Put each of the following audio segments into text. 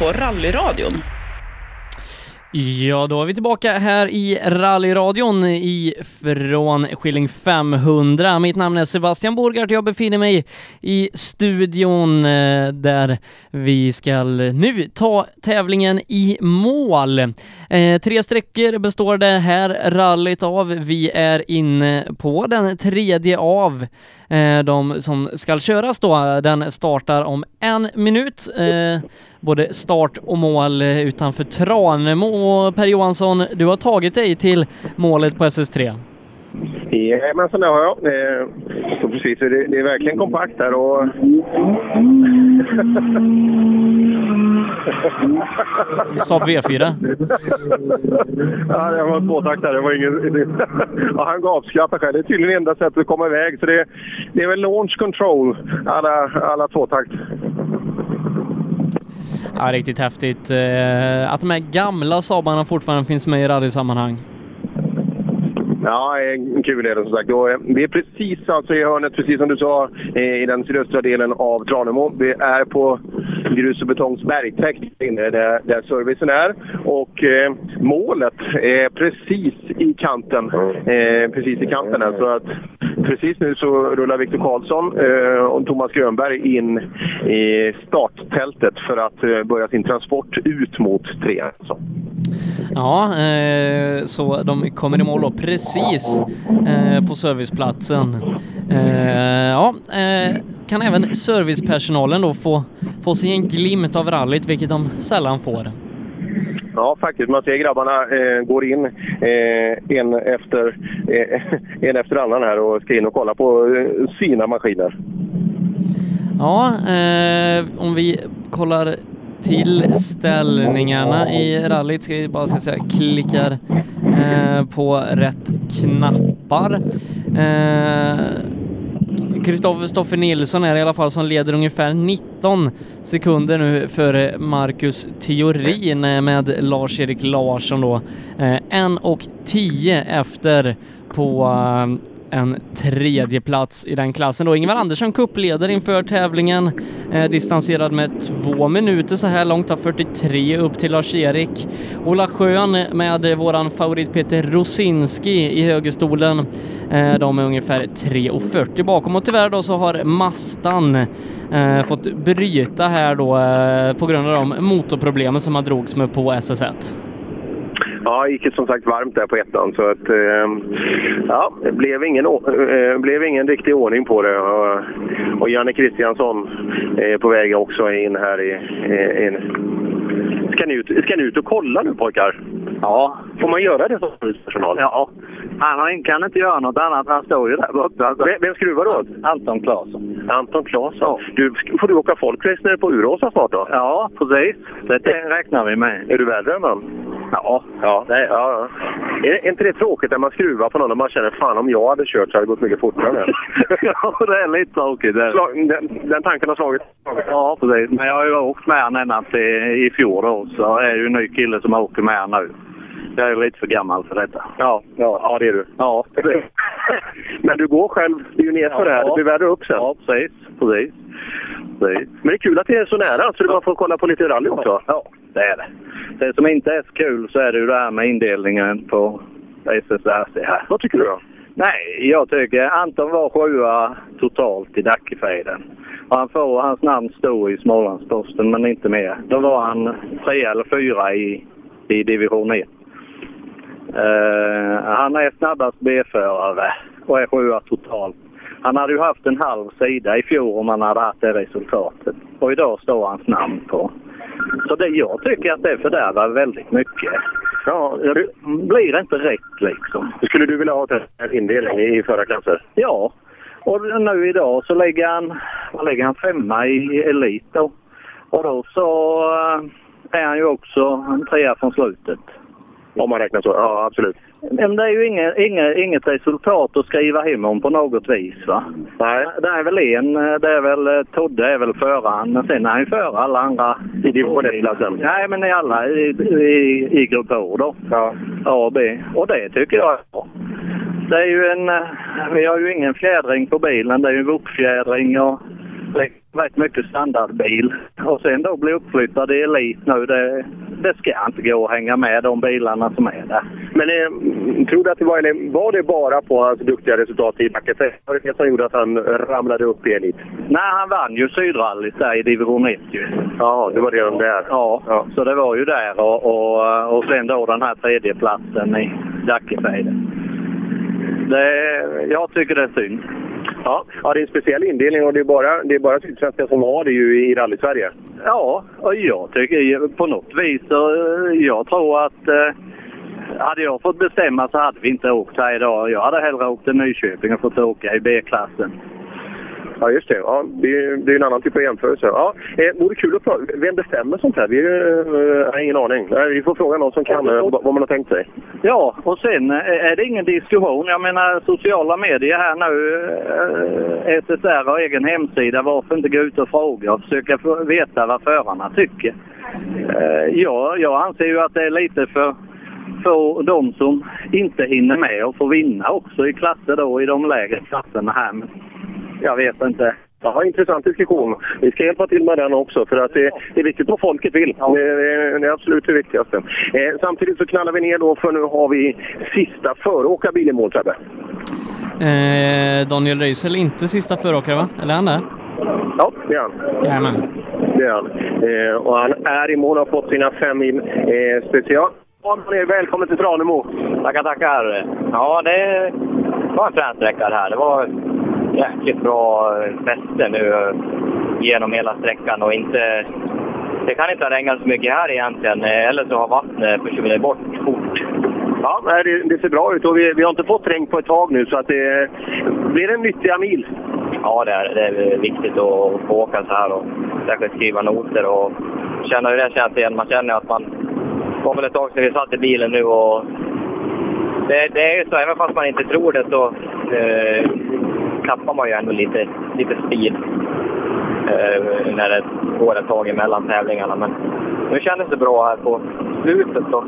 på rallyradion. Ja, då är vi tillbaka här i rallyradion ifrån Skilling 500. Mitt namn är Sebastian Borgart jag befinner mig i studion eh, där vi ska nu ta tävlingen i mål. Eh, tre sträckor består det här rallyt av. Vi är inne på den tredje av Eh, de som ska köras då. Den startar om en minut. Eh, både start och mål utanför Tranemo. Per Johansson, du har tagit dig till målet på SS3. Jajamensan, det har jag. Det, så precis, det, det är verkligen kompakt här och... Saab V4. ja, det var tvåtaktare. Det var ingen... ja, han gapskrattar själv. Det är tydligen enda sättet att komma iväg. Så det, det är väl launch control, alla, alla tvåtakt. Ja, riktigt häftigt. Eh, att de här gamla Saabarna fortfarande finns med i rallysammanhang. Ja, eh, kul är det som sagt. Eh, vi är precis alltså i hörnet, precis som du sa, eh, i den sydöstra delen av Tranemo. Vi är på grus och betongs bergtäkt inne där, där servicen är. Och eh, målet är precis i kanten. Eh, precis i kanten här. Så att precis nu så rullar Viktor Karlsson eh, och Thomas Grönberg in i starttältet för att eh, börja sin transport ut mot trean. Så. Ja, eh, så de kommer i mål då precis eh, på serviceplatsen. Eh, ja, eh, kan även servicepersonalen då få, få sig en glimt av rallyt, vilket de sällan får. Ja, faktiskt. Man ser grabbarna eh, går in eh, en, efter, eh, en efter annan här och ska in och kolla på eh, sina maskiner. Ja, eh, om vi kollar till ställningarna i rallyt ska vi bara så jag klickar eh, på rätt knappar. Eh, Kristoffer Nilsson är i alla fall som leder ungefär 19 sekunder nu före Marcus Theorin eh, med Lars-Erik Larsson då. Eh, en och 10 efter på eh, en tredje plats i den klassen då. Ingvar Andersson kuppleder inför tävlingen, eh, distanserad med två minuter så här långt, har 43 upp till Lars-Erik. Ola Schön med våran favorit Peter Rosinski i högerstolen. Eh, de är ungefär 3.40 bakom och tyvärr då så har Mastan eh, fått bryta här då eh, på grund av de motorproblemen som han drogs med på SS1. Ja, gick som sagt varmt där på ettan så att eh, ja, det blev ingen, eh, blev ingen riktig ordning på det. Och, och Janne Kristiansson är på väg också in här i... In. Ska, ni ut, ska ni ut och kolla nu pojkar? Ja. Får man göra det som servicepersonal? Ja. Han kan inte göra något annat. Han står ju där borta. Vem, vem skruvar du åt? Anton Claesson. Anton Claesson. Du, får du åka folkrace nere på Uråsa snart då? Ja, precis. Det räknar vi med. Är du man? Ja. Ja, det, ja, ja. Är inte det tråkigt när man skruvar på någon och man känner fan om jag hade kört så hade det gått mycket fortare? ja, det är lite tråkigt. Det. Den, den, tanken har slagit? Ja, precis. Men jag har ju åkt med honom ända till i fjol då, så är ju en ny kille som åker med nu. Jag är lite för gammal för detta. Ja, ja, ja det är du. Ja. Men du går själv, det är ju nerför ja, här, det blir värre upp sen. Ja, precis. precis. precis. Men det är kul att det är så nära, så man får kolla på lite rally också. Ja, det är det. Det som inte är så kul så är det ju det här med indelningen på SSRC här. Vad tycker du då? Nej, jag tycker Anton var sjua totalt i Dackefejden. Han får hans namn stå i Smålandsposten, men inte mer. Då var han tre eller fyra i, i division 1. Uh, han är snabbast B-förare och är sjua totalt. Han hade ju haft en halv sida i fjol om han hade haft det resultatet. Och idag står hans namn på. Så det, jag tycker att det fördärvar väldigt mycket. Ja, det blir inte rätt liksom. Skulle du vilja ha en indelning i förarklasser? Ja. Och nu idag så lägger han, vad lägger han femma i elit då. Och då så är han ju också en trea från slutet. Om man räknar så, ja absolut. Men det är ju inget, inget, inget resultat att skriva hem om på något vis va? Nej. Det är väl en, det är väl Todde är väl föraren, men sen är han ju före alla andra. I division 1-klassen? Nej, men i alla i, i, i grupp H då. Ja. A och B. Och det tycker jag är bra. Det är ju en, vi har ju ingen fjädring på bilen, det är ju en vuxfjädring och rätt mycket standardbil. Och sen då bli uppflyttad i elit nu, det, det ska inte gå att hänga med de bilarna som är där. Men eh, tror du att det var, eller var det bara på hans duktiga resultat i backen? Var det det som gjorde att han ramlade upp i elit? Nej, han vann ju Sydrallyt där i division 1 ju. Ja, det var redan där. Ja, ja, så det var ju där och, och, och sen då den här tredjeplatsen i Dackefejde. jag tycker det är synd. Ja, ja, det är en speciell indelning och det är bara, det är bara Sydsvenska som har det ju i rally-Sverige. Ja, och jag tycker på något vis så jag tror att eh, hade jag fått bestämma så hade vi inte åkt här idag. Jag hade hellre åkt till Nyköping och fått åka i B-klassen. Ja, just det. Ja, det, är, det är en annan typ av jämförelse. Ja, eh, vore kul att prata. Vem bestämmer sånt här? Vi eh, har ingen aning. Nej, vi får fråga någon som kan eh, vad man har tänkt sig. Ja, och sen eh, är det ingen diskussion. Jag menar sociala medier här nu. Eh, SSR har egen hemsida. Varför inte gå ut och fråga och försöka veta vad förarna tycker? Eh, ja, jag anser ju att det är lite för för de som inte hinner med att få vinna också i klasser då, i de lägre klasserna här. Jag vet inte. Ja, intressant diskussion. Vi ska hjälpa till med den också för att det, det är viktigt vad folket vill. Ja. Det, det, det, är absolut det viktigaste. Eh, samtidigt så knallar vi ner då för nu har vi sista föråkarbil i mål, Sebbe. Eh, Daniel Röisel inte sista föråkare va? Eller är han det? Ja, det är han. Jajamän. Det är han. Eh, och han är i mål och har fått sina fem mil eh, special. Välkommen till Tranemo! Tackar, tackar! Ja, det var en frän här. Det var jäkligt bra fäste nu genom hela sträckan och inte... Det kan inte ha regnat så mycket här egentligen, eller så har vattnet försvunnit bort fort. Ja, det, det, ser bra ut och vi, vi, har inte fått regn på ett tag nu så att det blir en nyttiga mil. Ja, det är, det är viktigt att få åka så här och särskilt skriva noter och känna hur det känns igen. Man känner att man... Det var väl ett tag sedan vi satt i bilen nu och det, det är ju så, även fast man inte tror det så eh, tappar man ju ändå lite, lite speed eh, när det går ett tag emellan tävlingarna. Men nu kändes det bra här på slutet. Så.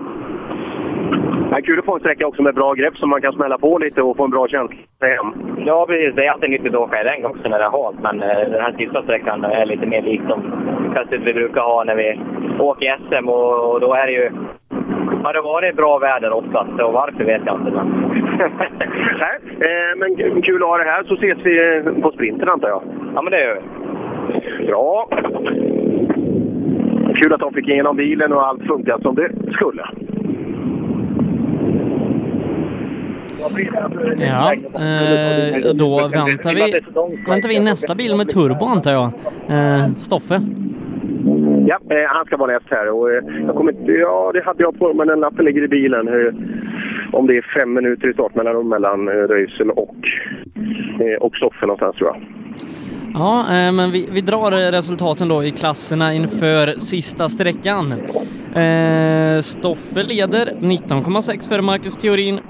Är kul att få en sträcka också med bra grepp som man kan smälla på lite och få en bra känsla hem. Ja, precis. Det är alltid nyttigt att åka i regn också när det är halt, men eh, den här sista sträckan är lite mer lik som vi brukar ha när vi åker SM och, och då är det ju har det varit bra väder oftast och varför vet jag inte. Men, Nej, eh, men kul att ha det här så ses vi på sprinten antar jag. Ja, men det gör vi. Bra. Kul att de fick igenom bilen och allt funkar som det skulle. Ja, eh, då väntar vi, väntar vi nästa bil med turbo antar jag. Eh, Stoffe. Ja, eh, han ska vara näst här. Och, eh, jag kommer inte, ja, det hade jag på men den lappen ligger i bilen. Eh, om det är fem minuter i startmellanrum mellan eh, Röisel och, eh, och Stoffe någonstans tror jag. Ja, eh, men vi, vi drar eh, resultaten då i klasserna inför sista sträckan. Eh, Stoffe leder 19,6 för Marcus Theorin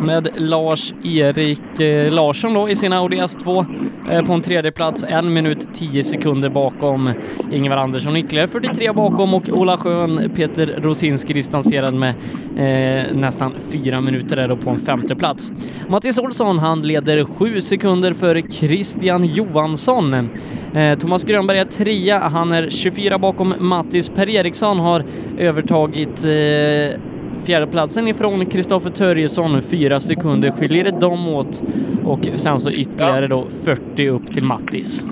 med Lars-Erik eh, Larsson då i sin Audi S2 eh, på en tredje plats, en minut 10 sekunder bakom Ingvar Andersson, ytterligare 43 bakom och Ola Schön, Peter Rosinski distanserad med eh, nästan fyra minuter där då på en femte plats. Mattis Olsson, han leder sju sekunder för Christian Johansson. Eh, Thomas Grönberg är trea, han är 24 bakom Mattis. Per Eriksson har övertagit eh, fjärdeplatsen ifrån Kristoffer Törjesson. Fyra sekunder skiljer dem åt och sen så ytterligare då 40 upp till Mattis.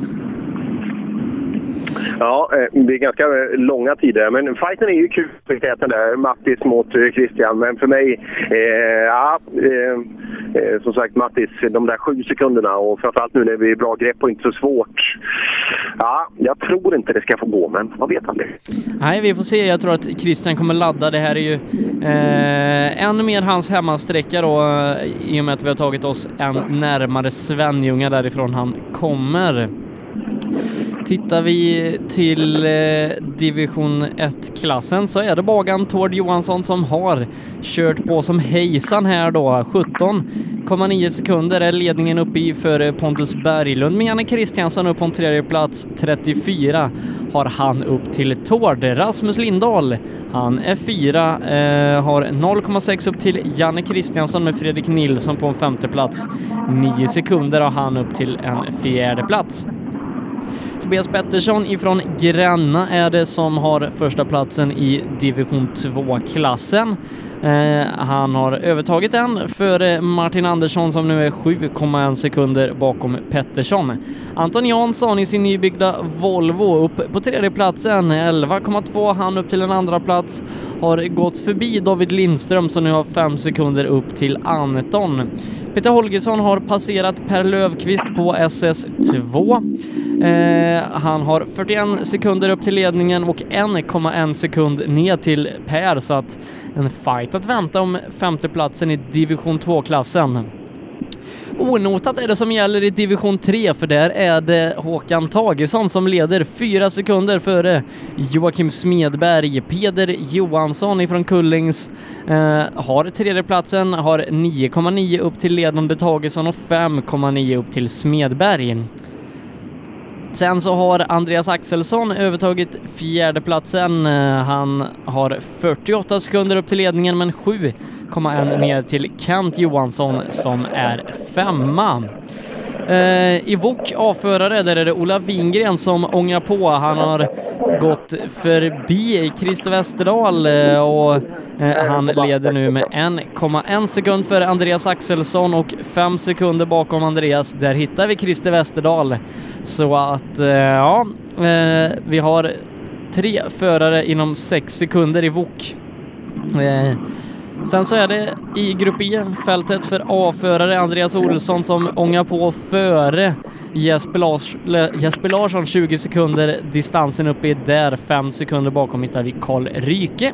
Ja, eh, det är ganska eh, långa tider. Men fighten är ju kul, den där. Mattis mot eh, Christian. Men för mig, eh, ja, eh, som sagt Mattis, de där sju sekunderna och framförallt nu när vi är bra grepp och inte så svårt. Ja, jag tror inte det ska få gå, men vad vet aldrig. Nej, vi får se. Jag tror att Christian kommer ladda. Det här är ju eh, än mer hans hemmasträcka då, i och med att vi har tagit oss en närmare Svenljunga därifrån han kommer. Tittar vi till eh, division 1-klassen så är det Bagan Tord Johansson som har kört på som hejsan här då. 17,9 sekunder är ledningen uppe i för eh, Pontus Berglund med Janne Kristiansson upp på en tredje plats. 34 har han upp till Tord. Rasmus Lindahl, han är fyra, eh, har 0,6 upp till Janne Kristiansson med Fredrik Nilsson på en femte plats. 9 sekunder har han upp till en fjärde plats. Tobias Pettersson ifrån Gränna är det som har första platsen i division 2-klassen. Eh, han har övertagit den före Martin Andersson som nu är 7,1 sekunder bakom Pettersson. Anton Jansson i sin nybyggda Volvo upp på tredje platsen 11,2 han upp till en andra plats har gått förbi David Lindström som nu har 5 sekunder upp till Anton. Peter Holgersson har passerat Per Lövqvist på SS2. Eh, han har 41 sekunder upp till ledningen och 1,1 sekund ner till Per så att en fight att vänta om femteplatsen i division 2-klassen. Onotat är det som gäller i division 3 för där är det Håkan Tagesson som leder fyra sekunder före Joakim Smedberg. Peder Johansson ifrån Kullings eh, har tredjeplatsen, har 9,9 upp till ledande Tagesson och 5,9 upp till Smedberg. Sen så har Andreas Axelsson övertagit fjärdeplatsen. Eh, han har 48 sekunder upp till ledningen men 7,1 ner till Kent Johansson som är femma. Eh, I Wok A-förare, där är det Ola Wingren som ångar på. Han har gått förbi Christer Westerdahl eh, och eh, han leder nu med 1,1 sekund före Andreas Axelsson och 5 sekunder bakom Andreas. Där hittar vi Christer Westerdahl. Så att, eh, ja, eh, vi har tre förare inom 6 sekunder i Wok. Sen så är det i Grupp E, fältet för A-förare Andreas Olsson som ångar på före Jesper, Lars, Jesper Larsson 20 sekunder. Distansen uppe är där, 5 sekunder bakom hittar vi Karl Ryke.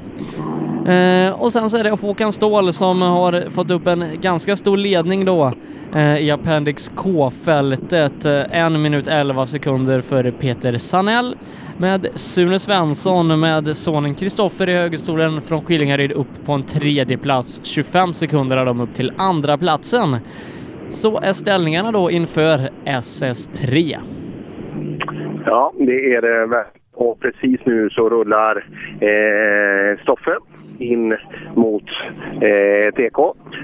Eh, och sen så är det Håkan Ståhl som har fått upp en ganska stor ledning då eh, i Appendix K-fältet. Eh, en minut 11 sekunder före Peter Sanell med Sune Svensson med sonen Kristoffer i högerstolen från Skillingaryd upp på en tredje plats. 25 sekunder har de upp till andra platsen. Så är ställningarna då inför SS3. Ja, det är det. Och precis nu så rullar eh, Stoffe in mot eh, TK.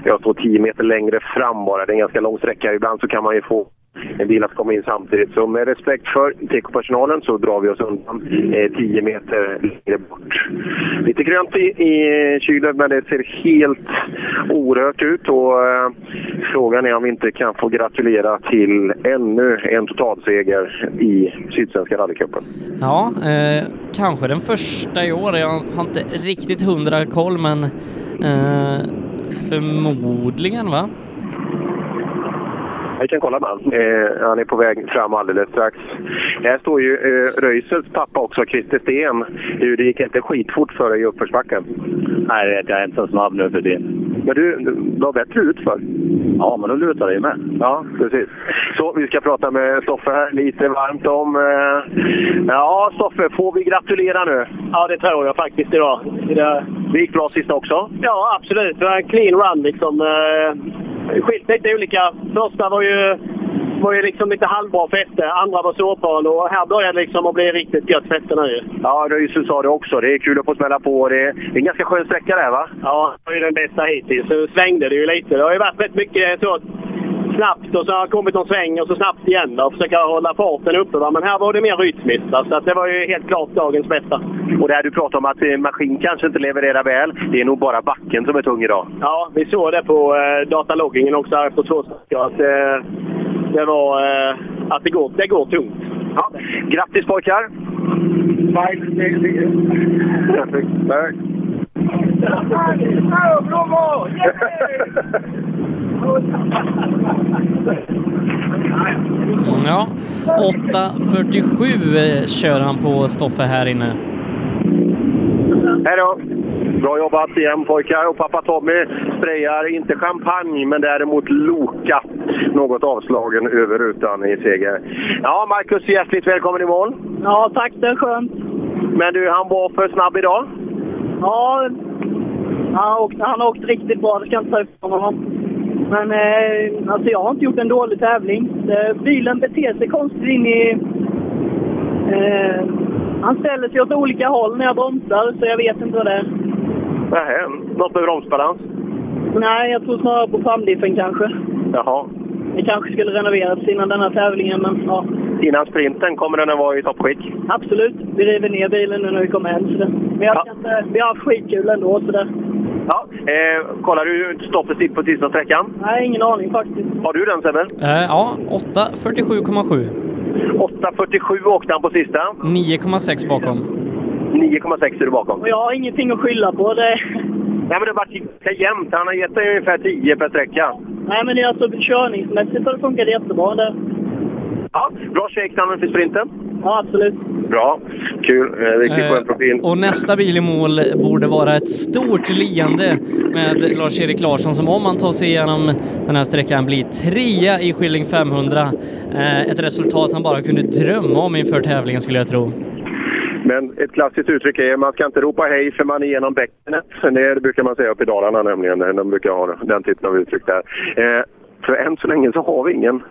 Jag står 10 meter längre fram bara. Det är en ganska lång sträcka. Ibland så kan man ju få en bil att komma in samtidigt. Så med respekt för TK-personalen så drar vi oss undan eh, 10 meter längre bort. Lite grönt i, i kylen men det ser helt orört ut och eh, frågan är om vi inte kan få gratulera till ännu en totalseger i Sydsvenska rallycupen. Ja, eh, kanske den första i år. Jag har inte riktigt hundra koll men eh, förmodligen va? Vi kan kolla med eh, Han är på väg fram alldeles strax. Här står ju eh, Röisels pappa också, Christer Sten. Du, det gick inte skitfort för dig i uppförsbacken. Nej, det vet jag. är inte så snabb nu för tiden. Men du, du var bättre ut för. Ja, men då lutar det ju med. Ja, precis. Så vi ska prata med Stoffe här lite varmt om... Eh... Ja, Stoffe, får vi gratulera nu? Ja, det tror jag faktiskt idag. Det, det gick bra sist också? Ja, absolut. Det var en clean run liksom. Eh skilt lite olika. Första var ju, var ju liksom lite halvbra fäste, andra var sårbarn och här börjar det liksom att bli riktigt gött fäste nu. Ja, Röisel sa det också. Det är kul att få smälla på. Det är en ganska skön sträcka där va? Ja, det var ju den bästa hittills. Så svängde det ju lite. Det har ju varit rätt mycket så snabbt och så har det kommit någon sväng och så snabbt igen och försöka hålla farten uppe. Va? Men här var det mer rytmiskt. Så att det var ju helt klart dagens bästa. Och det här du pratar om att eh, maskin kanske inte levererar väl. Det är nog bara backen som är tung idag. Ja, vi såg det på eh, dataloggingen också här efter två sträckor. Att eh, det var eh, att det går, det går tungt. Ja. Grattis pojkar! Tack! Ja, 8.47 kör han på Stoffe här inne. Hej då! Bra jobbat igen pojkar. Och pappa Tommy sprayar inte champagne, men däremot Loka. Något avslagen över rutan i seger. Ja, Marcus, hjärtligt välkommen i mål. Ja, tack. Det är skönt. Men du, han var för snabb idag? Ja, han har han har åkt riktigt bra. Det ska jag inte ta ifrån honom. Men eh, alltså jag har inte gjort en dålig tävling. Bilen beter sig konstigt in i... Eh, han ställer sig åt olika håll när jag bromsar, så jag vet inte vad det är. Nähä, något med bromsbalans? Nej, jag tror snarare på framdiffen kanske. Jaha. Det kanske skulle renoveras innan den här tävlingen, men ja. innan sprinten, kommer den att vara i toppskick? Absolut. Vi river ner bilen nu när vi kommer hem. Men jag Ja. inte, vi har haft skitkul ändå. Så det. Ja. Eh, kollar du stoppet sitt på sista sträckan? Nej, ingen aning faktiskt. Har du den Sebbe? Eh, ja, 8.47,7. 8.47 åkte han på sista. 9,6 bakom. 9,6 är du bakom. Och jag har ingenting att skylla på. Det... Nej, men det har varit ganska jämnt. Han har gett dig ungefär 10 per sträcka. Nej, men det är alltså körningsmässigt har det funkat jättebra. Det... Ja, bra shakedown inför sprinten. Ja, absolut. Bra. Kul. Eh, Riktigt skön Eh, profil. och nästa bil i mål borde vara ett stort leende med Lars-Erik Larsson som om han tar sig igenom den här sträckan blir trea i Skilling 500. Eh, ett resultat han bara kunde drömma om inför tävlingen skulle jag tro. Men ett klassiskt uttryck är man ska inte ropa hej för man är genom bäckenet. Det brukar man säga uppe i Dalarna nämligen. De brukar ha den typen av uttryck där. Eh, för än så länge så har vi ingen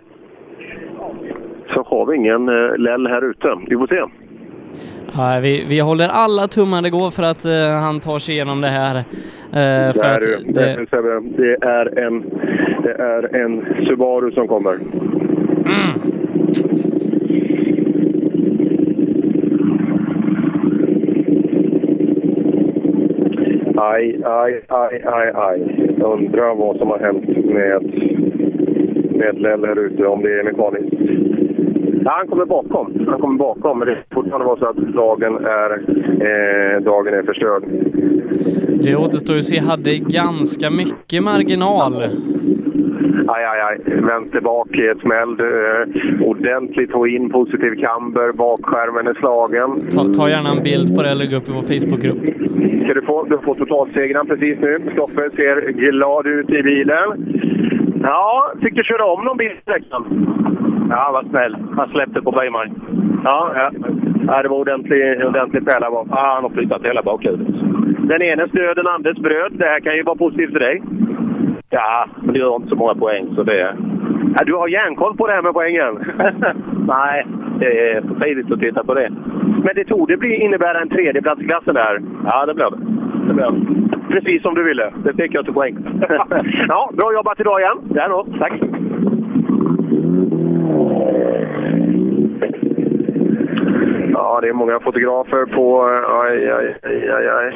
så har vi ingen eh, Lell här ute. Vi får se. Ja, vi, vi håller alla tummar det går för att eh, han tar sig igenom det här. Eh, för Där, att det, Det, det, är en, det är en Subaru som kommer. Aj, aj, aj, aj, aj. Undrar vad som har hänt med, med Lell här ute, om det är mekaniskt. Ja, han kommer bakom. Han kommer bakom, men det är fortfarande vara så att dagen är, eh, dagen är förstörd. det återstår ju att se, hade ganska mycket marginal. Aj, aj, aj. Vänster bak i ett smäll. Eh, ordentligt få in positiv camber. Bakskärmen är slagen. Ta, ta gärna en bild på det och lägg upp i vår Facebookgrupp. Ska du få, du får totalsegern precis nu. Stoffe ser glad ut i bilen. Ja, fick du köra om någon bil i? Ja, vad snäll. Han släppte på Bergman. Ja, ja. ja, det var ordentlig, ordentlig pärla bak. Ja, han har flyttat hela bakhuvudet. Den ene stöd, den andres bröd. Det här kan ju vara positivt för dig. Ja, men det gör inte så många poäng, så det... Ja, du har järnkoll på det här med poängen? Nej, det är för tidigt att titta på det. Men det tog det bli, innebära en tredjeplats i klassen där? Ja, det blev det. det, blev det. Precis som du ville. Det fick jag till poäng. ja, bra jobbat idag igen. Ja, då. Tack. Ja, det är många fotografer på... Aj, aj, aj, aj, aj.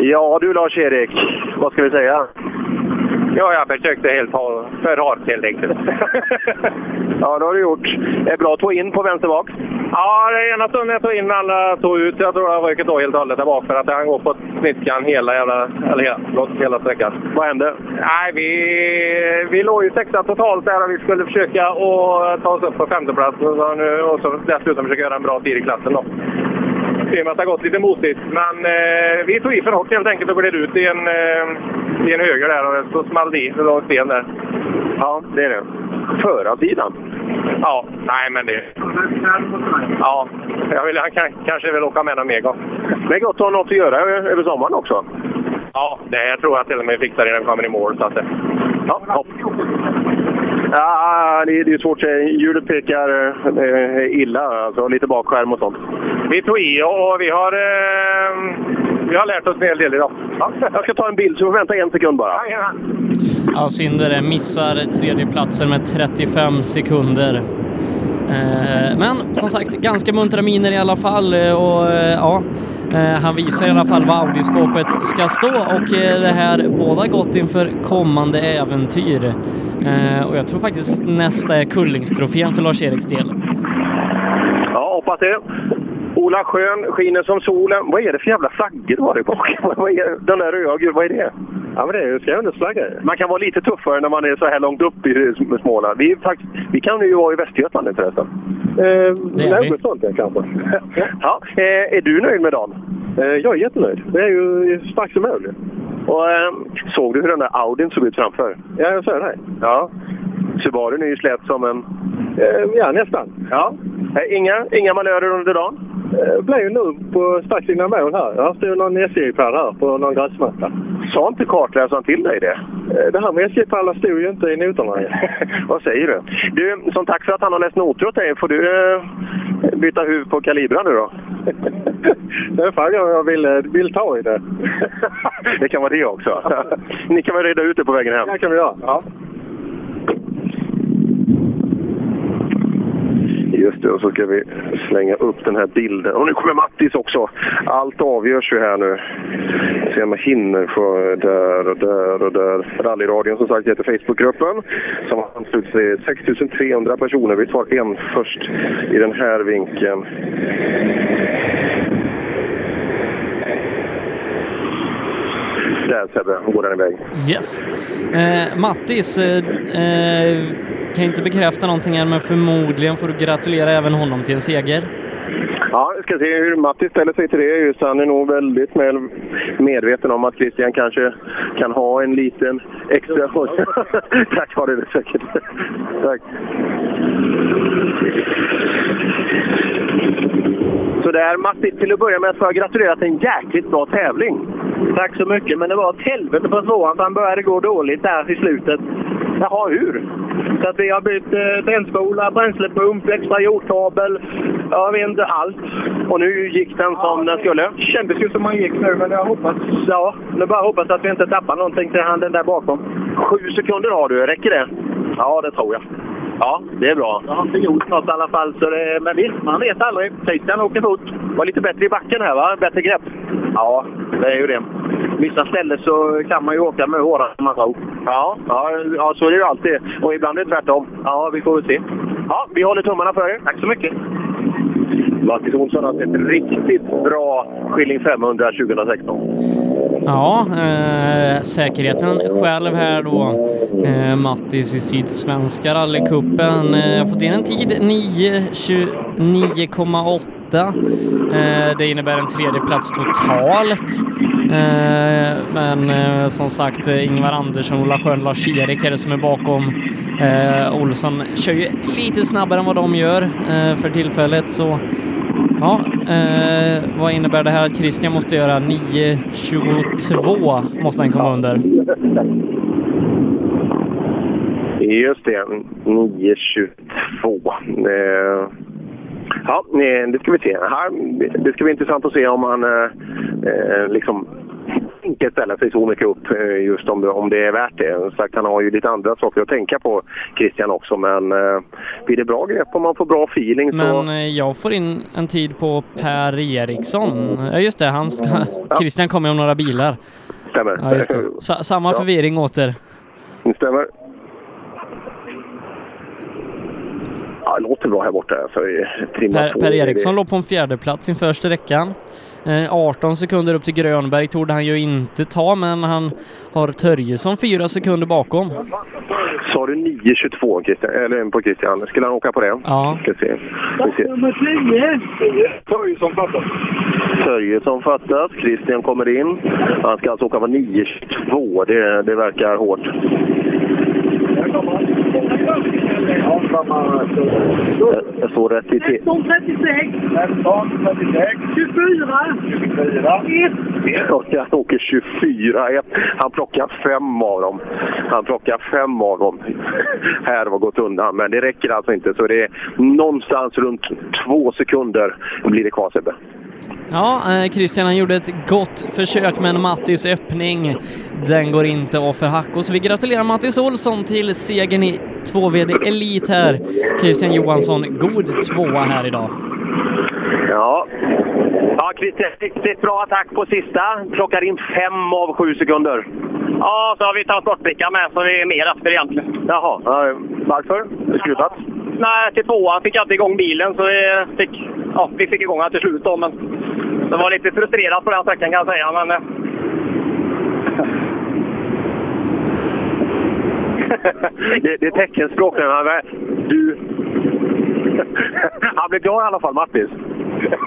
Ja du Lars-Erik, vad ska vi säga? Ja, jag försökte helt ha för rakt helt enkelt. ja, det har du gjort. Det är bra att ta in på vänster bak. Ja, det ena stunden jag tog in alla tog ut. Jag tror jag röket då helt och hållet där bak för att han går på sniskan hela jävla, eller hela, förlåt, hela sträckan. Vad hände? Nej, vi, vi låg ju sexa totalt där och vi skulle försöka att ta oss upp på femteplats och, nu- och så dessutom försöka göra en bra tid i klassen då. Det har gått lite motigt. Men eh, vi tog i för hårt helt enkelt och gled ut i en, eh, i en höger där och så small det i. Det en sten där. Ja, det är det. Förarsidan? Ja, nej men det... Ja, jag vill, han kan, kanske vill åka med någon mer gång. Det är gott att ha något att göra över sommaren också. Ja, det jag tror jag till och med fixar innan vi kommer i mål. Så att. Ja, hopp. Ja, det, det är svårt att säga. Hjulet pekar eh, illa, alltså lite bakskärm och sånt. Vi tog i och vi har, eh, vi har lärt oss en hel del idag. Ja, jag ska ta en bild, så vi får vänta en sekund bara. Ja, Sindere missar tredjeplatsen med 35 sekunder. Eh, Men som sagt, ganska muntra miner i alla fall och eh, ja, han visar i alla fall var Audi-skåpet ska stå och det här båda gott inför kommande äventyr. Eh, Och jag tror faktiskt nästa är Kullingstrofén för Lars-Eriks del. Ja, hoppas det. Ola Schön skiner som solen. Vad är det för jävla flaggor du har i bak? Vad är den där röda vad är det? Ja, men det är ju Skånes flagga. Man kan vara lite tuffare när man är så här långt upp i Småland. Vi, faktiskt, vi kan ju vara i Västergötland nu förresten. Det är vi. sånt kanske. ja, eh, är du nöjd med dagen? jag är jättenöjd. Det är ju strax i mål. Och, eh, såg du hur den där Audin såg ut framför? Ja, jag ser det. Ja. Subarun är ju slät som en... ja, nästan. Ja. Eh, Inga, inga malörer under dagen? Det blev ju nu på strax innan mål här. Jag stod någon SJ-pall här på någon gräsmatta. Sa inte kartläsaren till dig det? Det här med SJ-pallar stod ju inte i noterna. Vad säger du? Du, som tack för att han har läst noter åt dig, får du eh, byta huvud på Calibra nu då? det är frågan om jag vill, vill ta i det. det kan vara det också. Ni kan väl reda ut det på vägen hem? Det kan vi göra. Ja. det, och så ska vi slänga upp den här bilden. Och nu kommer Mattis också. Allt avgörs ju här nu. Se om jag hinner få där och där och där. Rallyradion som sagt heter Facebookgruppen. Som har anslutit sig 6300 personer. Vi tar en först i den här vinkeln. Där Sebbe, går den iväg. Yes. Eh, Mattis, eh, eh, kan inte bekräfta någonting här, men förmodligen får du gratulera även honom till en seger. Ja, vi ska se hur Matti ställer sig till det. Just han är nog väldigt väl medveten om att Christian kanske kan ha en liten extra... Tack har det säkert. Tack. Så där Matti, till att börja med får jag gratulera till en jäkligt bra tävling. Tack så mycket, men det var ett helvete på tvåan för han började gå dåligt där i slutet. Jaha, hur? Så att vi har bytt eh, tändspola, bränslepump, extra jordkabel, jag vet inte allt. Och nu gick den som den skulle? Kändes ju som man gick nu, men jag hoppas... Ja, nu bara hoppas att vi inte tappar någonting till han den där bakom. Sju sekunder har du, räcker det? Ja, det tror jag. Ja, det är bra. Jag har inte gjort något i alla fall, så det, men visst, man vet aldrig. Christian åker fort. Var lite bättre i backen här, va? Bättre grepp? Ja, det är ju det. Vissa ställen så kan man ju åka med hårdare än man tror. Ja, ja, ja, så är det ju alltid. Och ibland är det tvärtom. Ja, vi får väl se. Ja, vi håller tummarna för er. Tack så mycket. Mattis Olsson har ett riktigt bra Skilling 500 2016. Ja, eh, säkerheten själv här då. Eh, Mattis i Sydsvenska rallycupen. Eh, fått in en tid 9.29,8. Eh, det innebär en tredje plats totalt. Eh, men eh, som sagt, eh, Ingvar Andersson, Ola Schön, Lars-Erik är det som är bakom. Eh, Olsson kör ju lite snabbare än vad de gör eh, för tillfället, så Ja, eh, vad innebär det här att Christian måste göra? 9.22 måste han komma under. Just det, 9.22. Eh, ja, eh, det ska vi se. Här, det ska bli intressant att se om han eh, eh, liksom inte ställa sig så mycket upp eh, just om det, om det är värt det. Sagt, han har ju lite andra saker att tänka på, Christian också. Men eh, blir det bra grepp och man får bra feeling så... Men jag får in en tid på Per Eriksson. Ja, just det. Han ska... Christian kommer om några bilar. Stämmer. Ja, just det. Sa samma Ja. förvirring åter. Stämmer. Ja, det låter bra här borta. Trimma Per, per det- Eriksson låg på en fjärde plats inför sträckan. Eh, 18 sekunder upp till Grönberg torde han ju inte ta, men han har Törjesson fyra sekunder bakom. Sa du 9.22 Christian? Eller på Christian? Skulle han åka på det? Ja. Ska se. Ska se. Nummer 10. Törjesson fattas. Törjesson fattas. Christian kommer in. Han ska alltså åka på 9.22. Det, det verkar hårt. Jag- Jag står rätt i till. 13, 36. 24. 1. Och Han åker 24. Ett. Han plockar fem av dem. Han plockar fem av dem. Här var gått undan, men det räcker alltså inte. Så det är någonstans runt två sekunder blir det kvar Sebbe. Ja, eh, Christian han gjorde ett gott försök men Mattis öppning, den går inte av för Hacko. Så vi gratulerar Mattis Olsson till segern i 2VD Elit här. Christian Johansson, god tvåa här idag. Ja. Ja, Christian, riktigt bra attack på sista. Plockar in fem av sju sekunder. Ja, så har vi transportbrickar med som vi är mer efter egentligen. Jaha, ja, varför? Skruvat? Nej, till tvåan fick jag inte igång bilen så vi fick, ja, vi fick igång den till slut då, men det var lite frustrerat på den sträckan kan jag säga. Men, eh, det, det är teckenspråk Du... Han blev glad i alla fall, Mattis. Det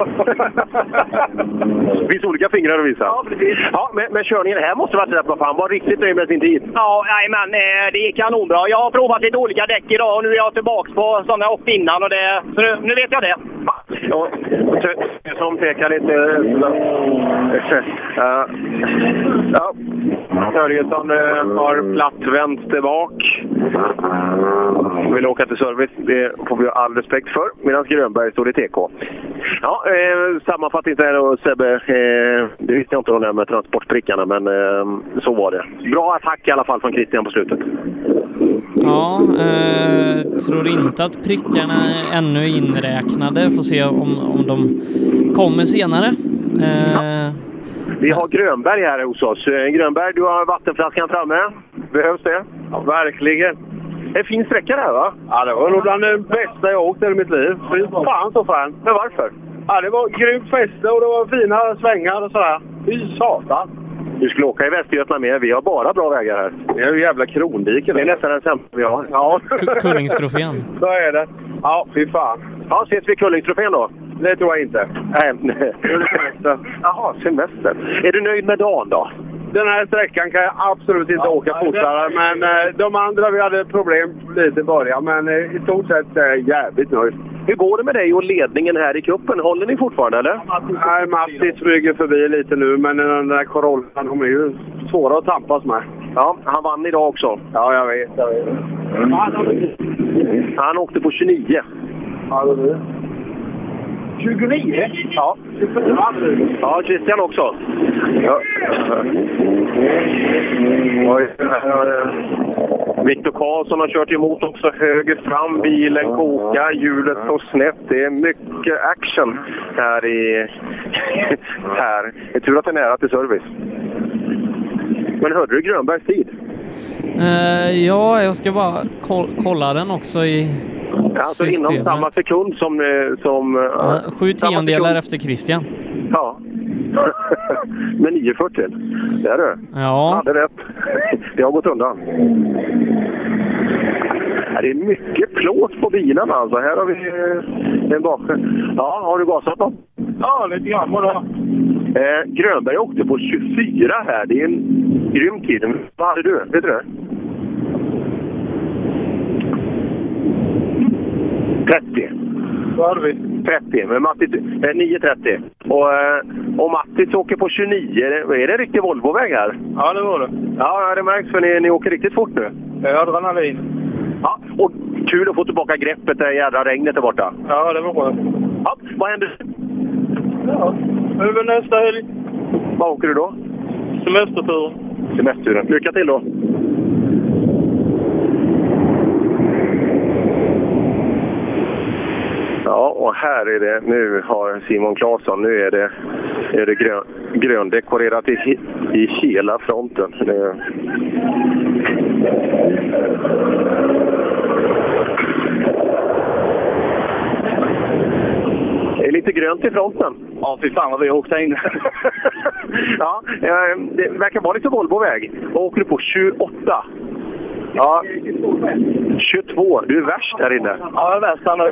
finns olika fingrar att visa. Ja, precis. Ja, men, men körningen här måste varit rätt bra, han var riktigt nöjd med sin tid. ja, nej, men eh, det gick kanonbra. Jag har provat lite olika däck idag och nu är jag tillbaka på sådana jag åkt innan. Och det, så nu, nu vet jag det. Ja, som pekar lite... Ja. ja. Törjesson eh, har platt vänster bak. Vill åka till service. Det får vi ha all respekt för. Medan Grönberg står i TK. Ja, eh, sammanfattning där och Sebbe. Eh, det visste jag inte om det här med transportprickarna, men eh, så var det. Bra attack i alla fall från Christian på slutet. Ja, eh, tror inte att prickarna ännu är inräknade. Får se om, om de kommer senare. Eh, Vi har Grönberg här hos oss. Eh, Grönberg, du har vattenflaskan framme. Behövs det? Ja, verkligen. En fin sträcka det här va? Ja, det var nog bland det bästa jag åkt i mitt liv. Fy fan så fan. Men varför? Ja, det var grymt fäste och det var fina svängar och sådär. Fy satan. Du skulle åka i Västergötland med. Vi har bara bra vägar här. Det är ju jävla krondiken. Det är nästan den sämsta vi har. Ja, Ku- Kullingstrofén. så är det. Ja, fy fan. Ja, ses vi i Kullingstrofén då? Det tror jag inte. Nej. Jaha, semester. Är du nöjd med dagen då? Den här sträckan kan jag absolut inte åka fortare, men eh, de andra vi hade problem lite i början. Men eh, i stort sett är jag jävligt nöjd. Hur går det med dig och ledningen här i kuppen? Håller ni fortfarande eller? Nej, Matti smyger förbi lite nu, men den där Corollan, de är ju svåra att tampas med. Ja, han vann idag också. Ja, jag vet. Jag vet. Han åkte på 29. Ja, det är det. 29? Ja. Ja, Christian också. Ja. Viktor Karlsson har kört emot också höger fram. Bilen kokar, hjulet står snett. Det är mycket action här i... här. Det är tur att det är nära till service. Men hörde du Grönbergs tid? Eh, ja, jag ska bara kol- kolla den också i Alltså inom systemet. samma sekund som... eh, som Ja, eh, sju samma tiondelar sekund. efter Christian. Ja. Med 9.40. Det är du. Ja, hade rätt. Det har gått undan. Ja, Det är mycket plåt på bilarna alltså. Här har vi eh, en bak... Ja, har du gasat då? Ja, lite grann bara. Eh, Grönberg åkte på 24 här. Det är en grym tid. Vad hade du? Vet du det? 30. Vad hade vi? 30, men Mattis, eh, 9.30. Och, eh, och Mattis åker på 29. Är det- Är det riktig Volvoväg här? Ja, det var det. Ja, det märks för ni, ni åker riktigt fort nu. Jag har adrenalin. Ja, och kul att få tillbaka greppet där jädra regnet är borta. Ja, det var skönt. Ja, vad händer? Ja, över nästa helg. Vad åker du då? Semestertur. Semesterturen. Lycka till då! Ja, och här är det, nu har Simon Claesson, nu är det, är det grön, gröndekorerat i, i hela fronten. Det, det är lite grönt i fronten. Ja, fy fan vad vi har åkt här inne. ja, eh, det verkar vara lite Volvoväg. Vad åker du på? 28? Ja. 22. Du är värst där inne. Ja, jag är värst här nu.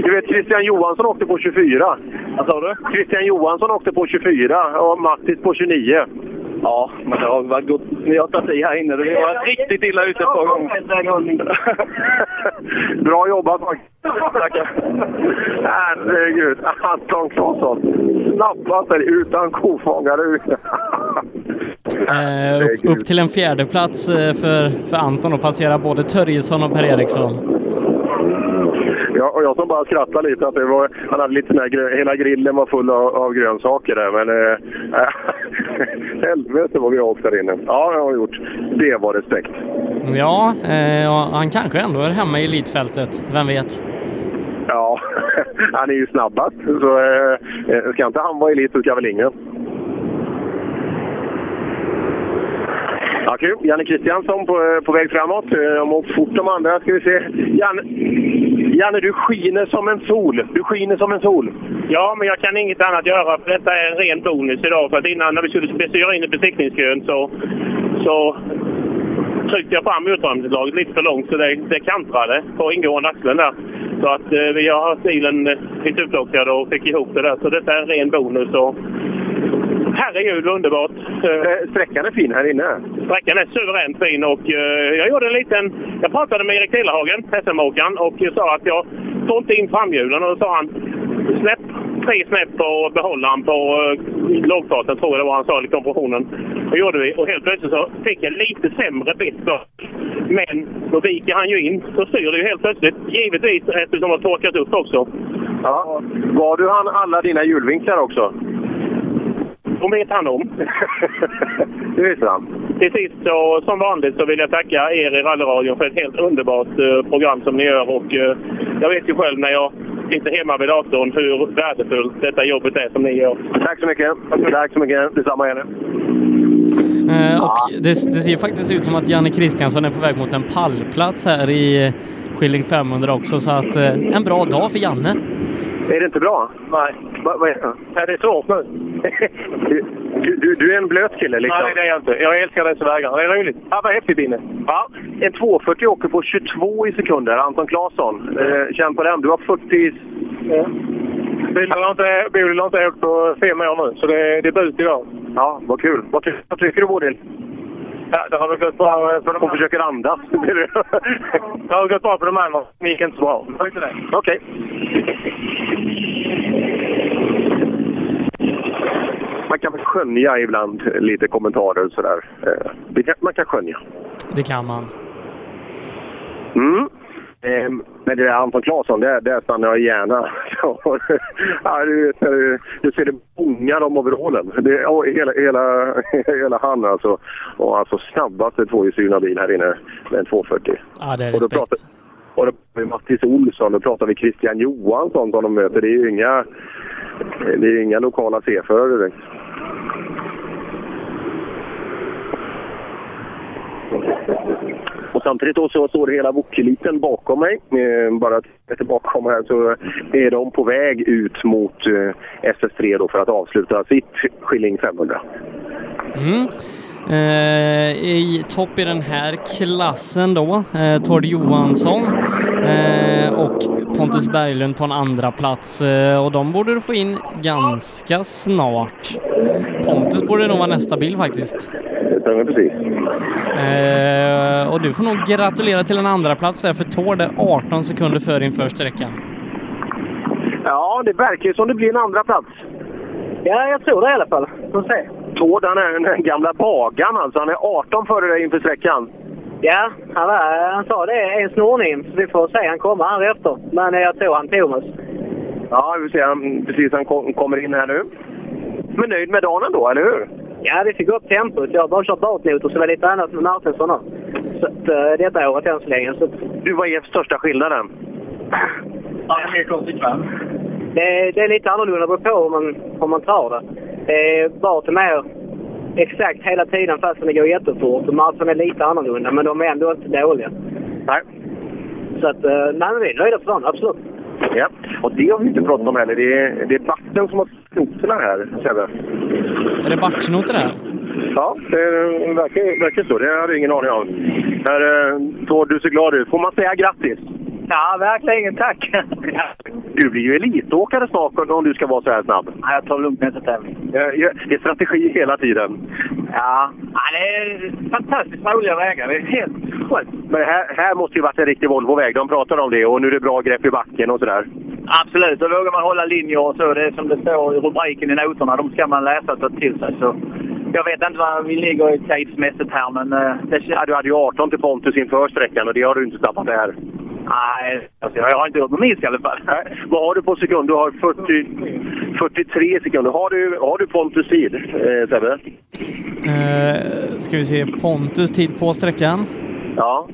Du vet, Christian Johansson åkte på 24. Vad sa du? Christian Johansson åkte på 24 och Mattis på 29. Ja, men det har varit gott. Vi har tagit i här inne. Vi var riktigt illa ute ett par gånger. Bra jobbat faktiskt. Tackar. Herregud. Anton Claesson. Snabbast där utan kofångare. eh, upp, upp till en fjärde plats eh, för, för Anton och passera både Törjesson och Per Eriksson. Ja, och jag som bara skrattade lite att det var, han hade lite sån här, hela grillen var full av, av grönsaker där. Men äh, helvete vad vi åkt där inne. Ja, det har vi gjort. Det var respekt. Ja, eh, ja, han kanske ändå är hemma i elitfältet. Vem vet? Ja, han är ju snabbast. Så äh, ska inte han vara elit så ska väl ingen. Ja, kul. Janne Kristiansson på, eh, på väg framåt. Eh, De har åkt fort de andra. Ska vi se. Janne, Janne, du skiner som en sol. Du skiner som en sol. Ja, men jag kan inget annat göra för detta är en ren bonus idag. För att innan när vi skulle styra in i besiktningskön så, så tryckte jag fram utrymningslaget lite för långt så det, det kantrade på ingående axeln där. Så att eh, vi har haft bilen eh, lite upplockad och fick ihop det där. Så detta är en ren bonus. Och, herregud underbart! Eh, Sträckan är fin här inne. Sträckan är suveränt fin och eh, jag gjorde en liten... Jag pratade med Erik Tillhagen, SM-åkaren, och sa att jag får inte in framhjulen. Och då sa han släpp tre snäpp på behållaren på uh, lågfarten, tror jag det var han sa, i kompressionen. Det gjorde vi. Och helt plötsligt så fick jag lite sämre bett Men då viker han ju in, så styr det ju helt plötsligt. Givetvis eftersom det har torkat upp också. Ja. Var du han alla dina hjulvinklar också? De vet han om. det visste han. Till sist, så, som vanligt, så vill jag tacka er i rallyradion för ett helt underbart uh, program som ni gör. Och, uh, jag vet ju själv när jag sitter hemma vid datorn hur värdefullt detta jobbet är som ni gör. Tack så mycket. Tack så mycket. Detsamma gäller. Eh, och det, det ser faktiskt ut som att Janne Kristiansson är på väg mot en pallplats här i Skilling 500 också, så att eh, en bra dag för Janne. Är det inte bra? Nej. Va, vad är det? Svårt nu. Du, du, du är en blöt kille liksom? Nej, det är jag inte. Jag älskar dessa vägar. Det är roligt. Ja, vad häftigt Inne. Ja, en 240 åker på 22 i sekunder. Anton Claesson. Eh, känn på den. Du har 40... Ja. Bilen har inte, bilen har inte åkt på fem år nu, så det är debut idag. Ja, vad kul. Vad, ty vad tycker du Bodil? Ja, det har väl gått bra för de Hon försöker andas. det har gått bra för de andra. Det gick inte så bra. Okej. Okay. Man kan skönja ibland lite kommentarer och sådär. Eh, man kan skönja. Det kan man. Mm. Eh, men det där Anton Claesson, där, där stannar jag gärna. ja, du, vet, du, ser det bångar om overallen. Det, och hela, hela, hela han alltså. Och alltså snabbaste tvåhjulsdrivna bil här inne med en 240. Ja, det är och då respekt. pratar, och då pratar vi Mattis Olsson, då pratar vi Christian Johansson som de möter. Det är ju inga, det är inga lokala C-förare direkt. Och samtidigt då så står hela Wokeliten bakom mig. Eh, bara lite bakom här så är de på väg ut mot eh, SS3 då för att avsluta sitt Skilling 500. Mm. Eh, I topp i den här klassen då, eh, Tord Johansson eh, och Pontus Berglund på en andra plats eh, och de borde du få in ganska snart. Pontus borde nog vara nästa bil faktiskt. Det stämmer precis. Eh, och du får nog gratulera till en andra plats där för Tord är 18 sekunder före inför sträckan. Ja, det verkar ju som det blir en andra plats. Ja, jag tror det i alla fall. Får se. Tord, han är den gamla bagaren alltså. Han är 18 före dig inför sträckan. Ja, han, var, han sa det är en snorning, så vi får se. Han kommer här efter. Men jag tror han Thomas. Ja, vi ser han, precis han kom, kommer in här nu. Men nöjd med dagen ändå, eller hur? Ja, vi fick upp tempot. Jag har bara kört bakmotor, så det var lite annat med Martinsson nu. Så att, uh, detta året än så länge. Så... Du, vad är största skillnaden? Ja, mer konsekvent. Det, det är lite annorlunda beroende på hur man, hur man tar det. Eh, Bart är mer exakt hela tiden fastän det går jättefort. Martinsson är lite annorlunda, men de är ändå inte dåliga. Nej. Så att, eh, nej men vi är nöjda för dagen, absolut. Ja, och det har vi inte pratat om heller. Det är, det är Batten som har snotorna här, Sebbe. Är det Bartsnoter här? Ja, det verkar, verkar så. Det hade jag ingen aning om. Här, eh, Tord, du ser glad ut. Får man säga grattis? Ja, verkligen. Tack! Du blir ju elitåkare snart om du ska vara så här snabb. Ja, jag tar det lugnt nästa tävling. Det är strategi hela tiden. Ja, ja det är fantastiskt roliga vägar. Det är helt skönt. Men här, här måste ju varit en riktig Volvo-väg. De pratar om det och nu är det bra grepp i backen och sådär. Absolut, då vågar man hålla linjer och så. Det är som det står i rubriken i noterna. De ska man läsa och ta till sig. Så jag vet inte vad vi ligger i tidsmässigt här, men... eh, Det, Ja, du hade ju 18 till Pontus inför sträckan och det har du inte tappat här. Nej, alltså, jag har inte gjort någon miss i alla fall. Vad har du på sekund? Du har 40, 43 sekunder. Har du, har du Pontus tid, eh, Sebbe? Eh, ska vi se, Pontus tid på sträckan. Ja.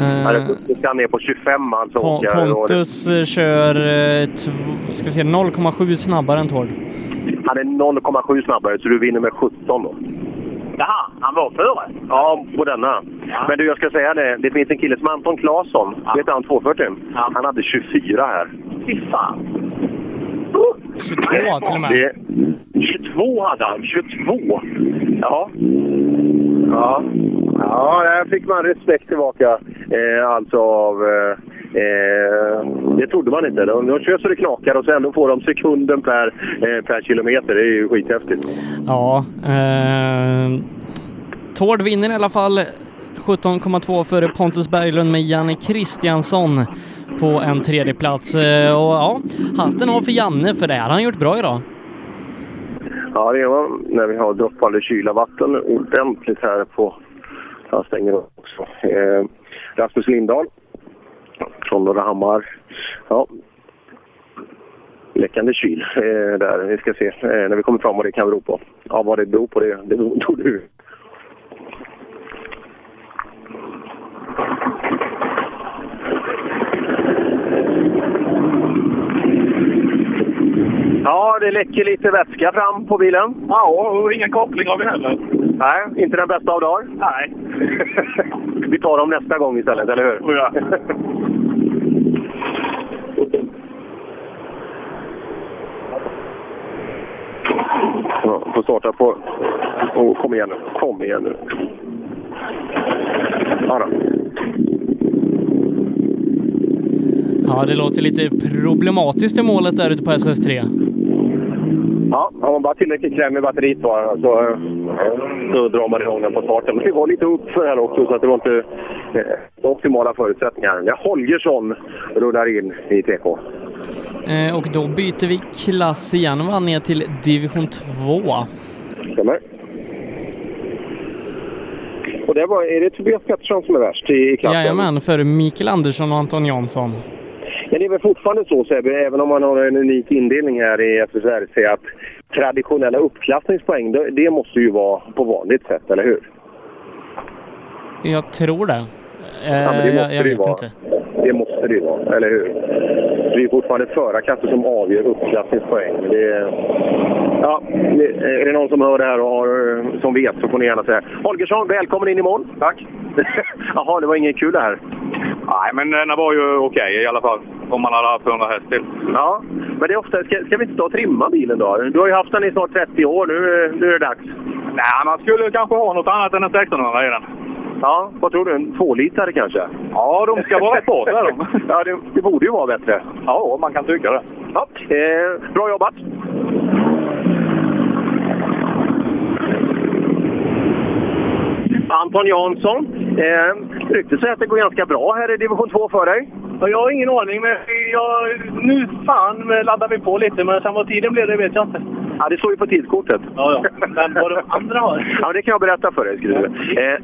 Eh, ja det- ska ner på 25 alltså. Po- åka. Pontus eh, kör eh, ska vi se, 0,7 snabbare än Tord. Han är 0,7 snabbare, så du vinner med 17 då. Jaha, han var före? Ja, på denna. Men du, jag ska säga det. Det finns en kille som Anton Claesson. Vet du han 240? Han hade 24 här. Fy fan! 22 till och med. Det, 22 hade han. 22! Ja. Ja. Ja, där fick man respekt tillbaka. Eh, alltså av... Eh, eh, det trodde man inte. De, de kör så det knakar och sen ändå får de sekunden per, eh, per kilometer. Det är ju skithäftigt. Ja. Eh, Tord vinner i alla fall 17,2 före Pontus Berglund med Janne Kristiansson på en tredje plats. Eh, Och ja, hatten av för Janne för det här har han gjort bra idag. Ja, det gör man när vi har droppande kyla vatten ordentligt här på... Jag stänger också. Eh, Rasmus Lindahl från Norrahammar. Ja. Läckande kyl eh, där. Vi ska se eh, när vi kommer fram vad det kan bero på. Ja, vad det beror på det, det beror du. Ja, det läcker lite vätska fram på bilen. Ja, och ingen koppling har vi heller. Nej, inte den bästa av dagar. Nej. vi tar dem nästa gång istället, eller hur? Ja. Ja, får starta på... Oh, kom igen nu. Kom igen nu. Ja, då. Ja, det låter lite problematiskt i målet där ute på SS3. Ja, har man bara tillräckligt kräm i batteriet bara, så, så drar man igång den på starten. Men det var lite uppför här också, så att det var inte eh, optimala förutsättningar. Ja, Holgersson rullar in i TK. Eh, och då byter vi klass igen, va, ner till division 2. Stämmer. Och det var, är det Tobias Pettersson som är värst i klassen? Jajamän, för Mikael Andersson och Anton Jansson. Men det är väl fortfarande så Sebbe, även om man har en unik indelning här i SSRC, att traditionella uppklassningspoäng, det, måste ju vara på vanligt sätt, eller hur? Jag tror det. Eh, Ja, det jag, måste jag det vet vara. inte. Det måste det ju vara, eller hur? Det är fortfarande förarklasser som avgör uppklassningspoäng. Det är, ja, är det någon som hör det här och har, som vet så får ni gärna säga. Holgersson, välkommen in i mål. Tack. Jaha, det var inget kul det här. Nej, men den var ju okej i alla fall. Om man hade haft 100 häst till. Ja, men det är ofta, ska, ska vi inte ta och trimma bilen då? Du har ju haft den i snart 30 år, nu, nu är det dags. Nej, man skulle kanske ha något annat än en 1600 i den. Ja, vad tror du? En tvålitare kanske? Ja, de ska vara på de. Ja, det, det borde ju vara bättre. Ja, man kan tycka det. Ja, eh, bra jobbat! Anton Jansson. Eh, ryktet säger att det går ganska bra här i division 2 för dig. Ja, jag har ingen aning, men jag, nu fan laddar vi på lite. Men sen vad tiden blev, det vet jag inte. Ja, det står ju på tidskortet. Ja, ja. Men vad de andra har? Ja, det kan jag berätta för dig. Skulle du. Eh,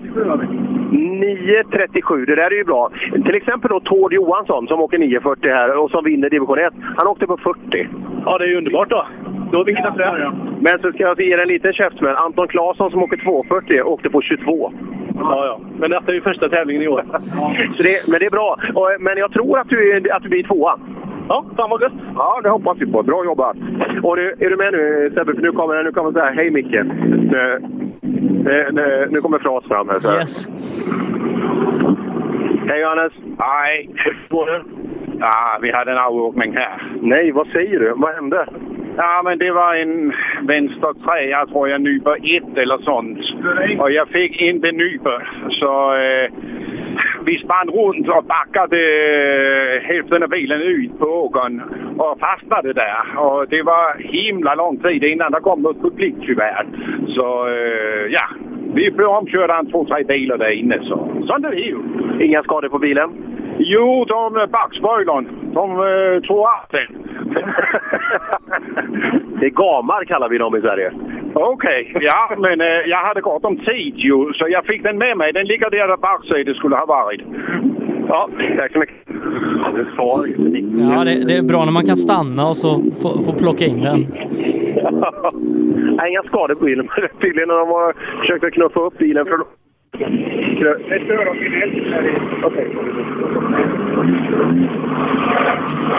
9.37, det där är ju bra. Till exempel då Tord Johansson som åker 9.40 här och som vinner division 1. Han åkte på 40. Ja, det är ju underbart då. Då har vi hittat fram. Men så ska jag ge dig en liten käftsmäll. Anton Claesson som åker 2.40 åkte på 22. Ja, ja. Men detta är ju första tävlingen i år. Så det, men det är bra. Och, men jag tror att du, att du blir tvåa. Ja, fan vad gött. Ja, det hoppas vi på. Bra jobbat! Och nu, är du med nu Sebbe? För nu kommer, nu kommer så här. Hej Micke! Nu, nu, nu, kommer Fras fram här. Så här. Yes. Hej Johannes! Nej. Ja, vi hade en avåkning här. Nej, vad säger du? Vad hände? Ja, men det var en vänster trea, tror jag, nyper ett eller sånt. Och jag fick inte nyper. Så eh, vi spann runt och backade eh, hälften av bilen ut på åkern och fastnade där. Och det var himla lång tid innan det kom något publik tyvärr. Så eh, ja, vi blev omkörda en två, tre bilar där inne. Så sånt är det ju. Inga skador på bilen? Jo, de backspoilern. De eh, tog av den. Det är gamar kallar vi dem i Sverige. Okej, ja, men eh, jag hade gott om tid ju, så jag fick den med mig. Den ligger där där baksidan skulle ha varit. Ja, tack så mycket. Ja, det Ja, det, det är bra när man kan stanna och så få, få plocka in den. Nej, inga skador på bilen. Tydligen när de har försökt att knuffa upp bilen från... Okej.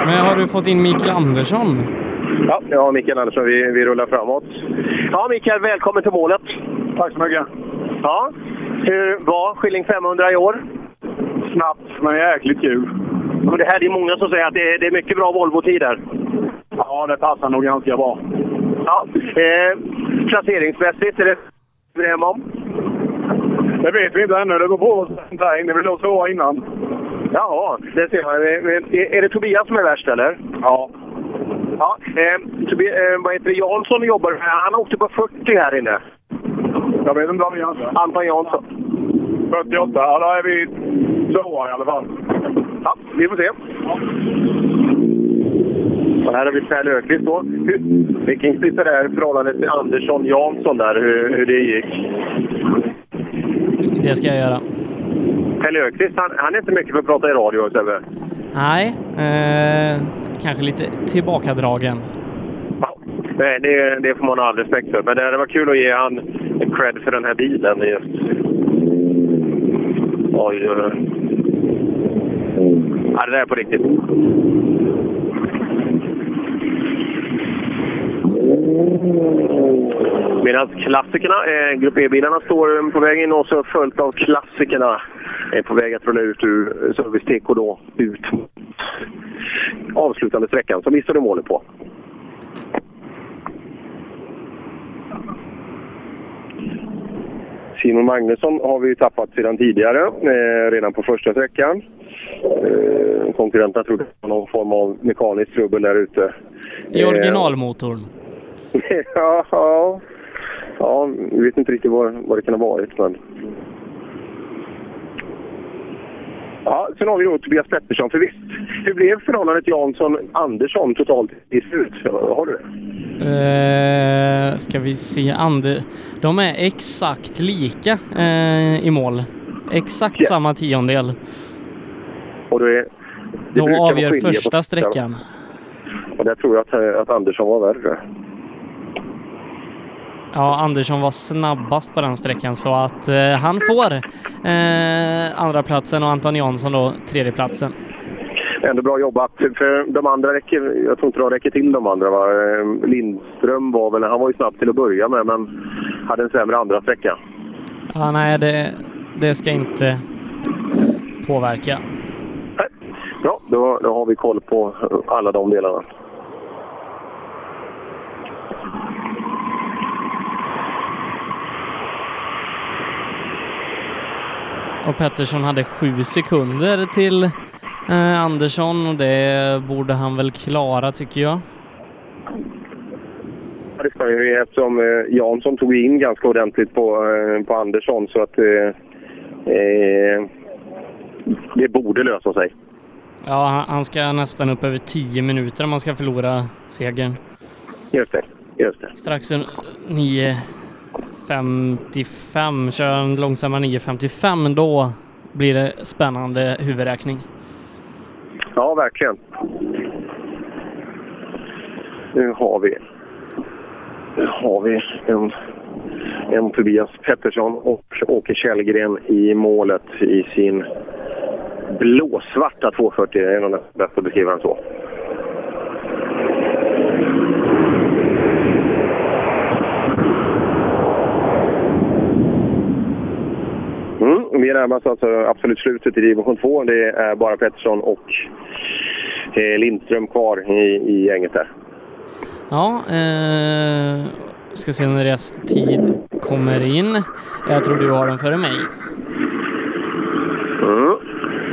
Men har du fått in Mikael Andersson? Ja, ja, Mikael Andersson, vi, vi rullar framåt. Ja, Mikael, välkommen till målet. Tack så mycket. Ja, hur var Skilling 500 i år? Snabbt, men jäkligt kul. Men det här det är många som säger att det är, det är mycket bra Volvo-tider. Ja, det passar nog ganska bra. Ja, eh, placeringsmässigt, är det hemma om? Det vet vi inte ännu. Det går på sen. Det vill låg tvåa innan. Jaha, det ser man. Eh, Är, det Tobias som är värst, eller? Ja. Ja, eh, Tobi, eh, vad heter det? Jansson jobbar här. Han åkte på 40 här inne. Jag vet inte vad vi anser. Anton Jansson. 48, ja då är vi tvåa i alla fall. Ja, vi får se. Och här har vi Per Löfqvist då. Vi kan titta där förhållandet till Andersson Jansson där, hur, hur det gick. Det ska jag göra. Per Löfqvist, han, han är inte mycket för att prata i radio, Sebbe. Nej, eh, kanske lite tillbakadragen. Nej, det, det får man ha all respekt för. Men det var kul att ge han cred för den här bilen. Just. Oj, oj. Ja, det där är på riktigt. Medan klassikerna, eh, Grupp E-bilarna, står på väg in och så följt av klassikerna är på väg att rulla ut ur Service TK då, ut avslutande sträckan som vi står i målet på. Simon Magnusson har vi tappat sedan tidigare, eh, redan på första sträckan. Eh, konkurrenterna trodde det var någon form av mekaniskt trubbel där ute. I originalmotorn. ja, ja, ja, vi vet inte riktigt vad, vad det kan ha varit. Men... Ja, sen har vi då Tobias Pettersson. För visst, hur blev förhållandet Jansson-Andersson totalt i slut? Har du det? Eh, ska vi se, Ander... De är exakt lika eh, i mål. Exakt Ja. samma tiondel. Och då, är, det Då avgör första sträckan. Och där tror jag att, att Andersson var värre. Ja, Andersson var snabbast på den sträckan så att eh, han får eh, andra platsen och Anton Jansson då tredje platsen. Ändå bra jobbat. För de andra räcker, jag tror inte de räcker till de andra. Va? Eh, Lindström var väl, han var ju snabb till att börja med men hade en sämre andra sträcka. Ja, nej, det, det ska inte påverka. Bra, då, då har vi koll på alla de delarna. Och Pettersson hade sju sekunder till eh, Andersson och det borde han väl klara tycker jag. Ja, Det ska ju eftersom eh, Jansson tog in ganska ordentligt på, eh, på Andersson så att eh, eh, det borde lösa sig. Ja, han- ska nästan upp över 10 minuter om han ska förlora segern. Just det, just det. Strax un- 9.55, kör en långsamma 9.55 då blir det spännande huvudräkning. Ja, verkligen. Nu har vi, nu har vi en, en Tobias Pettersson och Åke Källgren i målet i sin blåsvarta 240. Det är nog bäst att beskriva den så. Mm, vi närmar oss alltså absolut slutet i division 2. Det är bara Pettersson och eh, Lindström kvar i, i gänget där. Ja, eh, ska se när deras tid kommer in. Jag tror du har den före mig. Mm.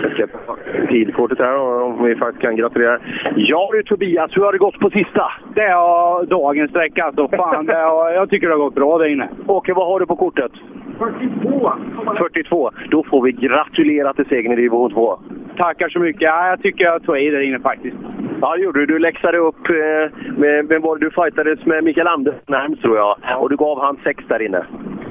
Jag ska ta tidkortet här och om vi faktiskt kan gratulera. Ja du Tobias, hur har det gått på sista? Det är dagens sträcka alltså. Fan, det har, jag tycker det har gått bra där inne. Åke, vad har du på kortet? 42. 42. Då får vi gratulera till segern i division 2. Tackar så mycket. Ja, jag tycker jag tog i där inne faktiskt. Ja, det gjorde du. Du läxade upp eh, med, vem var det du fightades med? Mikael Andersson närmst tror jag. Och du gav han sex där inne.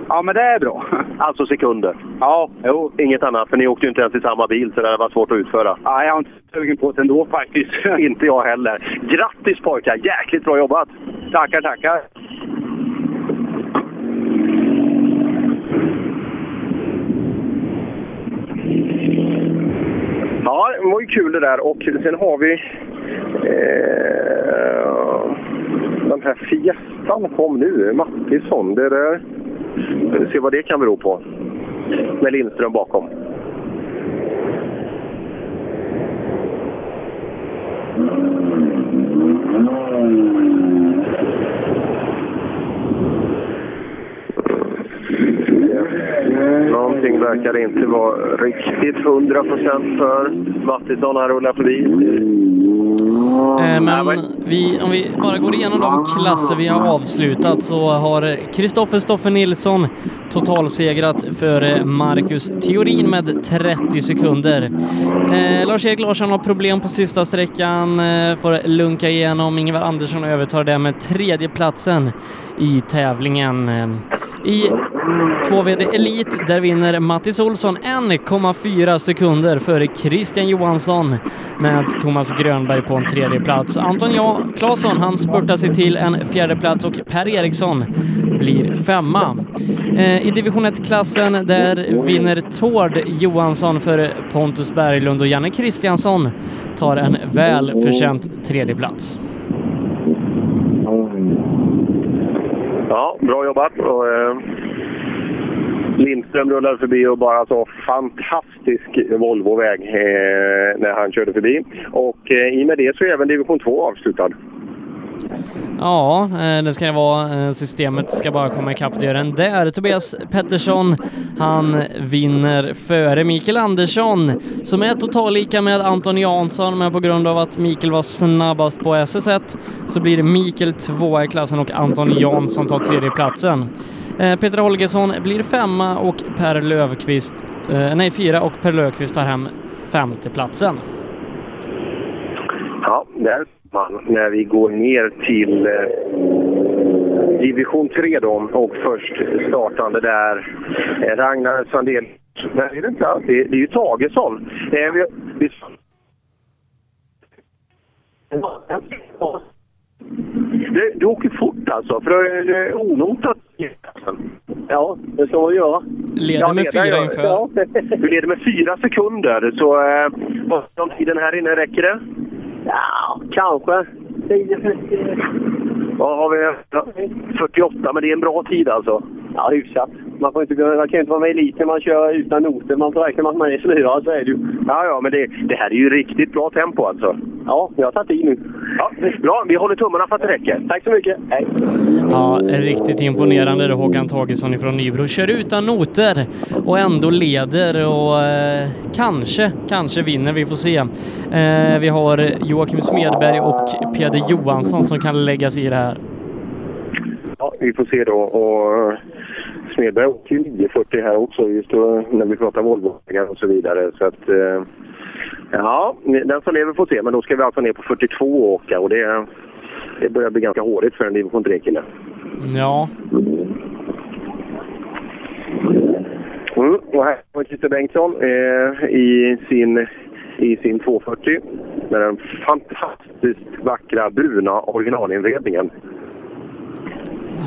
Ja, men det är bra. Alltså sekunder. Ja, jo. Inget annat, för ni åkte ju inte ens i samma bil så det var svårt att utföra. Ja, jag har inte sugen på det ändå faktiskt. inte jag heller. Grattis pojkar! Jäkligt bra jobbat! Tackar, tackar. Ja, det var ju kul det där. Och sen har vi... Eh, den här Fiestan kom nu. Mattisson. Det där... Vi får se vad det kan bero på. Med Lindström bakom. Någonting verkar inte vara riktigt 100% för Mattisson. Han rullar förbi. Eh, Men vi, om vi bara går igenom de klasser vi har avslutat så har Kristoffer Stoffe Nilsson totalsegrat för Marcus Theorin med 30 sekunder. Eh, Lars-Erik Larsson har problem på sista sträckan, eh, får lunka igenom. Ingvar Andersson övertar det med tredjeplatsen i tävlingen. Eh, I 2VD Elit, där vinner Mattis Olsson 1,4 sekunder före Christian Johansson med Thomas Grönberg på en tredje plats. Anton ja Claesson, han spurtar sig till en fjärde plats och Per Eriksson blir femma. Eh, I division 1-klassen där vinner Tord Johansson för Pontus Berglund och Janne Kristiansson tar en välförtjänt tredje plats. Ja, bra jobbat. Och, eh, Lindström rullade förbi och bara så fantastisk Volvo-väg eh, när han körde förbi. Och eh, i och med det så är även division 2 avslutad. Ja, eh, det ska det vara. Eh, systemet ska bara komma ikapp dörren där. Tobias Pettersson, han vinner före Mikael Andersson som är totallika med Anton Jansson, men på grund av att Mikael var snabbast på SS1 så blir det Mikael tvåa i klassen och Anton Jansson tar tredje platsen. Eh, Peter Holgersson blir femma och Per Lövqvist, eh, nej fyra och Per Löfqvist tar hem femteplatsen. Ja, där man när vi går ner till eh, division 3 då och först startande där eh, Ragnar Sandell. Nej, är det inte alls. Det, det är ju Tagesson. Eh, vi, vi... Du, du åker fort alltså, för det är onotat. Ja, det ska man göra. Leder med fyra gör- inför. Ja, du leder med fyra sekunder, så eh, vad om tiden här inne, räcker det? Ja, kanske. Vad har vi? Ja, 48, men det är en bra tid alltså. Ja, hyfsat. Man, får inte, man kan inte vara med i elit när man kör utan noter. Man får räkna med att man är fyra, så är det ju. Ja, ja, men det, det här är ju riktigt bra tempo alltså. Ja, jag har tagit i nu. Ja, bra, vi håller tummarna för att det räcker. Tack så mycket. Hej. Ja, riktigt imponerande då Håkan Tagesson från Nybro. Kör utan noter och ändå leder och eh, kanske, kanske vinner. Vi får se. Eh, vi har Joakim Smedberg och Peder Johansson som kan lägga sig i det här. Ja, vi får se då. Och Smedberg åker ju 940 här också, just då, när vi pratar Volvovägar och så vidare. Så att, eh, ja, den som lever får se. Men då ska vi alltså ner på 42 och åka och det, det börjar bli ganska hårigt för en division 3-kille. Ja, Mm. Och här har Christer Bengtsson eh, i, sin, i sin 240 med den fantastiskt vackra bruna originalinredningen.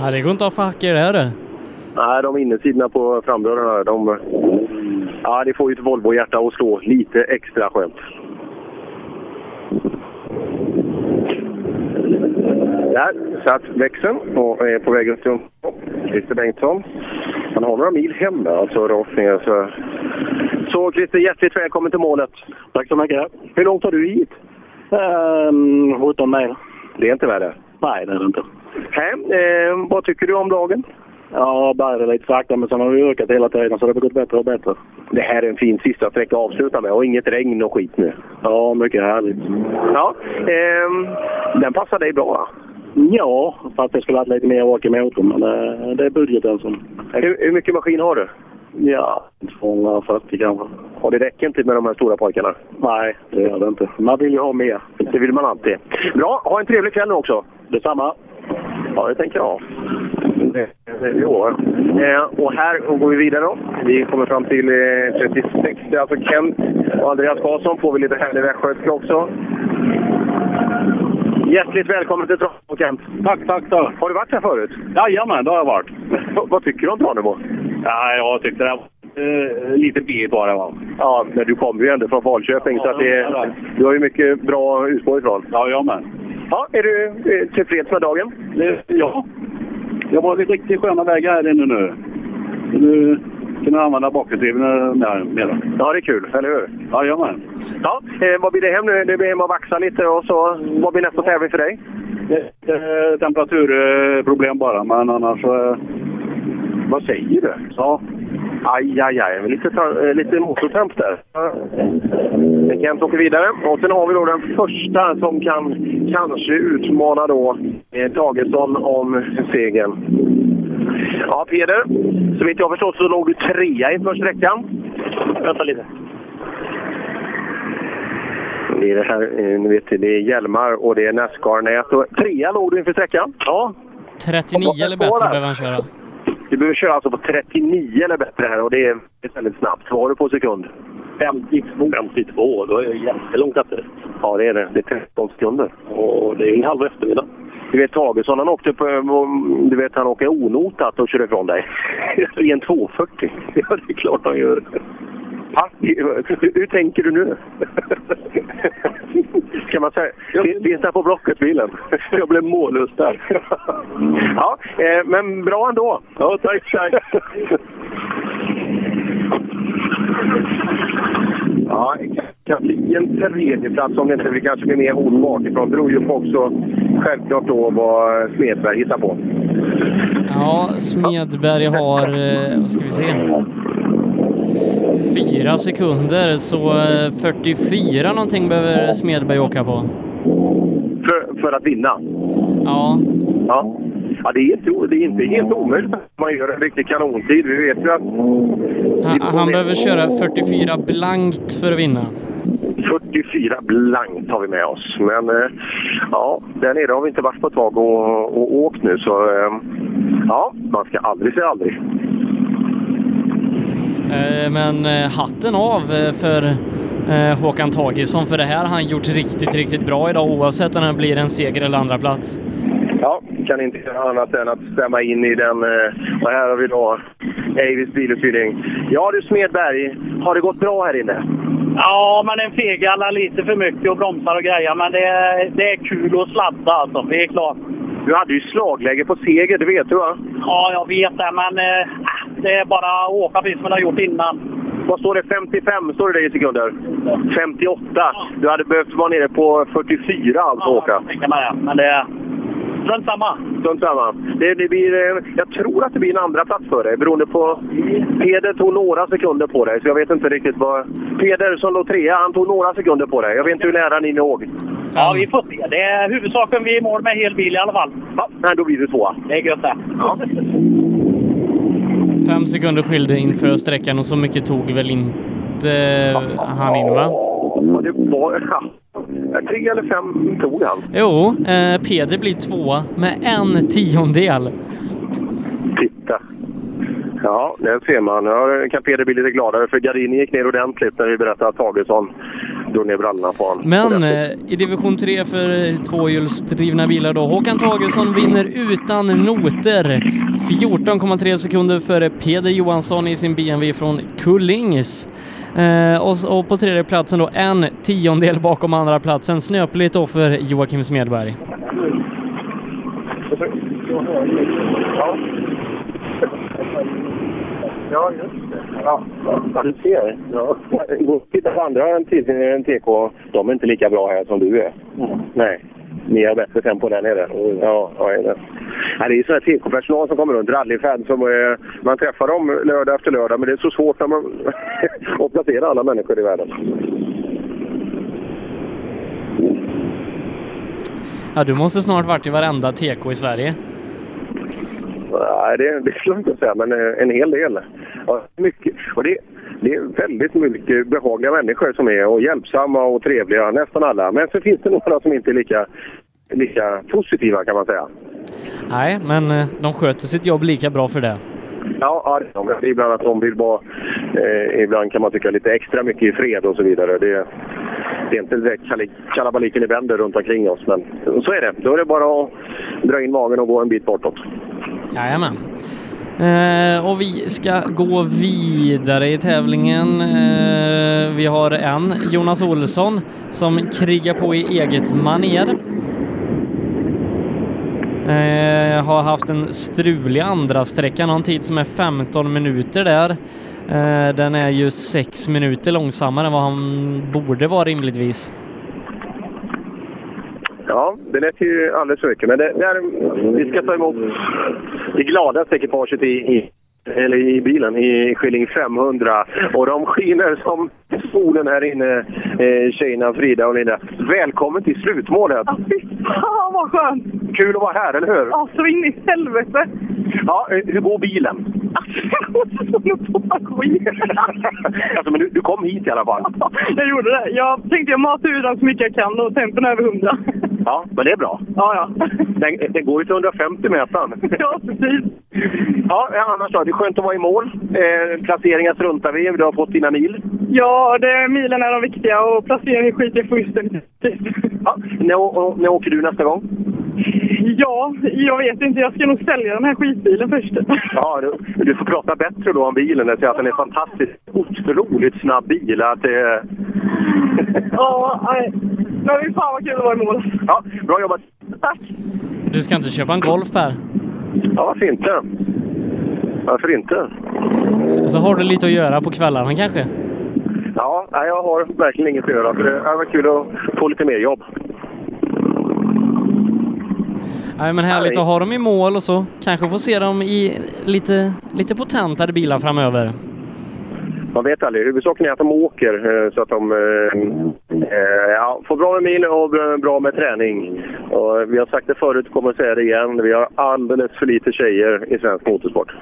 ja det går inte att ha hacker där du. Nej, de innersidorna på framdörrarna, de... Ja, det får ju ett Volvo-hjärta att slå lite extra skönt. Där satt växeln och är på väg upp till Christer Bengtsson. Han har några mil hem där, alltså rakt ner. Så, så Christer, hjärtligt välkommen till målet. Tack så mycket. Hur långt har du hit? Um, 17 mil. Det är inte värre. Nej, det är det inte. Hej, eh, vad tycker du om dagen? Ja, bär lite sakta, men sen har vi ökat hela tiden så det har gått bättre och bättre. Det här är en fin sista sträcka att avsluta med och inget regn och skit nu. Ja, mycket härligt. Ja, ehm, den passar dig bra va? Ja, fast jag skulle ha lite mer åk i motorn, men det, det är budgeten som... Hur, hur mycket maskin har du? Ja, 240 kanske. Och det räcker inte med de här stora pojkarna? Nej, det gör det inte. Man vill ju ha mer. Det vill man alltid. Bra, ha en trevlig kväll nu också. Detsamma. Ja, det tänker jag. Det, det, jo. Eh, och här går vi vidare då. Vi kommer fram till eh, 36. Det är alltså Kent och Andreas Karlsson. Får vi lite härlig västgötska också. Hjärtligt välkommen till Tranemo, Kent. Tack, tack. tack. Har du varit här förut? Jajamän, det har jag varit. Vad tycker du om Tranemo? Ja, jag tyckte det var eh, lite var det va? Ja, men du kommer ju ändå från Falköping så att det, du har ju mycket bra utspår ifrån. Ja, jag med. Ja, är du eh, tillfreds med dagen? Det, ja. Jag var lite riktigt sköna vägar här inne nu. Nu kan jag använda bakhjulsdriven mer. mer. Ja, det är kul, eller hur? Jajamän. Ja, eh, vad blir det hem nu? Det blir hem att vaxa lite och så. Vad blir nästa tävling för dig? Det är temperaturproblem bara, men annars... Eh, Vad säger du? Ja. Aj, aj, aj. Lite, eh, lite motortemp där. Men Kent åker vidare. Och sen har vi då den första som kan kanske utmana då eh, Tagesson om segern. Ja, Peder. Så vitt jag förstått så låg du trea inför sträckan. Vänta lite. Det är det här, eh, ni vet, det är hjälmar och det är Nascar-nät. Trea låg du inför sträckan? Ja. 39 eller bättre behöver han köra. Du behöver köra alltså på 39 eller bättre här och det är väldigt snabbt. Vad har du på sekund? 52. 52, då är det jättelångt efter. Ja, det är det. Det är 13 sekunder. Och det är en halv eftermiddag. Du vet Tagesson, han åkte på, du vet, han åker onotat och kör ifrån dig. I en 240. Ja, det är klart han gör. Ha, hur, tänker du nu? Ska man säga? Fin- Finns det på Blocket bilen? Jag blev mållös där. Ja, eh, men bra ändå. Ja, tack, tack. Ja, det kan bli en tredje plats om det inte blir kanske blir mer hot bakifrån. Det beror ju på också självklart då vad Smedberg hittar på. Ja, Smedberg har, eh, vad ska vi se, fyra sekunder, så eh, 44 någonting behöver Smedberg åka på. För, för att vinna. Ja. Ja. Ja, det är inte, det är inte helt omöjligt att man gör en riktig kanontid. Vi vet ju att... Han, han behöver köra 44 blankt för att vinna. 44 blankt har vi med oss. Men eh, ja, där nere har vi inte varit på ett tag och, och åkt nu. Så eh, ja, man ska aldrig säga aldrig. Eh, Men eh, hatten av eh, för Håkan Tagesson, för det här har han gjort riktigt, riktigt bra idag oavsett om det blir en seger eller andra plats. Ja, kan inte göra annat än att stämma in i den. Och här har vi då Avis biluthyrning. Ja du Smedberg, har det gått bra här inne? Ja, men en fegallar lite för mycket och bromsar och grejer. Men det är, det är kul att sladda alltså. Det är klart. Du hade ju slagläge på seger, det vet du va? Ja, jag vet det. Men eh, det är bara att åka precis som man har gjort innan. Vad står det? 55 står det i sekunder? 58. Du hade behövt vara nere på 44 alltså Ja, åka. det. Men det är strunt samma. Strunt samma. Det, det blir, eh, jag tror att det blir en andra plats för dig beroende på... Peder tog några sekunder på dig, så jag vet inte riktigt vad... Peder som låg trea, han tog några sekunder på dig. Jag vet inte hur nära ni låg. Ja, vi får se. Det är huvudsaken vi är i mål med hel bil i alla fall. Ja, nej, då blir det tvåa. Det är gött det. Ja. Fem sekunder skilde inför sträckan och så mycket tog väl inte han in va? Ja, det var... Ja, tre eller fem tog han. Jo, eh, Peder blir tvåa med en tiondel. Titta. Ja, det ser man. Ja, kan Peder bli lite gladare för Gardini gick ner ordentligt när vi berättade att Tagesson drog ner brallorna på honom. Men eh, i division 3 för eh, tvåhjulsdrivna bilar då, Håkan Tagesson vinner utan noter. 14,3 sekunder före Peder Johansson i sin BMW från Kullings. Eh, och, och på tredje platsen då en tiondel bakom andra platsen. Snöpligt då för Joakim Smedberg. Ja. Just det. Ja, du ser. Ja. Titta på andra än TK. De är inte lika bra här som du är. Nej. Ni har bättre tempo där nere. Ja, ja, är det. Ja, det är sån här TK-personal som kommer runt, rallyfans som eh, man träffar dem lördag efter lördag, men det är så svårt när man att placera alla människor i världen. Ja, du måste snart varit i varenda TK i Sverige. Nej, det, det skulle jag inte säga, men eh, en hel del. Ja, mycket. Och det, det är väldigt mycket behagliga människor som är och hjälpsamma och trevliga, nästan alla. Men så finns det några som inte är lika, lika positiva kan man säga. Nej, men eh, de sköter sitt jobb lika bra för det. Ja, ja, det är ibland att de vill vara, eh, ibland kan man tycka lite extra mycket i fred och så vidare. Det, det är inte direkt kalabaliken i bänder runt omkring oss, men så är det. Då är det bara att dra in magen och gå en bit bortåt. Jajamän. Eh, och vi ska gå vidare i tävlingen. Eh, vi har en, Jonas Olsson, som krigar på i eget maner. Eh, har haft en strulig andra sträcka, någon tid som är 15 minuter där. Eh, den är ju 6 minuter långsammare än vad han borde vara rimligtvis. Ja, det lät ju alldeles för mycket. Men det, det är, vi ska ta emot det gladaste ekipaget i, i eller i bilen, i Skilling 500. Och de skiner som solen här inne, eh, tjejerna Frida och Linda. Välkommen till slutmålet! Ja, fy fan vad skönt! Kul att vara här, eller hur? Ja, så in i helvete! Ja, eh, hur går bilen? alltså, men du, du kom hit i alla fall. Jag gjorde det. Jag tänkte jag matar ur den så mycket jag kan och tempen är över 100. Ja, men det är bra. Ja, ja. Den, den går ju till 150 metern. Ja, precis. Ja, annars då? Det är skönt att vara i mål. Eh, placeringar struntar vi. Du har fått dina mil. Ja, det, milen är de viktiga och placeringen skiter jag fullständigt. Ja, när, och, när åker du nästa gång? Ja, jag vet inte. Jag ska nog sälja den här skitbilen först. Ja, du, du får prata bättre då om bilen. Jag säger att den är fantastiskt otroligt snabb bil. Att det... Ja, nej. Men fy fan vad kul att vara i mål. Ja, bra jobbat! Tack! Du ska inte köpa en Golf Per? Ja, varför inte? Varför inte? Så, så har du lite att göra på kvällarna kanske? Ja, jag har verkligen inget att göra. För det var kul att få lite mer jobb. Nej men härligt att ha dem i mål och så kanske få se dem i lite, lite potentare bilar framöver. Man vet aldrig. Huvudsaken är att de åker eh, så att de eh, eh, ja, får bra med mil och bra- med träning. Och vi har sagt det förut, kommer att säga det igen. Vi har alldeles för lite tjejer i svensk motorsport.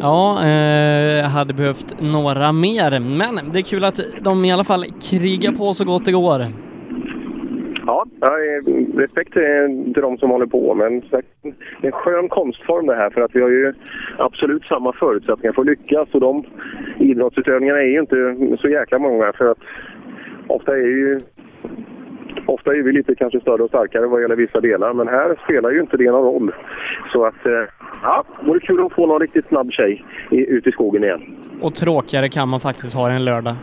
Ja, eh, hade behövt några mer, men det är kul att de i alla fall krigar på så gott det går. Ja, ja, eh, respekt till eh, till de som håller på, men det är en skön konstform det här för att vi har ju absolut samma förutsättningar för att lyckas och de idrottsutövningarna är ju inte så jäkla många för att ofta är ju Ofta är vi lite kanske större och starkare vad gäller vissa delar, men här spelar ju inte det någon roll. Så att, eh, ja, det vore kul att få någon riktigt snabb tjej ut i skogen igen. Och tråkigare kan man faktiskt ha en lördag.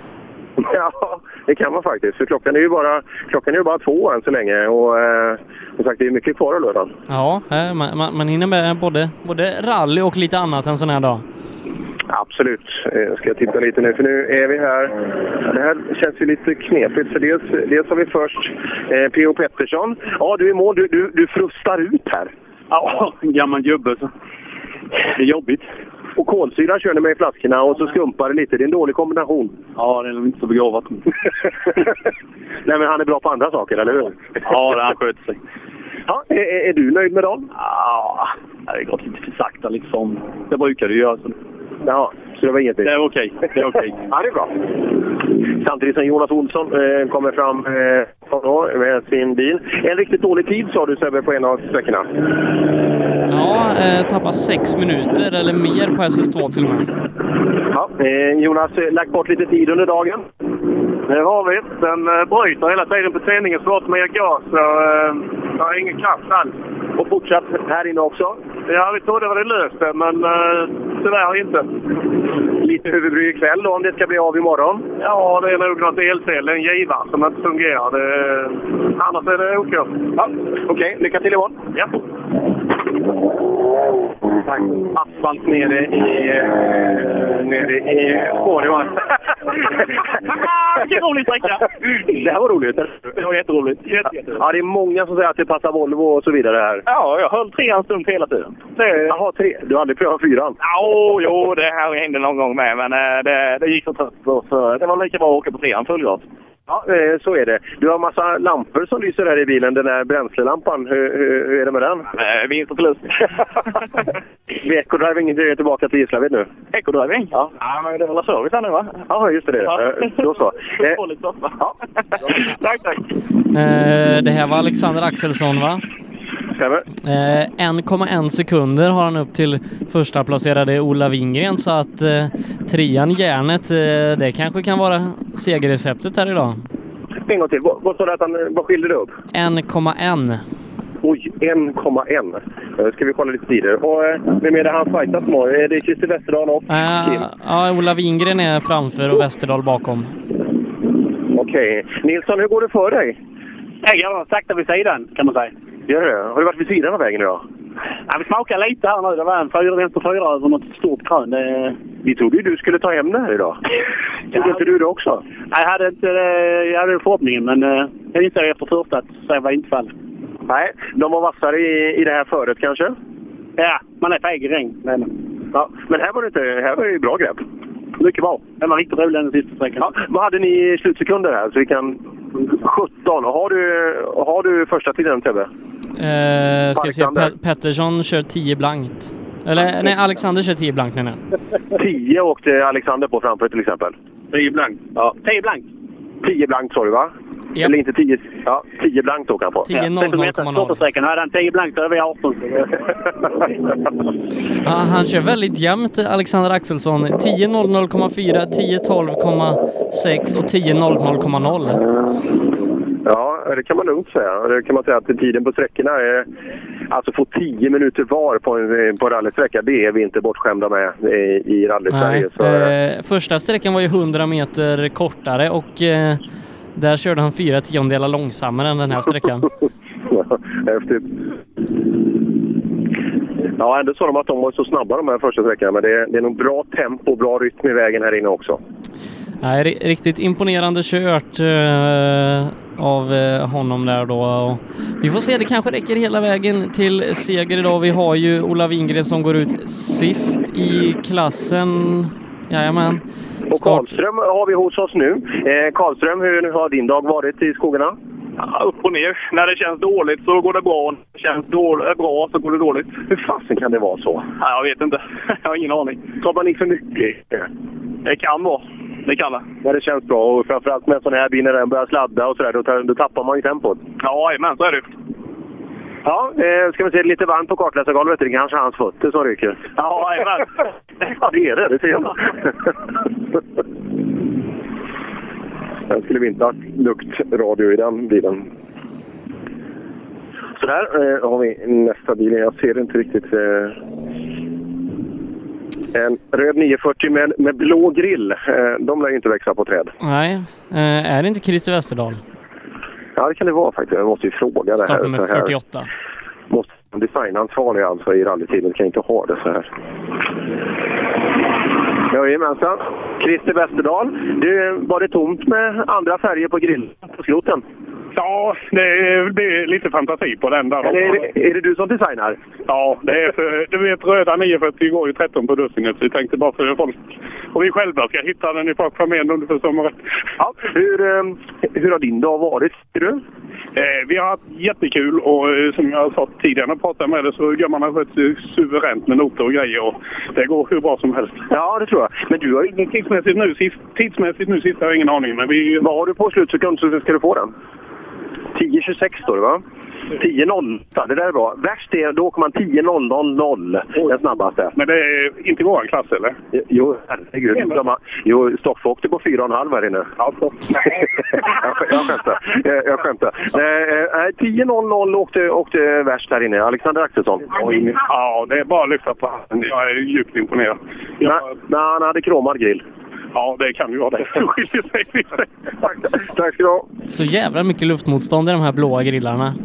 Ja, det kan man faktiskt. För klockan är ju bara, klockan är ju bara två än så länge. Och eh, som sagt, det är mycket kvar av lördagen. Ja, eh, man, man, man hinner med både, både rally och lite annat en sån här dag. Absolut. Eh, ska jag titta lite nu, för nu är vi här. Det här känns ju lite knepigt, för dels, dels har vi först eh, P.O. Pettersson. Ja, du är mål. Du, du, du frustar ut här. Ja, en gammal gubbe så. Det är jobbigt. Och kolsyra kör ni med i flaskorna och så skumpar det lite. Det är en dålig kombination. Ja, det är inte så begåvat. Nej, men han är bra på andra saker, eller hur? Ja, han sköter sig. Ja, är, är- är du nöjd med dagen? Ja, det har gått lite för sakta liksom. Det brukar det göra. Så. Ja, så det var ingenting? Det är okej. Det är okej. Ja, det är bra. Samtidigt som Jonas Olsson eh, kommer fram eh, då, med sin bil. En riktigt dålig tid sa du Sebbe på en av sträckorna. Ja, eh, tappa sex minuter eller mer på SS2 till och med. Ja, eh, Jonas, eh, lagt bort lite tid under dagen. Det har vi. Den eh, bryter hela tiden på tändningen man ger gas. Så eh, jag har ingen kraft alls. Och fortsatt här inne också? Ja, vi trodde löst det, men eh, tyvärr inte. Lite huvudbry ikväll då om det ska bli av imorgon? Ja, det är nog något elfel. Det en givare som inte fungerar. Det, annars är det OK. Ja, Okej, lycka till imorgon. Ja. Asfalt nere i, eh, nere i Skåne. Vilken rolig sträcka! Det här var roligt. Det var jätteroligt. Jätte, jätte. Ja, det är många som säger att det passar Volvo och så vidare här. Ja, jag höll trean stumt hela tiden. Det... Jaha, tre. Du har aldrig prövat fyran? Ja, jo, det här hände någon gång med, men eh, det, det gick så trött så, så det var lika bra att åka på trean fullgas. Ja, eh, så är det. Du har massa lampor som lyser här i bilen. Den där bränslelampan, hur, hur, hur är det med den? Vinst och förlust. Ecodriving är tillbaka till Gislaved nu. Ecodriving? Ja. ja, men det är väl service här nu va? Ja, just det. Ja. Eh, Då så. Eh, så. Ja. tack, tack. Eh, det här var Alexander Axelsson va? Stämmer. Eh, 1,1 sekunder har han upp till första placerade Ola Wingren så att eh, trean järnet, eh, det kanske kan vara segerreceptet här idag. En gång till. Vad, vad sa du att han, vad skilde det upp? 1,1. Oj, 1,1. Nu ska vi kolla lite tider. Och eh, vem är det han fightas med? Är det Christer Westerdahl och? Eh, ja, Ola Wingren är framför och Westerdahl bakom. Okej. Nilsson, hur går det för dig? Jag går sakta vid sidan kan man säga. Gör det? Har du varit vid sidan av vägen idag? Ja, vi smakar lite här nu. Det var en fyra vänster fyra över något stort krön. Det... Vi trodde ju du skulle ta hem det här idag. Trodde inte du det också? Jag hade inte eh, jag hade förhoppningen, men eh, jag insåg efter första att så var inte fallet. Nej, de var vassare i, i det här föret kanske? Ja, man är feg i regn. Men... Ja, men här var det inte... Här var det bra grepp. Mycket bra. Den var riktigt rolig den sista sträckan. Ja, vad hade ni i slutsekunder här? Så vi kan... 17. Har du, har du första tiden, Tebbe? Eh, ska vi se. Pe- Pettersson kör 10 blankt. Eller nej, Alexander kör 10 blankt menar jag. 10 åkte Alexander på framför till exempel. 10 blankt. Ja. 10 blankt. 10 blankt sa du va? Japp. Eller inte 10? Ja, 10 blankt åker han på. 10 00,0. Kortsträckan hade han 10 blankt över 18. Ja, han kör väldigt jämnt, Alexander Axelsson. 10 00,4, 10 12,6 och 10 00,0. Ja, det kan man lugnt säga. Det kan man säga att tiden på sträckorna är... Alltså få 10 minuter var på en, på en rallysträcka, det är vi inte bortskämda med i, i rally-Sverige. Så, Eh, första sträckan var ju 100 meter kortare och eh, där körde han fyra tiondelar långsammare än den här sträckan. Häftigt. Ja, ändå sa de att de var så snabba de här första sträckorna, men det är, det är nog bra tempo och bra rytm i vägen här inne också. Nej, ri- riktigt imponerande kört eh, av eh, honom där då. Och vi får se, det kanske räcker hela vägen till seger idag. Vi har ju Ola Wingren som går ut sist i klassen. Jajamän. Och Karlström har vi hos oss nu. Eh, Karlström, hur har din dag varit i skogarna? Ja, upp och ner. När det känns dåligt så går det bra. När det känns dåligt, bra så går det dåligt. Hur fasen kan det vara så? Ja, jag vet inte. Jag har ingen aning. Tar man i för mycket? Det kan vara. Det kan det. När det känns bra och framförallt med en sån här bil när den börjar sladda och sådär, då, då tappar man ju tempot. Ja, men så är det. Ja, eh, ska vi se lite varmt på kartläsargolvet. Det är kanske hans fötter som ryker. Ja, jajamän. Ja, det är det. Det ser man. Den skulle vi inte ha luktradio i den bilen. Så där eh, har vi nästa bil. Jag ser inte riktigt. Eh, en röd 940 med, med blå grill. Eh, de lär ju inte växa på träd. Nej, eh, är det inte Christer Westerdahl? Ja, det kan det vara faktiskt. Jag måste ju fråga det här. Startnummer så här. 48. Måste designansvarig alltså i rallyteamet kan inte ha det så här. Jajamensan. Christer Westerdahl. Du, var det tomt med andra färger på grillen på skroten? Ja, det är, det är lite fantasi på den där. Är det, är det du som designar? Ja, det är för, du vet röda 940 går ju 13 på dussinet så vi tänkte bara för folk och vi själva ska hitta den i bakfamiljen om du förstår mig. Ja, hur, eh, hur har din dag varit, du? Eh, vi har haft jättekul och eh, som jag sa tidigare när jag pratade med dig så gör man har skött sig suveränt med noter och grejer och det går hur bra som helst. Ja, det tror jag. Men du har ju... Tidsmässigt nu, sist, tidsmässigt nu sist har jag ingen aning men vi... Vad har du på slutsekund så ska du få den? 10.26 står det va? 10.08, det där är bra. Värst är, då åker man 10.000, den snabbaste. Men det är inte våran klass eller? Jo, herregud. De jo, Stoffe åkte på 4,5 här inne. Ja, så. jag, sk- jag skämtar. Jag, jag skämtar. Eh, eh, 10.00 åkte, åkte värst här inne. Alexander Axelsson. Oj, Ja, det är bara att lyfta på. Jag är djupt imponerad. Jag, Men han hade kromad grill. Ja, det kan ju vara det. Det skiljer sig lite. Tack ska du ha. Så jävla mycket luftmotstånd i de här blåa grillarna.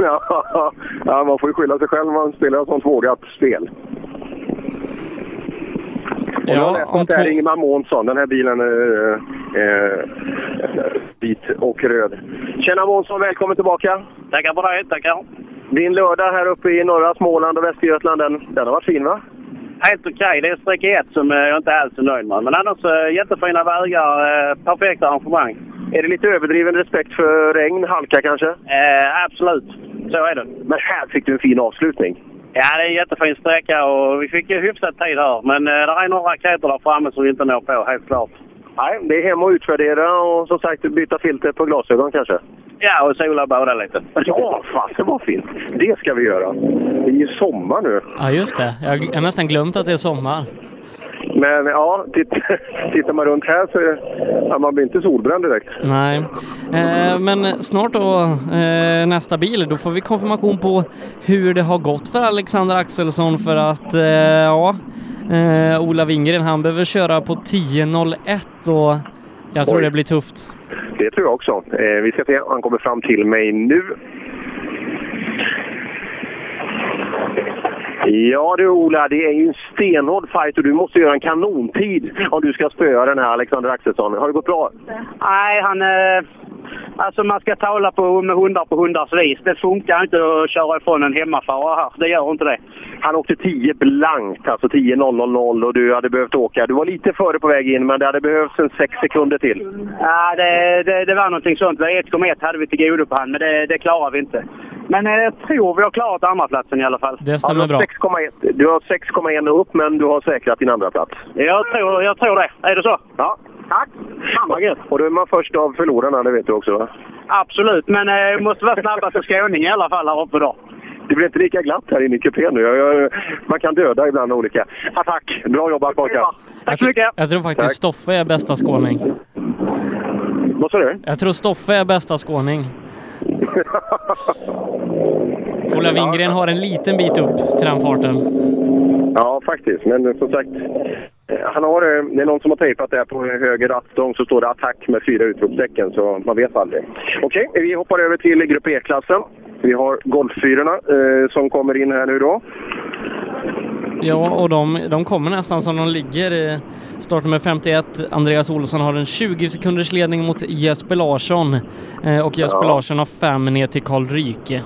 Ja, ja, man får ju skylla sig själv när man spelar ett sånt vågat spel. Och jag har läst om att det är Ingemar Månsson. Den här bilen är eh, vit och röd. Tjena Månsson, välkommen tillbaka. Tackar för det, tackar. Din lördag här uppe i norra Småland och Västergötland, den, den har varit fin va? Helt okej. Det är sträcka ett som eh, jag inte alls är nöjd med. Men annars eh, jättefina vägar, eh, perfekta arrangemang. Är det lite överdriven respekt för regn, halka kanske? Eh, absolut, så är det. Men här fick du en fin avslutning. Ja, det är en jättefin sträcka och vi fick ju hyfsat tid här. Men eh, det är några raketer där framme som vi inte når på, helt klart. Nej, det är hem och utvärdera och som sagt byta filter på glasögon kanske. Ja, och sola båda lite. Ja, fasen vad fint. Det ska vi göra. Det är ju sommar nu. Ja, just det. Jag har gl- nästan glömt att det är sommar. Men ja, titt, tittar man runt här så ja, man blir inte solbränd direkt. Nej, eh, men snart då eh, nästa bil, då får vi konfirmation på hur det har gått för Alexander Axelsson för att eh, ja, eh, Ola Wingren han behöver köra på 10.01 och jag tror Oj. det blir tufft. Det tror jag också. Eh, vi ska se, han kommer fram till mig nu. Ja du Ola, det är ju en stenhård fight och du måste göra en kanontid om du ska spöa den här Alexander Axelsson. Har det gått bra? Nej, han, eh, Alltså man ska tala på, med hundar på hundars vis. Det funkar inte att köra ifrån en hemmafara här. Det gör inte det. Han åkte 10 blankt, alltså 10 000 och du hade behövt åka. Du var lite före på väg in, men det hade behövts en 6 sekunder till. Ja, det, det, det var någonting sånt. 1,1 hade vi till godo på han, men det, det klarar vi inte. Men eh, jag tror vi har klarat andraplatsen i alla fall. Det stämmer du har bra. 6,1 Du har 6,1 upp, men du har säkrat din andra plats. Jag tror, jag tror det. Är det så? Ja. Tack! Fan vad gött! Och då är man först av förlorarna, det vet du också va? Absolut, men eh, måste vara snabbaste skåning i alla fall här uppe då. Det blir inte lika glatt här inne i kupén nu. Jag, jag, man kan döda ibland olika. Attack! Bra jobbat pojkar! Tack så mycket! Jag tror faktiskt Stoffe är bästa skåning. Vad sa du? Jag tror Stoffe är bästa skåning. Ola Wingren har en liten bit upp till den farten. Ja, faktiskt. Men som sagt, eh, han har, eh, det är någon som har tejpat det på höger rattstång så står det attack med fyra utropstecken, så man vet aldrig. Okej, vi hoppar över till Grupp E-klassen. Vi har Golffyrorna eh, som kommer in här nu då. Ja, och de, de kommer nästan som de ligger. i Startnummer 51, Andreas Olsson, har en 20 sekunders ledning mot Jesper Larsson. Eh, och Jesper Ja. Larsson har fem ner till Karl Ryke.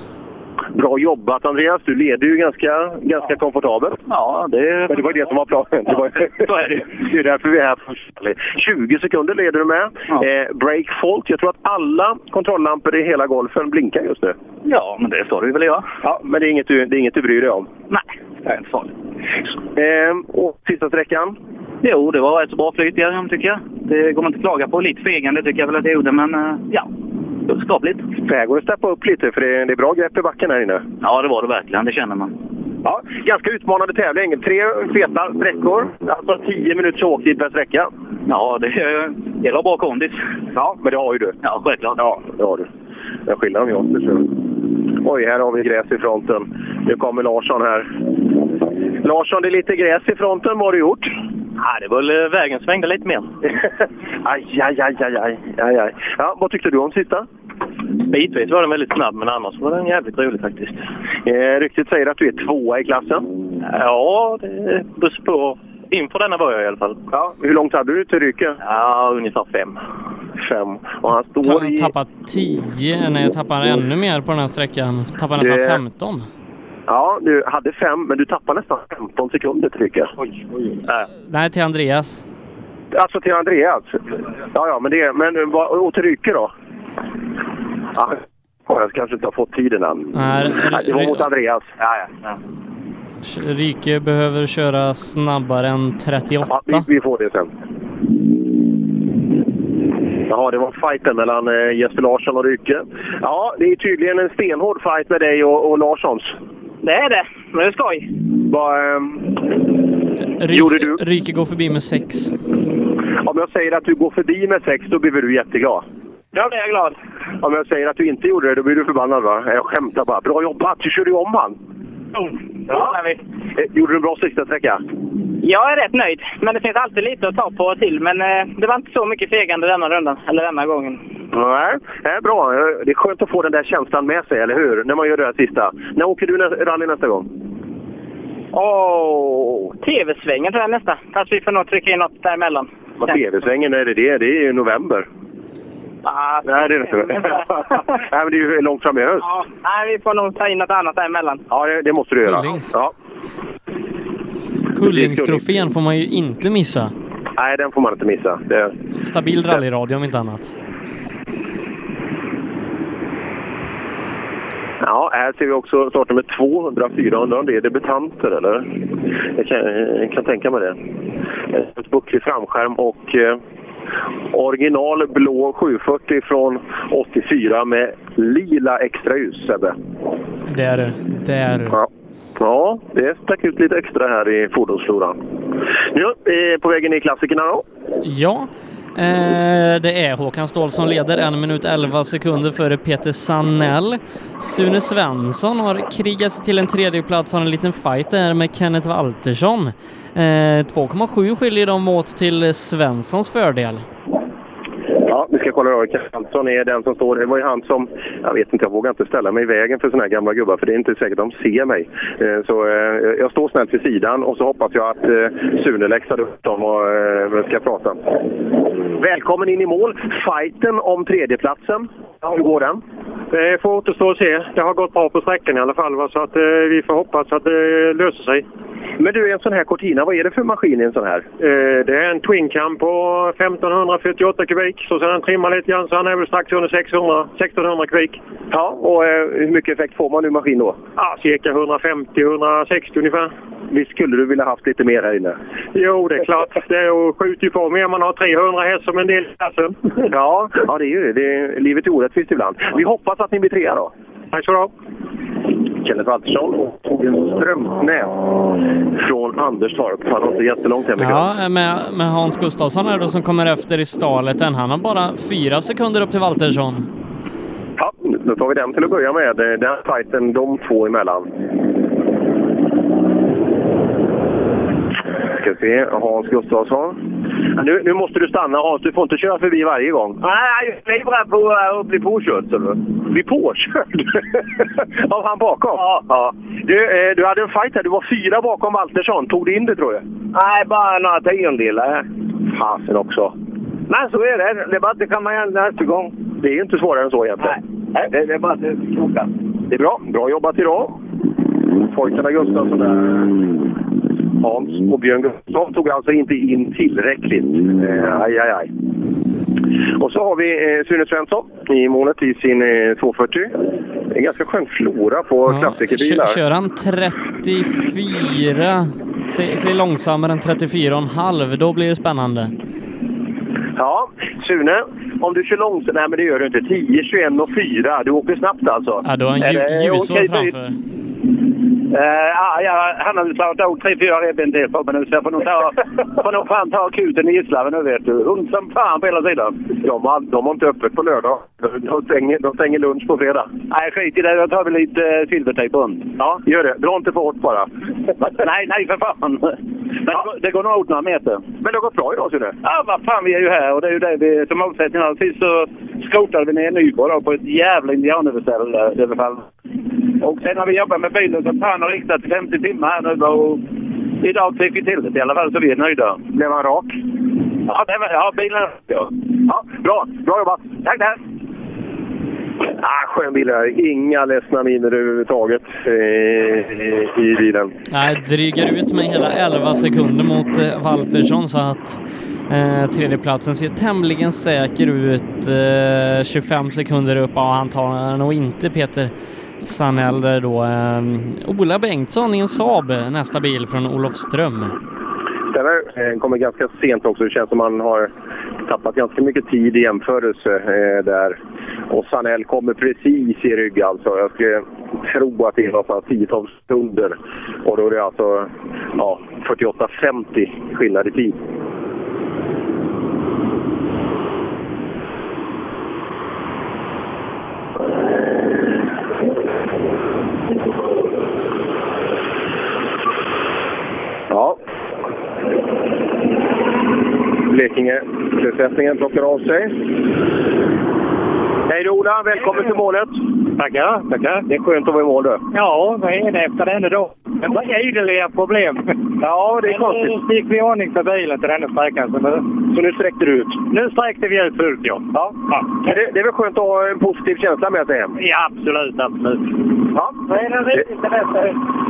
Bra jobbat Andreas, du leder ju ganska, ganska komfortabelt. Ja, det... Men det var det som var planen. Det, var, så är det. det är därför vi är här. först. 20 sekunder leder du med. Eh, break fault. Jag tror att alla kontrolllampor i hela golfen blinkar just nu. Ja, men det ska du väl göra. Ja, men det är inget du, det är inget du bryr dig om. Nej, det är inte farligt. Eh, och sista sträckan? Jo, det var rätt så bra flyt igenom tycker jag. Det går man inte att klaga på. Lite fegande tycker jag väl att jag gjorde, men eh, ja, skapligt. Här går det att steppa upp lite för det är, det är bra grepp i backen här inne. Ja, det var det verkligen. Det känner man. Ja, ganska utmanande tävling. Tre feta sträckor. Alltså 10 minuters åktid per sträcka. Ja, det gäller att bra kondis. Ja, men det har ju du. Ja, självklart. Ja, det har du. Den skillnaden vi har. så. Oj, här har vi gräs i fronten. Nu kommer Larsson här. Larsson, det är lite gräs i fronten. Vad har du gjort? Ja, det var väl vägen svängde lite mer. aj, aj, aj, aj, aj, aj, aj. Ja, vad tyckte du om sista? Bitvis var den väldigt snabb, men annars var den jävligt rolig faktiskt. Eh, ryktet säger att du är tvåa i klassen. Ja, det beror på. Inför denna var jag i alla fall. Ja, hur långt hade du till Ryke? Ja, ungefär fem. Fem. Och han står Ta, i... tappar 10, nej jag tappar ännu mer på den här sträckan. Tappar nästan Det- 15. Ja, du hade fem, men du tappade nästan 15 sekunder till Ryke. Oj, oj. Nej, till Andreas. Alltså till Andreas? Ja, ja, men det... Men vad- och till Ryke då? Ja, jag kanske inte har fått tiden än. Nej, Nej, det var mot Andreas. Ja, ja. ja. Ryke behöver köra snabbare än 38. Ja, vi, vi får det sen. Jaha, det var fighten mellan eh, Jesper Larsson och Ryke. Ja, det är tydligen en stenhård fight med dig och, och Larssons. Det är det, men det är skoj. Vad ehm, Ryke, gjorde du? Ryke går förbi med 6. Om jag säger att du går förbi med sex, då blir du jätteglad. Ja, det är jag glad. Om jag säger att du inte gjorde det, då blir du förbannad va? Jag skämtar bara. Bra jobbat! Du körde ju om han! Ja, är vi. Eh, Gjorde du en bra sista sträcka? Jag är rätt nöjd, men det finns alltid lite att ta på till. Men eh, det var inte så mycket fegande denna rundan, eller denna gången. Nej, det är bra. Det är skönt att få den där känslan med sig, eller hur? När man gör det här sista. När åker du nä- rally nästa gång? Åh, TV-svängen tror jag nästa. Fast vi får nog trycka in något däremellan. Vad TV-svängen är det det? Det är ju november. Ah, Nej, det är det inte. Nej, men det är ju långt fram i höst. ja, nej, vi får nog ta in något annat däremellan. Ja, det, det måste du göra. Kullings. Ja. Kullingstrofén får man ju inte missa. Nej, den får man inte missa. Det... Stabil rallyradio om inte annat. Ja, här ser vi också startnummer 200, 400. Om det är debutanter, eller? Jag kan, jag kan tänka mig det. Ett bucklig framskärm och eh, original blå 740 från 84 med lila extra ljus, Sebbe. Det är det. Det är det. Ja. ja, det stack ut lite extra här i fordonsfloran. Nu, eh, på vägen i klassikerna då? Ja, eh, det är Håkan Ståhl som leder en minut 11 sekunder före Peter Sannell. Sune Svensson har krigat sig till en tredjeplats har en liten fight där med Kenneth Waltersson. Eh, 2,7 skiljer de åt till Svenssons fördel. Ja, vi ska kolla då. Hansson är den som står. Det var ju han som... Jag vet inte, jag vågar inte ställa mig i vägen för såna här gamla gubbar för det är inte säkert de ser mig. Eh, så eh, jag står snällt vid sidan och så hoppas jag att eh, Sune läxar upp dem och ska prata. Välkommen in i mål. Fighten om tredjeplatsen. Hur går den? Det får återstå att se. Det har gått bra på sträckan i alla fall, va? så att, eh, vi får hoppas att det löser sig. Men du, en sån här Cortina, vad är det för maskin i en sån här? Eh, det är en Twin Cam på 1548 kubik. Så sen den trimmar lite grann så han är väl strax under 600, 1600 kubik. Ja, och eh, hur mycket effekt får man ur maskin då? Ja, cirka 150-160 ungefär. Visst skulle du vilja haft lite mer här inne? Jo, det är klart. Det att skjuta på mer. Man har 300 häst som en del i klassen. Ja, ja det är ju det. är- Livet är orättvist ibland. Vi hoppas att ni blir trea då. Tack så du ha. Kenneth Waltersson och Torbjörn Strömsnäs från Anderstorp. Han har inte jättelångt hemifrån. Ja, med, med Hans Gustafsson här då som kommer efter i stalet än. Han har bara fyra sekunder upp till Waltersson. Ja, då tar vi den till att börja med. Den fighten de två emellan. Ska se, Hans Gustafsson. Ja, Nu, nu måste du stanna Hans, du får inte köra förbi varje gång. Nej, jag är livrädd på att bli påkörd. Bli påkörd? Av han bakom? Ja. ja. Du, eh, du hade en fight här, du var fyra bakom Waltersson. Tog du in det tror jag? Nej, bara några tiondelar. Fasen också. Men så är det. Det är bara att det kan man göra nästa gång. Det är ju inte svårare än så egentligen. Nej, det, det är bara att det krokar. Det är bra. Bra jobbat idag. Pojkarna Gustafsson där. Hans och Björn Gustafsson tog alltså inte in tillräckligt. Eh, aj, aj, aj. Och så har vi eh, Sune Svensson i målet i sin eh, 240. Det är en ganska skön flora på klassikerbilar. Kör, kör han 34, säg, säg långsammare än 34,5, då blir det spännande. Ja, Sune, om du kör långsamt... Nej, men det gör du inte. 10, 21 och 4. Du åker snabbt alltså. Ja, då har lju- ljusår framför. Uh, ja, ja, han har slagit av tre, fyra revben till på mig nu så jag får nog, ta, får nog fan ta akuten i Gislaved nu vet du. Hund som fan på hela sidan. De har, de har inte öppet på lördag. De stänger, de stänger lunch på fredag. Nej, skit i det. Jag tar väl lite uh, silvertejp runt. Ja, gör det. Dra inte för hårt bara. nej, nej för fan. Men det, går, det går nog åt några meter. Men det har gått bra idag Sune. Ja, vad fan vi är ju här och det är ju det vi som målsättning har. Sist så skrotade vi ner då på ett jävla indianöverfall. Och sen har vi jobbat med bilen som fan har riktat 50 timmar här nu och idag fick vi till det i alla fall så vi är nöjda. Blev han rak? Ja, det var, ja bilen ja. ja, Bra, bra jobbat! Tack, tack! Ah, skön bil här. Inga ledsna miner överhuvudtaget eh, i, i bilen. Nej, drygar ut med hela 11 sekunder mot eh, Waltersson så att eh, tredjeplatsen ser tämligen säker ut. Eh, 25 sekunder upp, ja han tar nog inte Peter Sanell där då. Ehm, Ola Bengtsson i en Saab, nästa bil från Olofström. Stämmer. Eh, kommer ganska sent också. Det känns som man har tappat ganska mycket tid i jämförelse eh, där. Och Sanell kommer precis i rygg alltså. Jag skulle tro att det är någonstans tiotals sekunder. Och då är det alltså ja, 48-50 skillnad i tid. Ja. Blekinge-besättningen plockar av sig. Hej då Ola, välkommen till målet. Tackar, tackar. Det är skönt att vara i mål du. Ja, vad är det efter den då? Det var ideliga problem. Ja, det är konstigt. Nu fick vi ordning för bilen till denna sträckan. Så nu, Så nu sträckte du ut? nu sträckte vi ut fullt, ja. Ja. Men Det, det är väl skönt att ha en positiv känsla med sig hem? Ja, absolut, absolut. Ja. Så är den riktigt det bästa.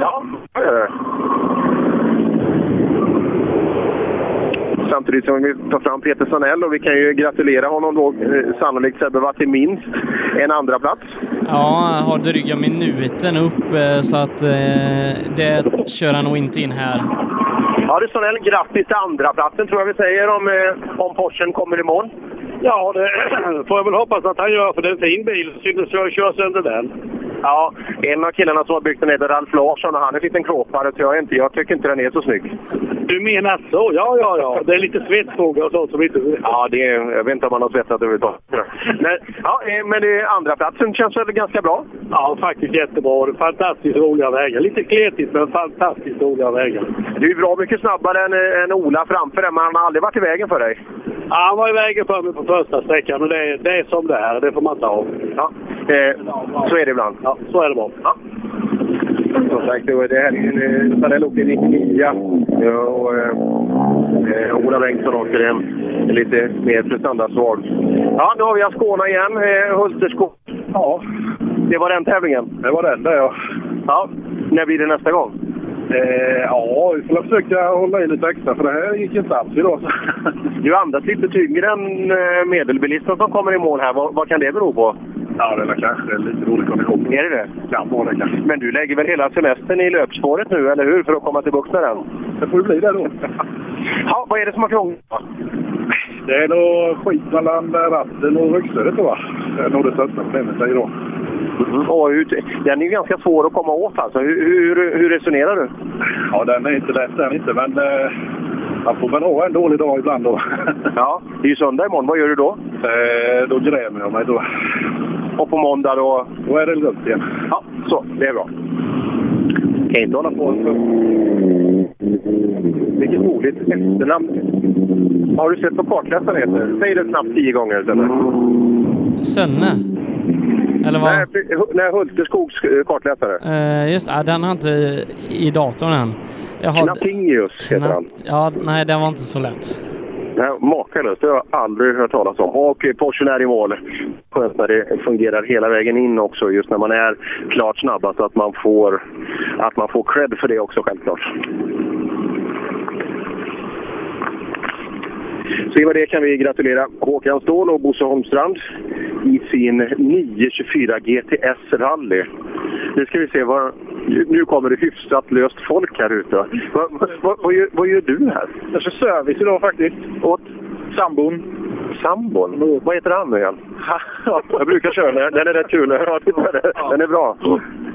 Ja, det är det. Samtidigt som vi tar fram Peter Sanell och vi kan ju gratulera honom då eh, sannolikt Sebbe var till minst en andra plats. Ja, har dryga minuten upp eh, så att eh, det kör han nog inte in här. Ja du Sanell, grattis till andra platsen tror jag vi säger om, eh, om Porschen kommer i mål. Ja, det får jag väl hoppas att han gör, för det är en fin bil. Synd att köra sönder den. Ja, en av killarna som har byggt den heter Ralf Larsson och han är en liten kråpare så jag, inte, jag tycker inte den är så snygg. Du menar så? Ja, ja, ja. Det är lite svetsfrågor och sånt som inte... Ja, det är, jag vet inte om man har svettat överhuvudtaget. Men, ja, eh, men det, andra platsen känns väl ganska bra? Ja, faktiskt jättebra. Fantastiskt roliga vägar. Lite kletigt, men fantastiskt roliga vägar. Du är bra mycket snabbare än, eh, än Ola framför dig, men han har aldrig varit i vägen för dig. Ja, han var i vägen för mig på första sträckan och det, det är som det är. Det får man ta. Ja, eh, så är det ibland. Ja, så är det bara. Ja. Som sagt, det var- det här. Sanell åkte 99 ja, och eh, eh, Ola Bengtsson åker en lite mer prestandarsvag. Ja, nu har vi Ascona igen. Eh, Hulterskog. Ja. Det var den tävlingen? Det var den där, ja. Ja. När blir det nästa gång? Eh, ja, vi får försöka hålla i lite extra för det här gick inte alls idag. Du andas lite tyngre än eh, medelbilisten som kommer i mål här. Vad, vad kan det bero på? Ja, det är kanske lite dålig kondition. Är det det? Kan vara det kanske. Men du lägger väl hela semestern i löpspåret nu, eller hur? För att komma till bukt med den? Det får ju bli det då. Ja, vad är det som har krånglat? Det är nog skit mellan ratten och ryggstödet tror jag. Det är nog det största problemet där idag. Mm. Och ut, den är ju ganska svår att komma åt alltså. Hur, hur, hur resonerar du? Ja, den är inte lätt den inte, men eh, man får väl ha en dålig dag ibland då. Ja, det är ju söndag imorgon. Vad gör du då? Eh, då grämer jag mig då. Och på måndag då? Då är det lugnt igen. Ja, så. Det är bra. Kan inte hålla på så. Vilket roligt efternamn. Har du sett vad kartläsaren heter? Säg det snabbt tio gånger. Eller? Sönne? Eller vad? Nej, nej, Hulteskogs kartläsare. Eh, just det, den har inte i datorn än. Jag har... Knappingius heter han. Ja, nej, den var inte så lätt. Nej, makalöst. Det har jag aldrig hört talas om. Och Porschen är i mål. Skönt när det fungerar hela vägen in också, just när man är klart snabbast. Att man får, att man får cred för det också, självklart. Så i det kan vi gratulera Håkan Ståhl och Bosse Holmstrand i sin 924 GTS Rally. Nu ska vi se, vad, nu kommer det hyfsat löst folk här ute. Vad, vad, vad, vad, gör, vad gör du här? Jag kör service idag faktiskt. Åt sambon. Sambon? Vad heter han nu igen? Jag brukar köra den. Den är rätt kul. Ja, den. Är bra.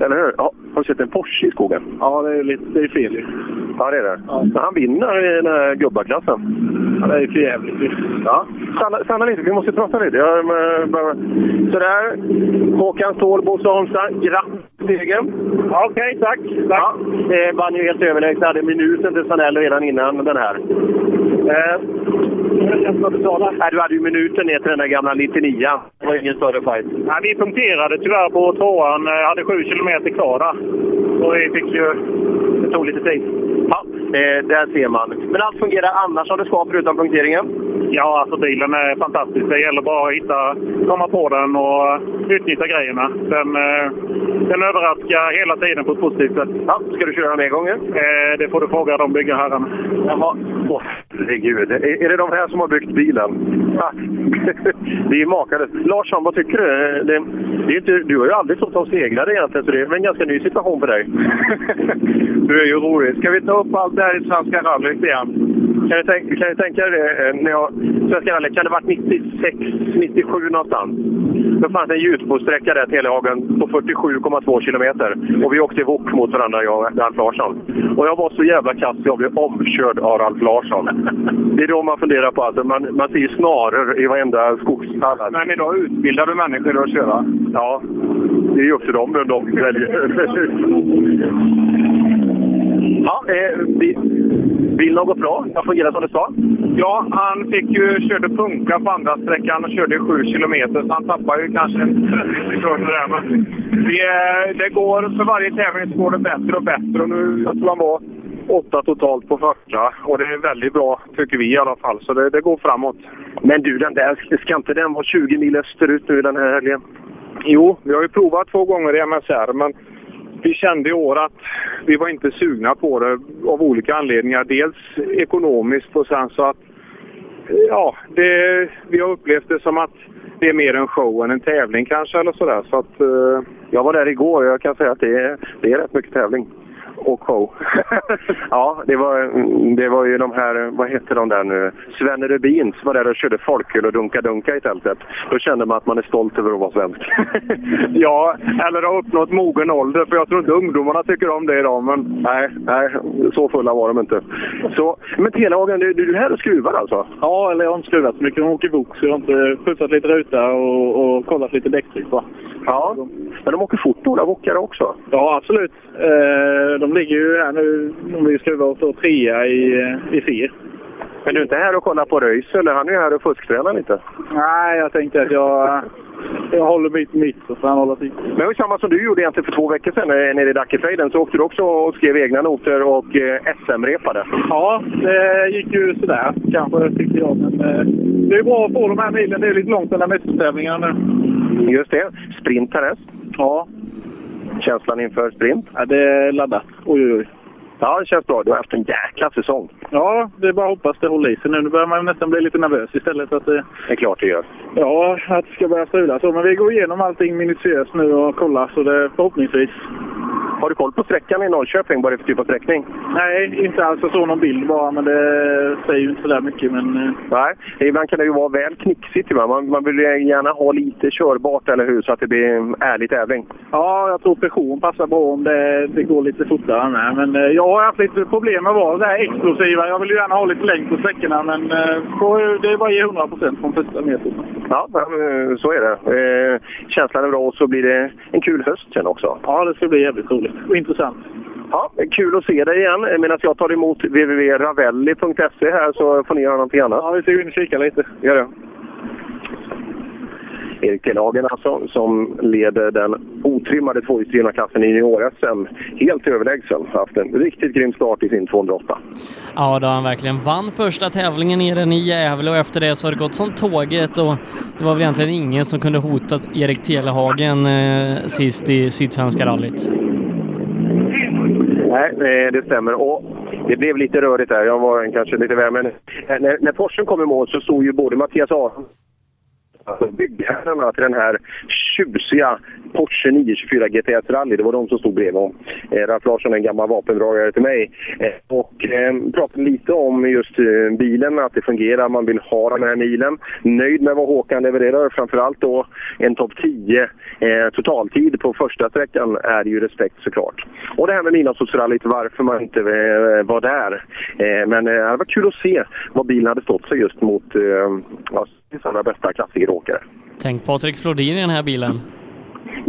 Eller hur? Ja, har du sett en Porsche i skogen? Ja, det är, lite, det är fel. Ja, det är det. Men han vinner i den här gubbaklassen. Ja, det är för jävligt. Ja, stanna, stanna lite. Vi måste prata lite. Jag, men, bara... Sådär. Håkan Ståhl, Bosse Holmstrand. Grattis till segern. Ja, Okej, tack. tack. Ja, det vann ju helt överlägset. Hade minuten till Sanell redan innan den här. Eh, Nej, du hade ju minuten ner till den där gamla 99 Det var ingen större fight. Nej, vi punkterade tyvärr på tvåan. Eh, hade sju kilometer kvar där. Och vi fick ju... Det tog lite tid. Ja, eh, där ser man. Men allt fungerar annars som det ska förutom punkteringen? Ja, alltså bilen är fantastisk. Det gäller bara att hitta, komma på den och utnyttja grejerna. Den, eh, den överraskar hela tiden på ett positivt sätt. Ja, ska du köra mer gånger? Eh, det får du fråga de byggherrarna. Jaha. Åh, herregud. Är, är det de här som har byggt bilen? Det är makalöst. Larsson, vad tycker du? Det, det är inte, du har ju aldrig stått som segrare egentligen, så det är en ganska ny situation för dig. Du är ju rolig. Ska vi ta upp allt det här i Svenska rallyt igen? Kan du, tänka, kan du tänka dig det? eh, När jag, Svenska rallyt, kan det varit 96, 97 någonstans? Då fanns en ljusbosträcka där Telehagen på 47,2 kilometer. Och vi åkte ihop mot varandra, jag och Ralf Larsson. Och jag var så jävla kass jag blev omkörd av Ralf Larsson. Det är då man funderar på att man, man ser ju snaror i varenda skogstall. Men idag utbildar du människor att köra? Ja, det är ju upp till dem vem de väljer. Ja, bi- bilen har gått bra. Det har fungerat som det ska. Ja, han fick ju, körde punka på andra sträckan och körde 7 kilometer så han tappade ju kanske 30 sekunder där. Men det, det går, för varje tävling så går det bättre och bättre och nu, jag tror han var åtta totalt på första och det är väldigt bra tycker vi i alla fall så det, det går framåt. Men du, den där, ska inte den vara 20 mil österut nu den här helgen? Jo, vi har ju provat två gånger i MSR men vi kände i år att vi var inte sugna på det av olika anledningar. Dels ekonomiskt och sen så att ja, det, vi har upplevt det som att det är mer en show än en tävling kanske eller sådär. Så att, eh, Jag var där igår och jag kan säga att det är, det är rätt mycket tävling och show. ja, det var, det var ju de här, vad heter de där nu? Svenne Rubins var där och körde folköl och dunka-dunka i tältet. Då kände man att man är stolt över att vara svensk. Ja, eller har uppnått mogen ålder, för jag tror inte ungdomarna tycker om det idag. Men... Nej, nej, så fulla var de inte. Så, men Telehagen, du, du är här och skruvar alltså? Ja, eller jag har inte skruvat så mycket. De åker bok så jag har inte putsat lite ruta och, och kollat lite däcktryck bara. Ja, men de åker fort några wokare också? Ja, absolut. Eh, de ligger ju här nu, om vi skruvar och står trea i, i FIR. Men du är inte här och kollar på Röis, eller? Han är ju här och fusktränar lite. Nej, jag tänkte att jag, jag håller mitt mitt får han hålla sitt. Men det var samma som du gjorde egentligen för två veckor sedan eh, nere i Dackefejden. Så åkte du också och skrev egna noter och eh, SM-repade. Ja, det gick ju sådär kanske tyckte jag. Men eh, det är bra att få de här milen. Det är lite långt mellan mästertävlingarna nu. Just det. Sprint härnäst. Ja. Känslan inför sprint? Ja, det är laddat. Oj, oj, oj. Ja, det känns bra. Du har haft en jäkla säsong. Ja, det är bara att hoppas det håller i sig nu. Nu börjar man nästan bli lite nervös istället. Att det, Det är klart det gör. ja, att det ska börja strula så. Men vi går igenom allting minutiöst nu och kollar så det förhoppningsvis. Har du koll på sträckan i Norrköping? Vad det är för typ av sträckning? Nej, inte alls. Jag såg någon bild bara, men det säger ju inte så där mycket. Men, eh, Nej, ibland kan det ju vara väl knixigt. Man, man vill ju gärna ha lite körbart, eller hur? Så att det blir en ärlig tävling. ja, jag tror Peugeot passar bra om det, det går lite fortare med. Men eh, jag har haft lite problem med att vara här explosiva. Jag vill ju gärna ha lite längd på sträckorna, men eh, det är bara att ge 100 procent från första metern. Ja, så är det. Känslan är bra och så blir det en kul höst sen också. Ja, det ska bli jävligt roligt och intressant. Ja, kul att se dig igen. Medan jag tar emot www.ravelli.se här så får ni göra någonting annat. Ja, vi ska gå in och kika lite. Gör det. Erik Telehagen alltså, som leder den otrimmade tvåhjulsdrivna klassen i junior-SM. Helt överlägsen. Haft en riktigt grym start i sin 208. Ja, det har han verkligen. Vann första tävlingen nere i Gävle och efter det så har det gått som tåget och det var väl egentligen ingen som kunde hota Erik Telehagen eh, sist i Sydsvenska rallyt. Nej, det stämmer. Och det blev lite rörigt där. Jag var kanske lite väl... Men eh, när, när Porschen kom i mål så stod ju både Mattias Aron byggherrarna till den här tjusiga Porsche 924 GTS Rally. Det var de som stod bredvid. honom. eh, Ralf Larsson är en gammal vapendragare till mig. Eh, och eh, pratade lite om just eh, bilen, att det fungerar. Man vill ha den här milen. Nöjd med vad Håkan levererar. Framförallt då en topp 10 eh, totaltid på första sträckan är ju respekt såklart. Och det här med midnattsrallyt, varför man inte eh, var där. Eh, men eh, det var kul att se vad bilen hade stått sig just mot eh, ja, Sveriges bästa klassikeråkare. Tänk Patrik Flodin i den här bilen.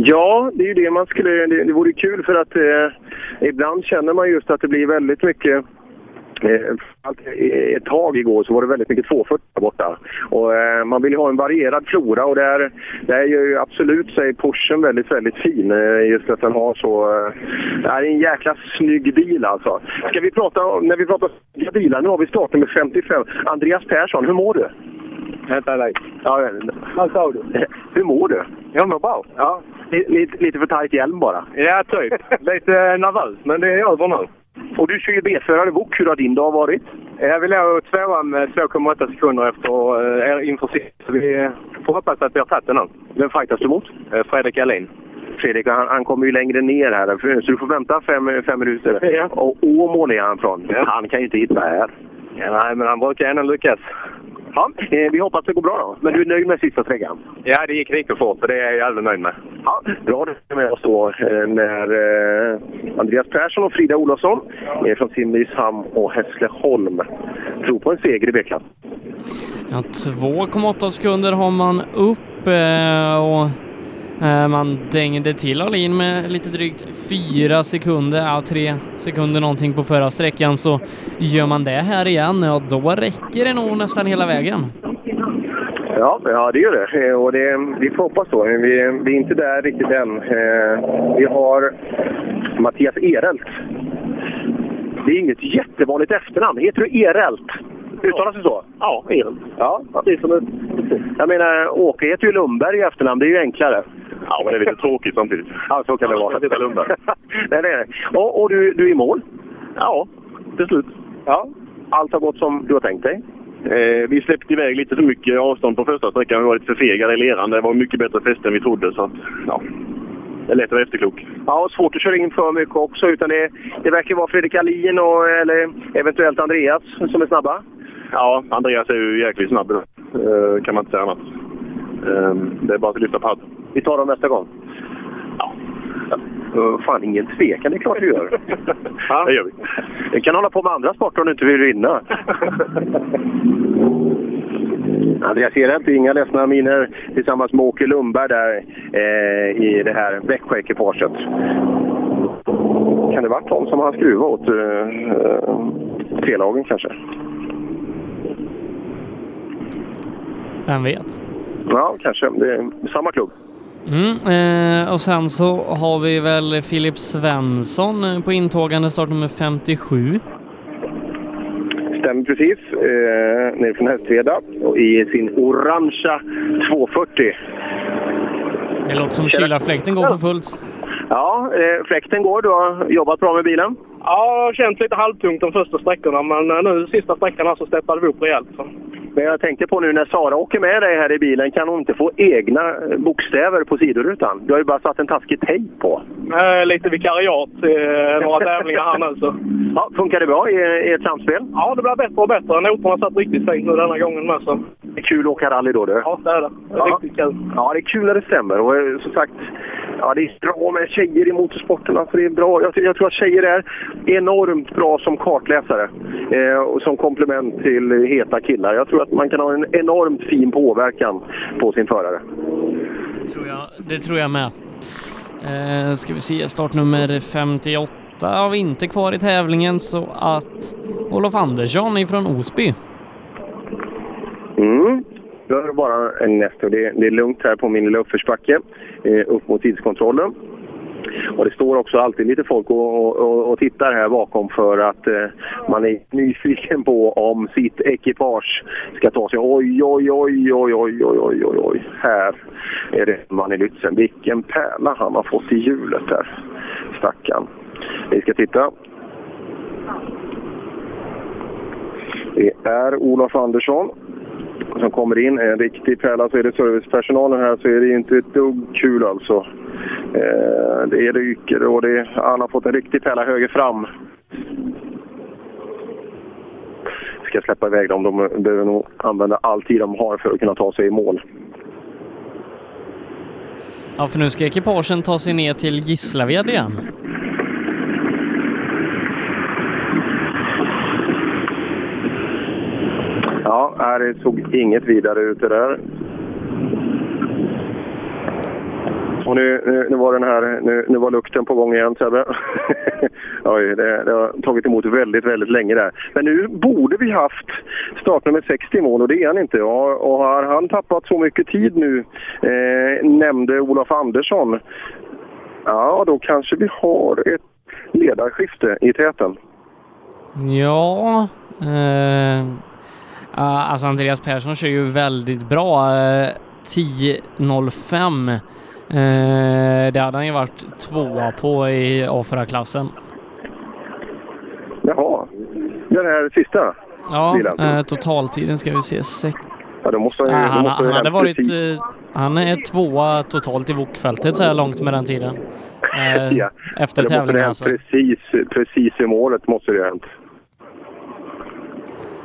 Ja, det är ju det man skulle... Det, det vore kul för att eh, ibland känner man just att det blir väldigt mycket eh, allt- ett tag igår så var det väldigt mycket 240 där borta. Och, eh, man vill ju ha en varierad flora och där, där gör ju absolut sig Porschen väldigt, väldigt fin. Eh, just att den har så... Eh, det är en jäkla snygg bil alltså. Ska vi prata om, när vi pratar om... bilar, nu har vi startnummer 55. Andreas Persson, hur mår du? Vänta dig. Ja, Vad sa du? Hur mår du? Jag mår bra. Ja. Lite, lite för tajt hjälm bara. Ja, typ. Lite nervös, men det är över nu. Och du kör ju B-förare Wok. Hur har din dag varit? Jag vill låg tvåa med 2,8 sekunder efter eh, inför sist. Så vi får hoppas att vi har tagit den nu. Vem fightas du mot? Eh, Fredrik Alin. Fredrik, han, han kommer ju längre ner här, så du får vänta fem, fem minuter. Ja. Och Åmål är han från. Han kan ju inte hitta här. Ja, nej, men han brukar ändå lyckas. Ja, eh, vi hoppas det går bra då. Men du är nöjd med sista sträckan? Ja, det gick riktigt fort och det är jag jävligt nöjd med. Ja, bra det med oss då eh, när eh, Andreas Persson och Frida Olofsson från Simrishamn och Hässleholm tror på en seger i B-klass. Ja, 2,8 sekunder har man upp eh, och Eh, man dängde till Alin med lite drygt fyra sekunder, ja tre sekunder någonting på förra sträckan så gör man det här igen, ja då räcker det nog nästan hela vägen. Ja, ja det gör det. Eh, och det, vi får hoppas så. Vi, vi är inte där riktigt än. Eh, vi har Mattias Erelt. Det är inget jättevanligt efternamn. Heter du Erelt? Uttalas det så? Ja, Erelt. Ja, det är som ett... Jag menar, Åke heter ju Lundberg i efternamn. Det är ju enklare. Ja, men det är lite tråkigt samtidigt. Ja, så kan det vara. Jag Lundberg. Nej, det är det. Och, och du, du är i mål? Ja, till slut. Ja. Allt har gått som du har tänkt dig? Eh, vi släppte iväg lite för mycket avstånd på första sträckan. Vi var lite för fegade i leran. Det var mycket bättre fäste än vi trodde. Så att, ja. är lätt att vara efterklok. Ja, och svårt att köra in för mycket också. Utan det, det verkar vara Fredrik Alin och eller eventuellt Andreas som är snabba. Ja, Andreas är ju jäkligt snabb. Uh, kan man inte säga annat. Uh, det är bara att lyfta padd. Vi tar dem nästa gång. Ja. Uh, fan, ingen tvekan. Det är klart du gör. ja. Det gör vi. Vi kan hålla på med andra sporter om du inte vill vinna. Andreas ser inte inga ledsna miner tillsammans med Åke Lundberg där eh, i det här Växjö-ekipaget. Kan det varit de som har skruvat åt eh, T-lagen kanske? Vem vet? Ja, kanske. Det är samma klubb. Mm, eh, och sen så har vi väl Filip Svensson eh, på intågande startnummer 57. Stämmer precis. Eh, nere från Hästveda och i sin orangea 240. Det låter som kylarfläkten går för fullt. Ja, eh, fläkten går. Du har jobbat bra med bilen. Ja, det har känts lite halvtungt de första sträckorna, men eh, nu sista sträckan så steppade vi upp rejält. Så. Men jag tänkte på nu när Sara åker med dig här i bilen, kan hon inte få egna eh, bokstäver på sidorutan? Du har ju bara satt en taskig tejp på. Eh, lite vikariat i eh, några tävlingar här nu. Så. Ja, funkar det bra i, i ett samspel? Ja, det blir bättre och bättre. Noterna satt riktigt fint nu denna gången med. Så. Det är kul att åka rally då du. Ja, det är det. Det är Ja. riktigt kul. Ja, det är kul när det stämmer. Och eh, som sagt, ja, det är bra med tjejer i motorsporten. Alltså, det är bra. Jag, jag tror att tjejer är enormt bra som kartläsare eh, och som komplement till heta killar. Jag tror att man kan ha en enormt fin påverkan på sin förare. Det tror jag, det tror jag med. Eh, ska vi se, startnummer 58 har vi inte kvar i tävlingen så att Olof Andersson ifrån Osby. Mm. Då är det bara en nästa. Det, det är lugnt här på min lilla uppförsbacke eh, upp mot tidskontrollen. Och det står också alltid lite folk och, och, och tittar här bakom för att eh, man är nyfiken på om sitt ekipage ska ta sig. Oj, oj, oj, oj, oj, oj, oj, oj, oj. Här är det man i Lützen. Vilken pärla han har fått i hjulet där. Stackarn. Vi ska titta. Det är Olof Andersson som kommer in. är En riktig pärla. Så är det servicepersonalen här så är det inte ett dugg kul alltså. Eh, det ryker och det, han har fått en riktig pärla höger fram. Ska släppa iväg dem. De behöver nog använda all tid de har för att kunna ta sig i mål. Ja, för nu ska ekipagen ta sig ner till Gislaved igen. Ja, här det såg inget vidare ut det där. Och nu, nu, nu var den här, nu, nu var lukten på gång igen Sebbe. Oj, det, det har tagit emot väldigt, väldigt länge där. Men nu borde vi haft startnummer 60 i mål och det är han inte. Och, och har han tappat så mycket tid nu, eh, nämnde Olof Andersson. Ja, då kanske vi har ett ledarskifte i täten. Ja, eh, ja, alltså Andreas Persson kör ju väldigt bra. Eh, 10.05. Eh, det hade han ju varit tvåa på i A4-klassen. Jaha, den här sista Ja, bilen. eh, totaltiden ska vi se. Sex... Ja, då måste då måste han hade varit... precis- eh, Han är tvåa totalt i wokfältet så här långt med den tiden. Eh, Ja. Efter tävlingen alltså. Precis, precis i målet måste det ha hänt.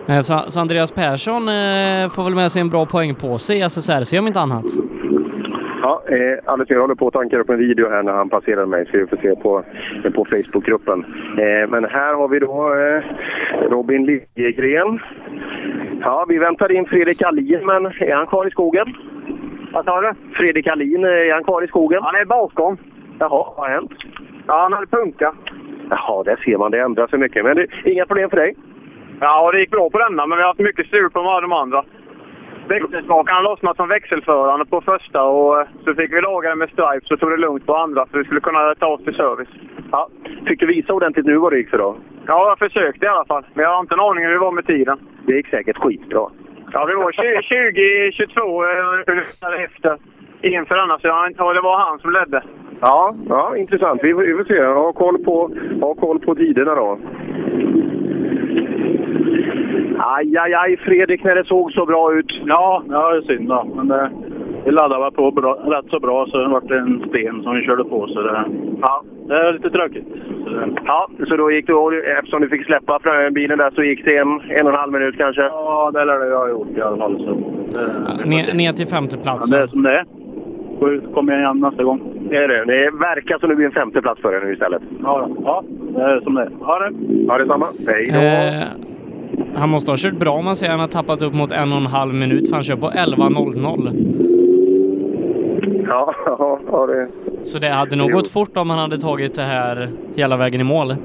Eh, Så, så Andreas Persson eh, får väl med sig en bra poängpåse i SSRC om inte annat. Ja, eh, Anders, jag håller på att tankar upp en video här när han passerar mig, så vi får se på, på Facebookgruppen. Eh, men här har vi då eh, Robin Liljegren. Ja, vi väntar in Fredrik Alin, men är han kvar i skogen? Vad sa du? Fredrik Alin, eh, är han kvar i skogen? Han är bakom. Jaha, vad har hänt? Ja, han hade punka. Jaha, där ser man. Det ändrar sig mycket. Men det, inga problem för dig? Ja, det gick bra på denna, men vi har haft mycket strul på de andra. Växelspakarna lossnade som växelförande på första och eh, så fick vi laga det med stripe så tog det lugnt på andra så vi skulle kunna ta oss till service. Ja. Fick du visa ordentligt nu vad det gick för då? Ja, jag försökte i alla fall. Men jag har inte en aning hur det var med tiden. Det gick säkert skitbra. Ja, vi var 20-22 ungefär efter inför denna, så jag, inte- det var han som ledde. Ja, ja intressant. Vi, får- vi får se. Ha koll på, ha koll på tiderna då. Aj, aj, aj, Fredrik, när det såg så bra ut. Ja, ja det är synd då. Men, eh, vi laddade på bra, rätt så bra så det vart en sten som vi körde på. Så det, ja. det är lite tråkigt. Det, Ja, så då gick du, eftersom du fick släppa från bilen där så gick det en, en och en halv minut kanske? Ja, det lär det jag ha gjort i alla fall. Så, det, Ner, ner till ja, femteplatsen. det är som det är. Får komma igen nästa gång. Det är det. Det verkar som det blir en femteplats för dig nu istället. Ja, ja, det är som det är. Ha det! Ja, detsamma. Hej då! Eh, han måste ha kört bra om man säger han har tappat upp mot en och en halv minut för han kör på 11.00. Ja, ja, det... Så det hade nog gått fort om han hade tagit det här hela vägen i mål.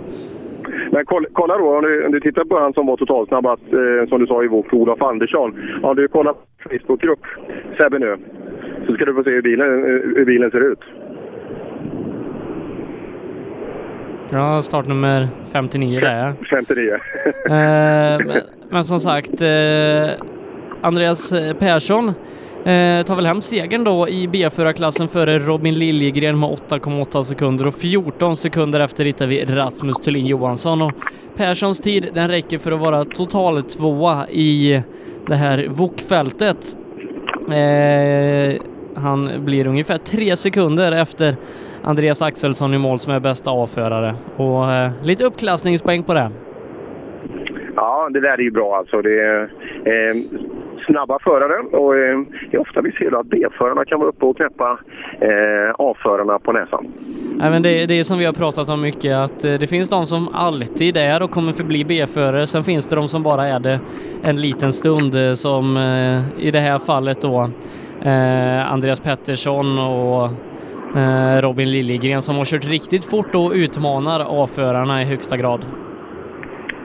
Men kolla, då, om du, om du tittar på han som var totalsnabbast, eh, som du sa i vårt Olof Andersson. Om du kollar på Facebookgrupp, nu, så ska du få se hur bilen, eh, hur bilen ser ut. Ja, startnummer 59 det är. 59. Eh, men, som sagt, eh, Andreas Persson eh, tar väl hem segern då i B4-klassen före Robin Liljegren med 8,8 sekunder och 14 sekunder efter hittar vi Rasmus Thulin Johansson och Perssons tid den räcker för att vara total tvåa i det här VOK-fältet. Eh, han blir ungefär tre sekunder efter Andreas Axelsson i mål som är bästa avförare och eh, lite uppklassningspoäng på det. Ja, det där är ju bra alltså. Det är eh, snabba förare och eh, det är ofta vi ser att B-förarna kan vara uppe och knäppa eh, A-förarna på näsan. Men det, det är som vi har pratat om mycket att eh, det finns de som alltid är och kommer förbli B-förare. Sen finns det de som bara är det en liten stund eh, som eh, i det här fallet då eh, Andreas Pettersson och Robin Liljegren som har kört riktigt fort och utmanar A-förarna i högsta grad.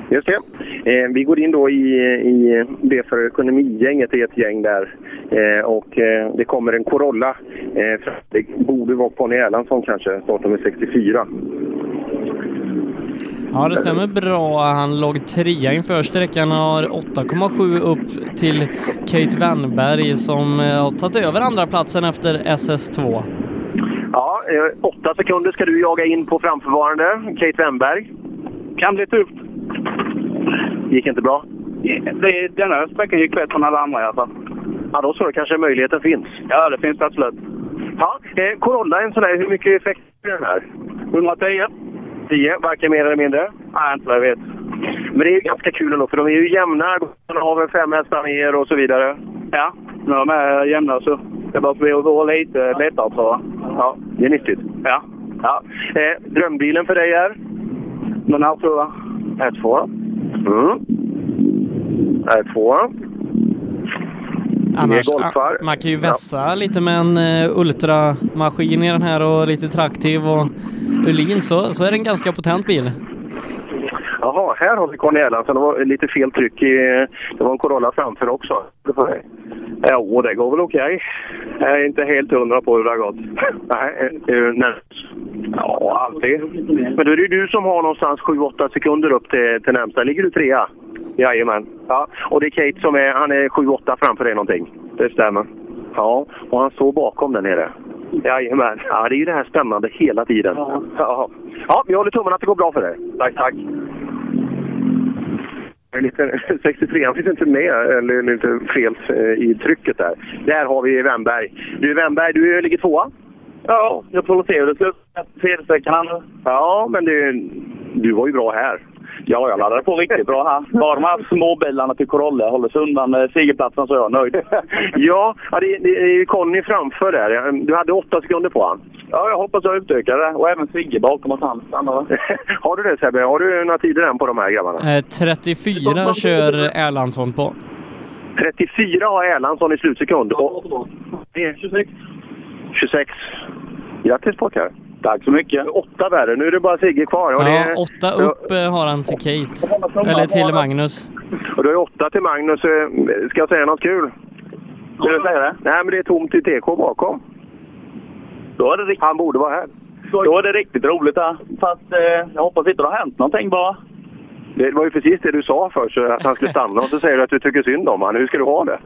Just det. Eh, vi går in då i, i det för ekonomigänget, i ett gäng där. Eh, och eh, det kommer en Corolla. Eh, det borde vara Conny Erlandsson kanske, startnummer 64. Ja, det stämmer bra. Han låg trea inför sträckan och har 8,7 upp till Kate Wennberg som eh, har tagit över andra platsen efter SS2. Ja, eh, åtta sekunder ska du jaga in på framförvarande, Kate Wennberg. Kan bli tufft. Gick inte bra? Det, denna sträckan gick bättre än alla andra i alla fall. Ja, då så. Kanske möjligheten finns. Ja, det finns absolut. Ja, eh, Corolla, en sån här, hur mycket effekt är den här? 110. 10, varken mer eller mindre? Nej, inte vad jag vet. Men det är ju ganska kul ändå, för de är ju jämna. De har väl fem hästar mer och så vidare. Ja, när de är jämna så det bara blir vara lite lättare tror jag. Ja, det är nyttigt. Ja. ja. Eh, drömbilen för dig är? Den här tror jag. R2. Mm. R2. Annars, golfar. man kan ju vässa lite med en uh, ultramaskin i den här och lite traktiv och Ulin så, så är det en ganska potent bil. Jaha, här har vi Conny Erlandsson. Det var lite fel tryck i... Det var en Corolla framför också. Jo, det går väl okej. Jag är inte helt hundra på hur det har gått. Nej, du nervös? Ja, alltid. Men då är det ju du som har någonstans 7-8 sekunder upp till, till närmsta. Ligger du trea? Jajamän. Ja, och det är Kate som är, han är 7-8 framför dig någonting? Det stämmer. Ja, och han står bakom där nere? Jajamän. Ja, det är ju det här spännande hela tiden. Ja. Ja, ja vi håller tummarna att det går bra för dig. Tack, tack. Lite, 63 han finns inte med, eller lite fel eh, i trycket där. Där har vi Wennberg. Du Wennberg, du ligger tvåa? Ja, jag får se hur det slutar. Felsträckan. Ja, men du, du var ju bra här. Ja, jag laddade på riktigt bra här. Bara de här småbilarna till Corolla håller sig undan eh, segerplatsen så är jag nöjd. ja, det, det är ju Conny framför där. Du hade åtta sekunder på han. Ja, jag hoppas jag utökar det. Och även Sigge bakom att han stannar. har du det Sebbe? Har du några tider än på de här grabbarna? Eh, 34 kör Erlandsson på. 34 har Erlandsson i slutsekund. Och... 26. 26. Grattis pojkar! Tack så mycket. Åtta värre. Nu är det bara Sigge kvar. Och Ja, det... åtta upp eh, har han till Kate. Eller till Magnus. Och då är åtta till Magnus. Eh, Ska jag säga något kul? Vill du säga det? Nej, men det är tomt i TK bakom. Då är det riktigt... Han borde vara här. Då är det riktigt roligt här. Fast eh, jag hoppas inte det har hänt någonting bara. Det var ju precis det du sa först, att han skulle stanna. Och så säger du att du tycker synd om honom. Hur ska du ha det?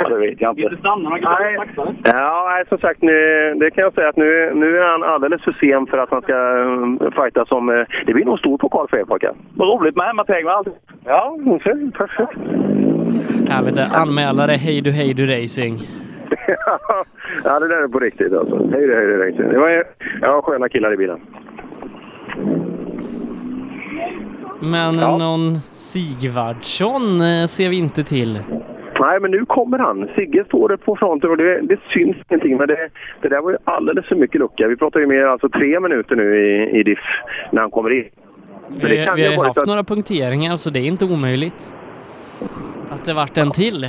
Ja, det vet jag inte. Inte stanna, man kan Nej. Ja, nej, som sagt, nu, det kan jag säga att nu, nu är han alldeles för sen för att han ska um, fighta som... eh, Det blir nog stor pokal för er pojkar. Vad roligt med och allt. Ja, perfekt. Härligt. det. Anmälare Hej du Hej du Racing. ja, det där är på riktigt alltså. Hej det, hej det, hej det. Var ja, sköna killar i bilen. Men någon Sigvardsson eh, ser vi inte till. Nej, men nu kommer han. Sigge står på fronten och det, det syns ingenting. Men det, det där var ju alldeles för mycket lucka. Vi pratar ju mer alltså tre minuter nu i, i diff när han kommer in. Det Vi, vi ju har ha varit haft att- några punkteringar så det är inte omöjligt. Att det vart en till.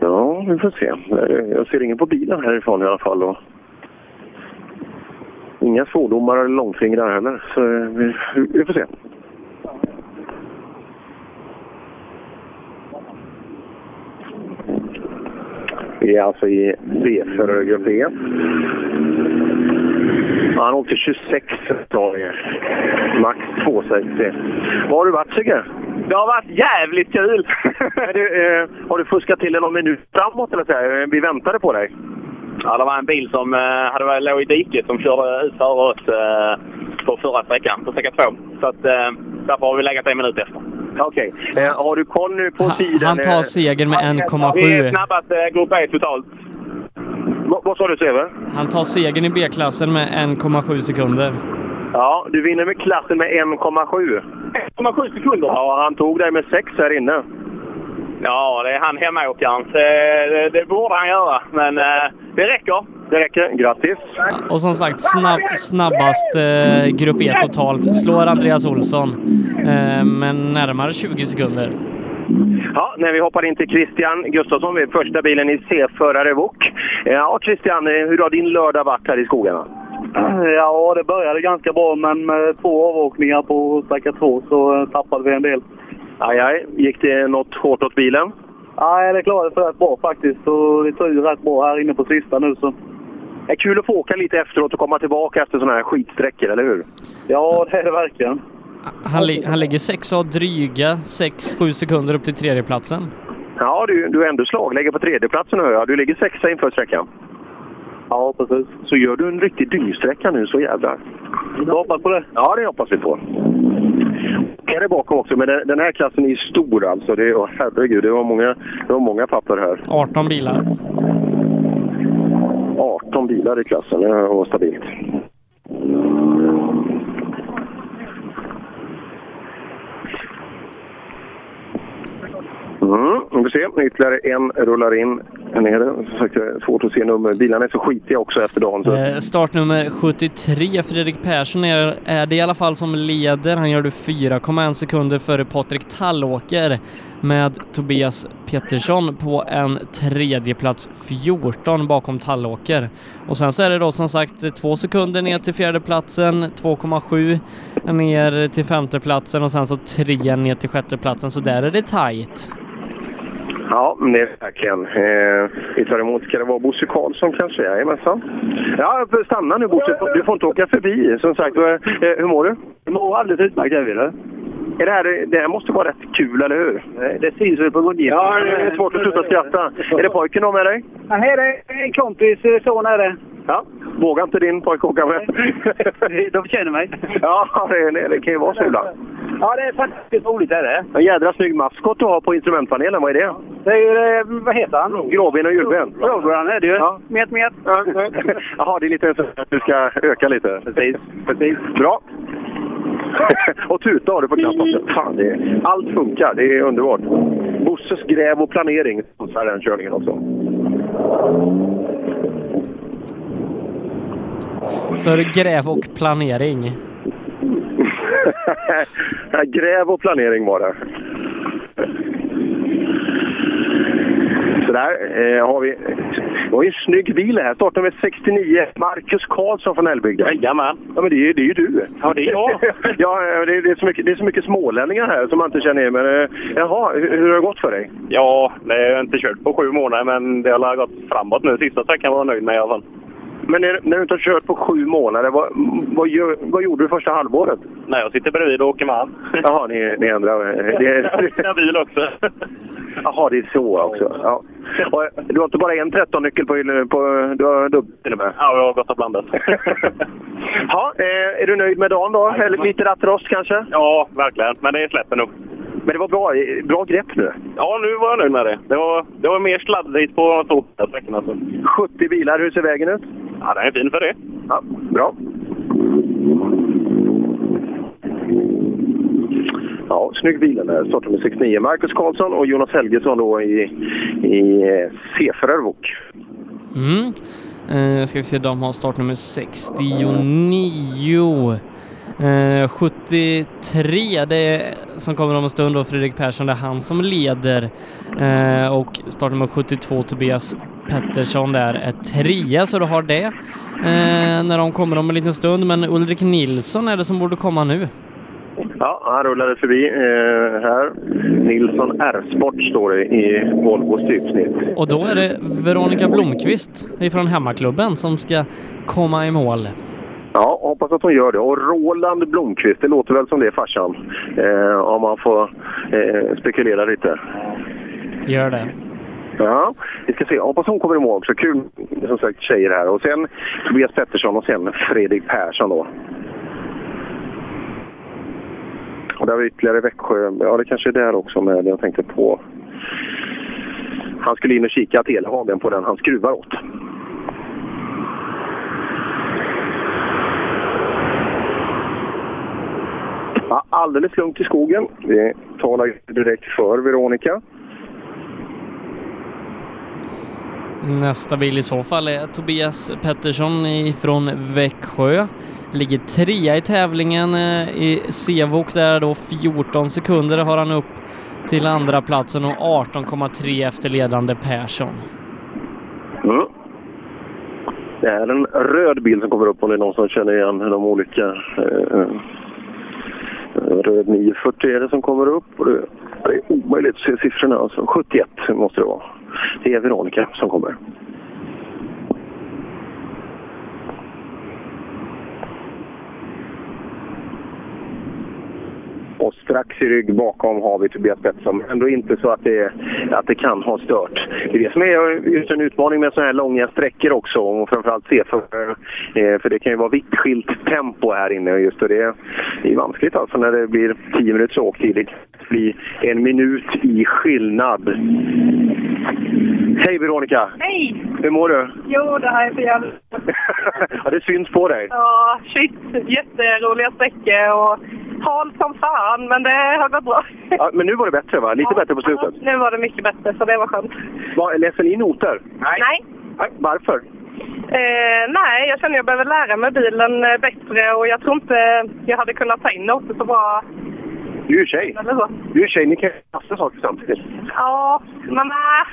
Ja, vi får se. Jag ser ingen på bilen härifrån i alla fall. Och inga svordomar eller långfingrar heller. Så vi, vi får se. Vi är alltså i B-förargrupp E. Ja, Han åkte 26 sa vi. Max 260. Var har du varit Sigge? Det har varit jävligt kul! Du, eh, har du fuskat till det någon minut framåt eller så här? Vi väntade på dig. Ja, det var en bil som eh, hade varit låg i diket som körde ut före oss eh, på förra sträckan, på sträcka två. Så att, eh, därför har vi legat en minut efter. Okej. Eh, har du koll nu på tiden? Han tar segern med Vi är 1,7. snabbast eh, grupp E totalt. Vad, vad sa du Seve? Han tar segern i B-klassen med 1,7 sekunder. Ja, du vinner med klassen med 1,7. 1,7 sekunder? Ja, han tog dig med 6 här inne. Ja, det är han hemmaåkaren. Eh, det, det borde han göra, men eh, det räcker. Det räcker. Grattis! Och som sagt, snabb, snabbast eh, grupp E totalt slår Andreas Olsson. Eh, men närmare 20 sekunder. Ja, när vi hoppar in till Christian Gustafsson vid första bilen i C-förare Wok. Ja, Christian, eh, hur har din lördag varit här i skogarna? Ja, det började ganska bra, men med två avåkningar på sträcka två så eh, tappade vi en del. Aj, aj. Gick det något hårt åt bilen? Nej, det klarade sig rätt bra faktiskt. Och det tog ju rätt bra här inne på sista nu så. Det är kul att få åka lite efteråt och komma tillbaka efter sådana här skitsträckor, eller hur? Ja, det är det verkligen. Han, li- han ligger sexa dryga 6-7 sekunder upp till tredjeplatsen. Ja, du, du är ändå slagläge på tredjeplatsen hör jag. Du ligger sexa inför sträckan. Ja, precis. Så gör du en riktig dyngsträcka nu, så jävlar. Du hoppas på det? Ja, det hoppas vi på. Är bakom också, men den, här klassen är stor alltså. Det, åh, herregud, det var, många, det var många papper här. 18 bilar. 18 bilar i klassen, det var stabilt. Mm, vi får se. Ytterligare en rullar in här nere. Som sagt, svårt att se nummer. Bilarna är så skitiga också efter dagen. Så. Eh, startnummer 73, Fredrik Persson, är, är det i alla fall som leder. Han gör det 4,1 sekunder före Patrik Tallåker med Tobias Pettersson på en tredje plats 14 bakom Tallåker. Och sen så är det då som sagt två sekunder ner till fjärdeplatsen, 2,7 ner till femteplatsen och sen så tre ner till sjätteplatsen. Så där är det tajt. Ja, men det är verkligen. Eh, vi tar emot, ska det vara Bosse Karlsson kanske? Jajamensan. Ja, stanna nu Bosse. Du får inte åka förbi. Som sagt, eh, hur mår du? Jag mår alldeles utmärkt, jag vill. Är det, här, det här måste vara rätt kul, eller hur? Det syns väl på mungipan. Ja, det är svårt att sluta skratta. Är det pojken har med dig? Nej, det är en kompis son är det. Ja. Vågar inte din pojke åka med? De känner mig. Ja, det, det, kan ju vara så ibland. Ja, det är fantastiskt roligt är det. En jädra snygg maskot du har på instrumentpanelen. Vad är det? Det är ju, eh, vad heter han? Gråben och julben? Rågran är det ju. Ja. Met, met. Jaha, det är lite så att du ska öka lite. Precis. Precis. Bra. och tuta har du på knappen. Fan, det är, allt funkar. Det är underbart. Bosses gräv och planering sponsrar den körningen också. Så är det gräv och planering. Gräv och planering var det. Så där eh, har vi... Det var ju en snygg bil här. Startar med 69. Marcus Karlsson från Älvbygden. Jajamän. Ja, men det är, ju- det är ju du. Ja, det är jag. ja, det är, det, är så mycket, det är så mycket smålänningar här som man inte känner igen. Men eh, jaha, hur, hur har det gått för dig? Ja, det har jag inte kört på sju månader, men det har gått framåt nu. Sista sträckan var jag nöjd med i alla fall. Men när, när du inte har kört på sju månader, vad, vad, gör, vad gjorde du första halvåret? Nej, jag sitter bredvid och åker med han. Jaha, ni, ni ändrar... Det, Jag bil också. Jaha, det är så också. Ja. Och, du har inte bara en 13-nyckel på, på... Du har dubbel till och med? Ja, jag har gått och blandat. Ja, eh, är du nöjd med dagen då? Eller lite rattrost kanske? Ja, verkligen. Men det släpper nog. Men det var bra, bra grepp nu. Ja, nu var jag nöjd med det. Det var, det var mer sladdrigt på de två sträckorna. Så. 70 bilar, hur ser vägen ut? Ja, den är fin för det. Ja, bra. Ja, snygg bil den där. Startnummer 69. Marcus Karlsson och Jonas Helgesson då i, i eh, C-Ferrarvok. Mm. Eh, ska vi se, de har startnummer 69. Eh, 73, det är, som kommer om en stund då, Fredrik Persson, det är han som leder. Eh, och startnummer 72, Tobias Pettersson där är trea, så du har det eh, när de kommer om en liten stund. Men Ulrik Nilsson är det som borde komma nu. Ja, han rullade förbi eh, här. Nilsson R-sport står det i Volvos typsnitt. Och då är det Veronica Blomqvist ifrån hemmaklubben som ska komma i mål. Ja, hoppas att hon gör det. Och Roland Blomqvist, det låter väl som det är farsan. Eh, om man får eh, spekulera lite. Gör det. Ja, vi ska se. Hoppas hon kommer i mål också. Kul, som sagt, tjejer här. Och sen Tobias Pettersson och sen Fredrik Persson då. Och där har vi ytterligare Växjö. Ja, det kanske är där också med. Jag tänkte på... Han skulle in och kika Telehagen på den han skruvar åt. Ja, alldeles lugnt i skogen. Vi talar direkt för Veronica. Nästa bil i så fall är Tobias Pettersson ifrån Växjö. Ligger trea i tävlingen eh, i Sevok där då 14 sekunder har han upp till andra platsen och 18,3 efter ledande Persson. Mm. Det är en röd bil som kommer upp om det är någon som känner igen de olika. Eh, röd 940 är det som kommer upp. Och det, det är omöjligt att se siffrorna. Alltså. 71 måste det vara. Det är Veronica som kommer. Och strax i rygg bakom har vi Tobias Pettersson. Ändå inte så att det, att det kan ha stört. Det är det som är just en utmaning med sådana här långa sträckor också. Och framförallt se för, eh, för det kan ju vara vitt skilt tempo här inne. Just och det, det är vanskligt alltså när det blir 10 minuters åktid. Det blir en minut i skillnad. Hej Veronica! Hej! Hur mår du? Jo, det här är för jävligt. ja, det syns på dig. Ja, shit. Jätteroliga sträckor och halt som fan, men det har gått bra. Ja, men nu var det bättre va? Lite bättre på slutet. Nu var det mycket bättre, så det var skönt. Va, läser ni noter? Nej. Nej. Varför? Eh, nej, jag känner att jag behöver lära mig bilen eh, bättre och jag tror inte jag hade kunnat ta in noter så bra. Du är tjej. Eller. Du är tjej, ni kan ju massa saker samtidigt. Ja, men nej.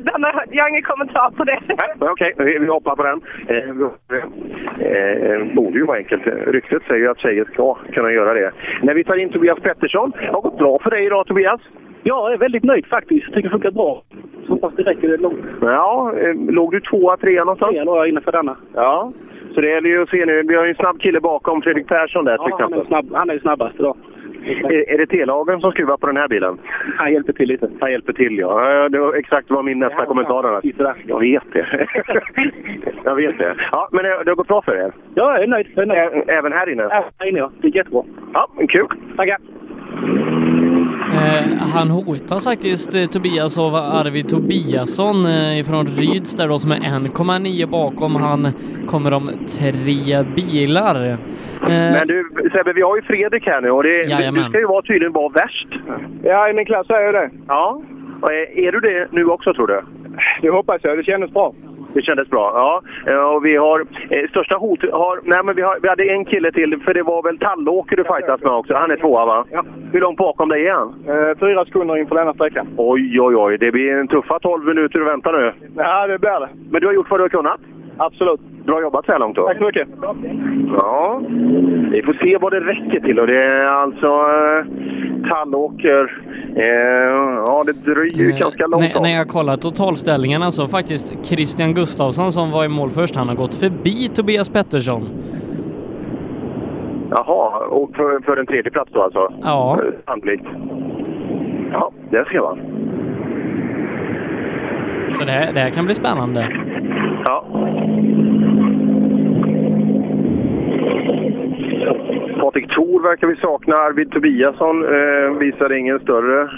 Den har- Jag har ingen kommentar på det. Okej, vi, vi hoppar på den. Eh, eh, eh, borde ju vara enkelt. Ryktet säger ju att tjejer ska kunna göra det. När vi tar in Tobias Pettersson. Det har gått bra för dig idag Tobias. Jag är väldigt nöjd faktiskt. Tycker det funkar bra. Så pass det räcker det långt. Ja, eh, låg du tvåa, trea någonstans? Trea låg jag innanför denna. Ja, så det gäller ju att se nu. Vi har ju en snabb kille bakom Fredrik Persson där till Ja, han, är exempel. snabb, han är snabbast idag. Är, är det T-lagen som skruvar på den här bilen? Han hjälper till lite. Han hjälper till, ja. Ja, Det var exakt vad min nästa kommentar där. Jag vet det. jag vet det. Ja, men det, har gått bra för er? Ja, jag är nöjd. Jag är nöjd. Även här inne? Ja, här inne ja. Det gick jättebra. Ja, kul. Tackar. Eh, han hotas faktiskt eh, Tobias av Arvid Tobiasson eh, från Ryds där då som är 1,9 bakom. Han kommer om tre bilar. Eh, Men du Sebbe, vi har ju Fredrik här nu och det, du, Jajamän. du ska ju vara tydligen vara värst. Ja, i min klass är jag det. Ja. Och är, är du det nu också tror du? Det hoppas jag. Det kändes bra. Det kändes bra, ja. Eh, Och vi har eh, största hot... Har, nej, men vi, har, vi hade en kille till, för det var väl Tallåker du fightas med också. Han är tvåa va? Ja. Hur långt bakom dig är han? Eh, fyra sekunder inför denna sträckan. Oj, oj, oj. Det blir en tuffa 12 minuter att vänta nu. Ja, det blir det. Men du har gjort vad du har kunnat? Absolut. Bra jobbat så här långt då. Tack så mycket. Ja, vi får se vad det räcker till. Och det är alltså eh, Tallåker. Eh, ja, det dröjer ju ganska långt. när, när jag kollar totalställningarna så faktiskt Christian Gustafsson som var i mål först, han har gått förbi Tobias Pettersson. Jaha, och för, för en tredje plats då alltså? Ja. Eh, Sannolikt. Ja, det ser man. Så det här, det här kan bli spännande. Ja. Patrik Thor verkar vi sakna. Arvid Tobiasson eh, visade ingen större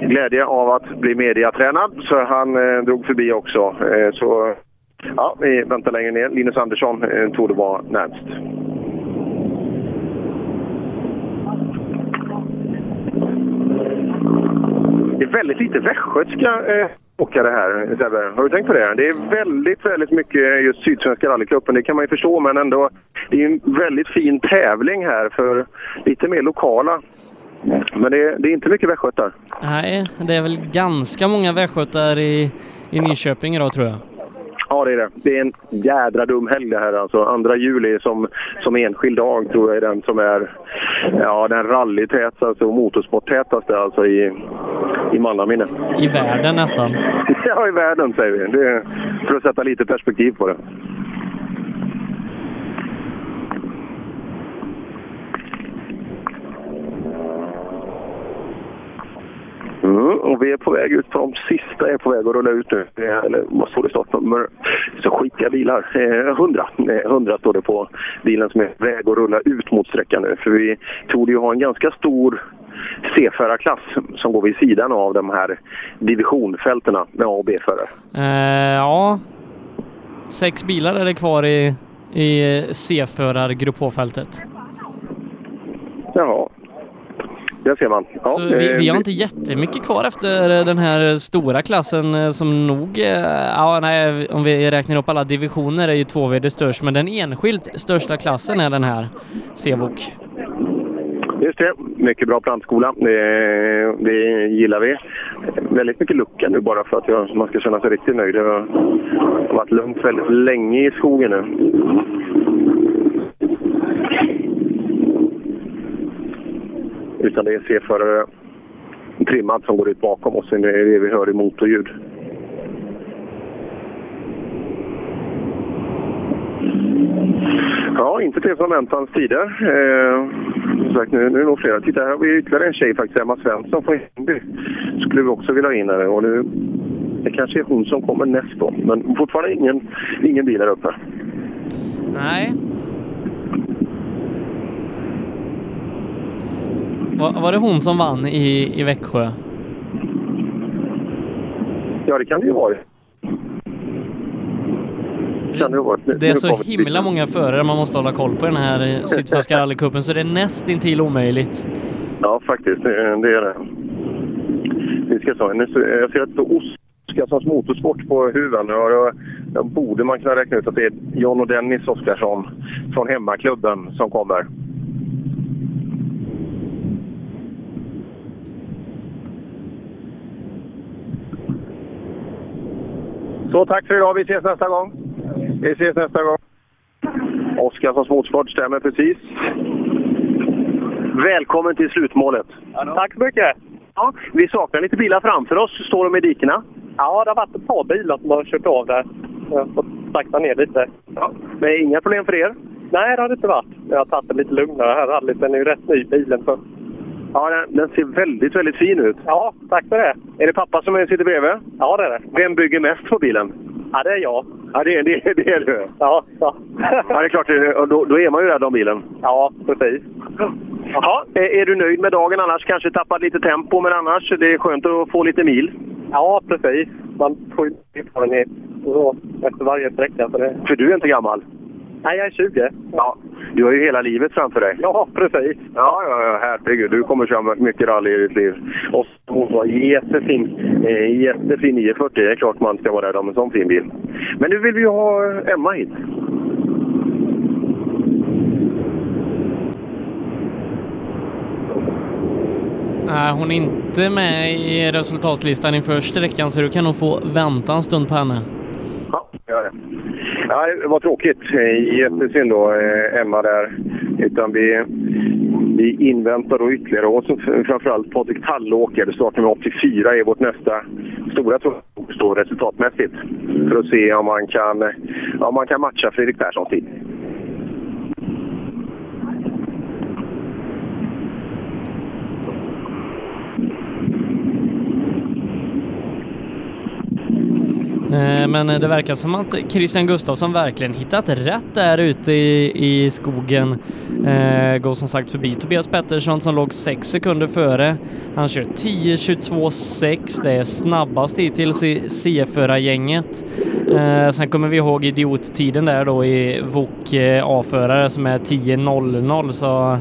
glädje av att bli mediatränad, så han eh, drog förbi också. Eh, så ja, vi väntar längre ner. Linus Andersson eh, tog vara närmst. Det är väldigt lite västgötska eh, åkare här, Sebbe. Har du tänkt på det? Det är väldigt, väldigt mycket just Sydsvenska rallycupen. Det kan man ju förstå, men ändå. Det är en väldigt fin tävling här för lite mer lokala. Men det är, det är inte mycket västgötar. Nej, det är väl ganska många västgötar i, i Nyköping idag tror jag. Ja, det är det. Det är en jädra dum helg det här alltså. Andra juli som, som enskild dag tror jag är den som är ja, den rallytätaste och motorsporttätaste alltså i, i mannaminne. I världen nästan. Ja, i världen säger vi. Det är för att sätta lite perspektiv på det. Mm, och vi är på väg ut. De sista är på väg att rulla ut nu. Eller vad står det startnummer? Så skitiga bilar. Eh, 100. Eh, 100 står det på bilen som är på väg att rulla ut mot sträckan nu. För vi tog ju ha en ganska stor C-förarklass som går vid sidan av de här divisionfältena med A och B-förare. Eh, ja, sex bilar är det kvar i, i C-förar-grupp H-fältet. Jaha. Där ser man. Ja, Så vi, vi har eh, inte jättemycket kvar efter den här stora klassen eh, som nog, eh, ja nej, om vi räknar upp alla divisioner är ju 2VD störst, men den enskilt största klassen är den här Sevok. Just det, mycket bra plantskola. Det, det gillar vi. Väldigt mycket lucka nu bara för att jag, man ska känna sig riktigt nöjd. Det har varit lugnt väldigt länge i skogen nu. Utan det är C-förare trimmad som går ut bakom oss. sen är det vi hör i motorljud. Ja, inte till förväntans väntans tider. Eh, som sagt, nu, nu är det nog flera. Titta, här har vi ytterligare en tjej faktiskt, Emma Svensson från Hängby. Skulle vi också vilja ha in här. Och nu, det kanske är hon som kommer näst då, men fortfarande ingen, ingen bil här uppe. Nej. Var, var det hon som vann i, i Växjö? Ja, det kan det ju vara. Det, är så himla många förare man måste hålla koll på i den här eh, Sydsvenska rallycupen så det är näst intill omöjligt. Ja, faktiskt. Det, är det. Vi ska ser- jag ser att det står Oskarssons motorsport på huven. Då borde man kunna räkna ut att det är John och Dennis Oskarsson från hemmaklubben som kommer. Så tack för idag. Vi ses nästa gång. Vi ses nästa gång. Oskarssons motorsport stämmer precis. Välkommen till slutmålet. Tack så mycket. Ja, vi saknar lite bilar framför oss. Står de i dikena? Ja, det har varit ett par bilar som har kört av där. Jag har fått sakta ner lite. Ja. Men inga problem för er? Nej, det har det inte varit. Jag har tagit det lite lugnare här rallyt. Den är ju rätt ny bilen. Så. Ja, den, den ser väldigt, väldigt fin ut. Ja, tack för det. Är det pappa som sitter bredvid? Ja, det är det. Vem bygger mest på bilen? Ja, det är jag. Ja, det, är- det, är- det är du. Ja, ja. Ja, det är klart. Då, då är man ju rädd om bilen. Ja, precis. Jaha, är, du nöjd med dagen annars? Kanske tappat lite tempo, men annars det är skönt att få lite mil. Ja, precis. Man får ju erfarenhet så efter varje sträcka. Så det... För du är inte gammal? Nej, jag är 20. Ja. Du har ju hela livet framför dig. Ja, precis. Ja, ja, ja herregud. Du kommer köra mycket rally i ditt liv. Och hon var jättefin. Eh, jättefin 940. Det är klart man ska vara rädd om en sån fin bil. Men nu vill vi ju ha Emma hit. Nej, hon är inte med i resultatlistan inför sträckan så du kan nog få vänta en stund på henne. Ja, det. Det var tråkigt. Eh, Jättesynd då, eh, Emma där. Utan vi, vi inväntar då ytterligare och så framförallt Patrik Tallåker. Startnummer 84 är vårt nästa stora fokus resultatmässigt. För att se om man kan, eh, om man kan matcha Fredrik Perssons tid. Eh, men eh, det verkar som att Christian Gustafsson verkligen hittat rätt där ute i, i skogen. Eh, går som sagt förbi Tobias Pettersson som låg 6 sekunder före. Han kör 10.22,6. Det är snabbast hittills i C-förargänget. Eh, sen kommer vi ihåg idiottiden där då i VOK eh, A-förare som är 10.00 så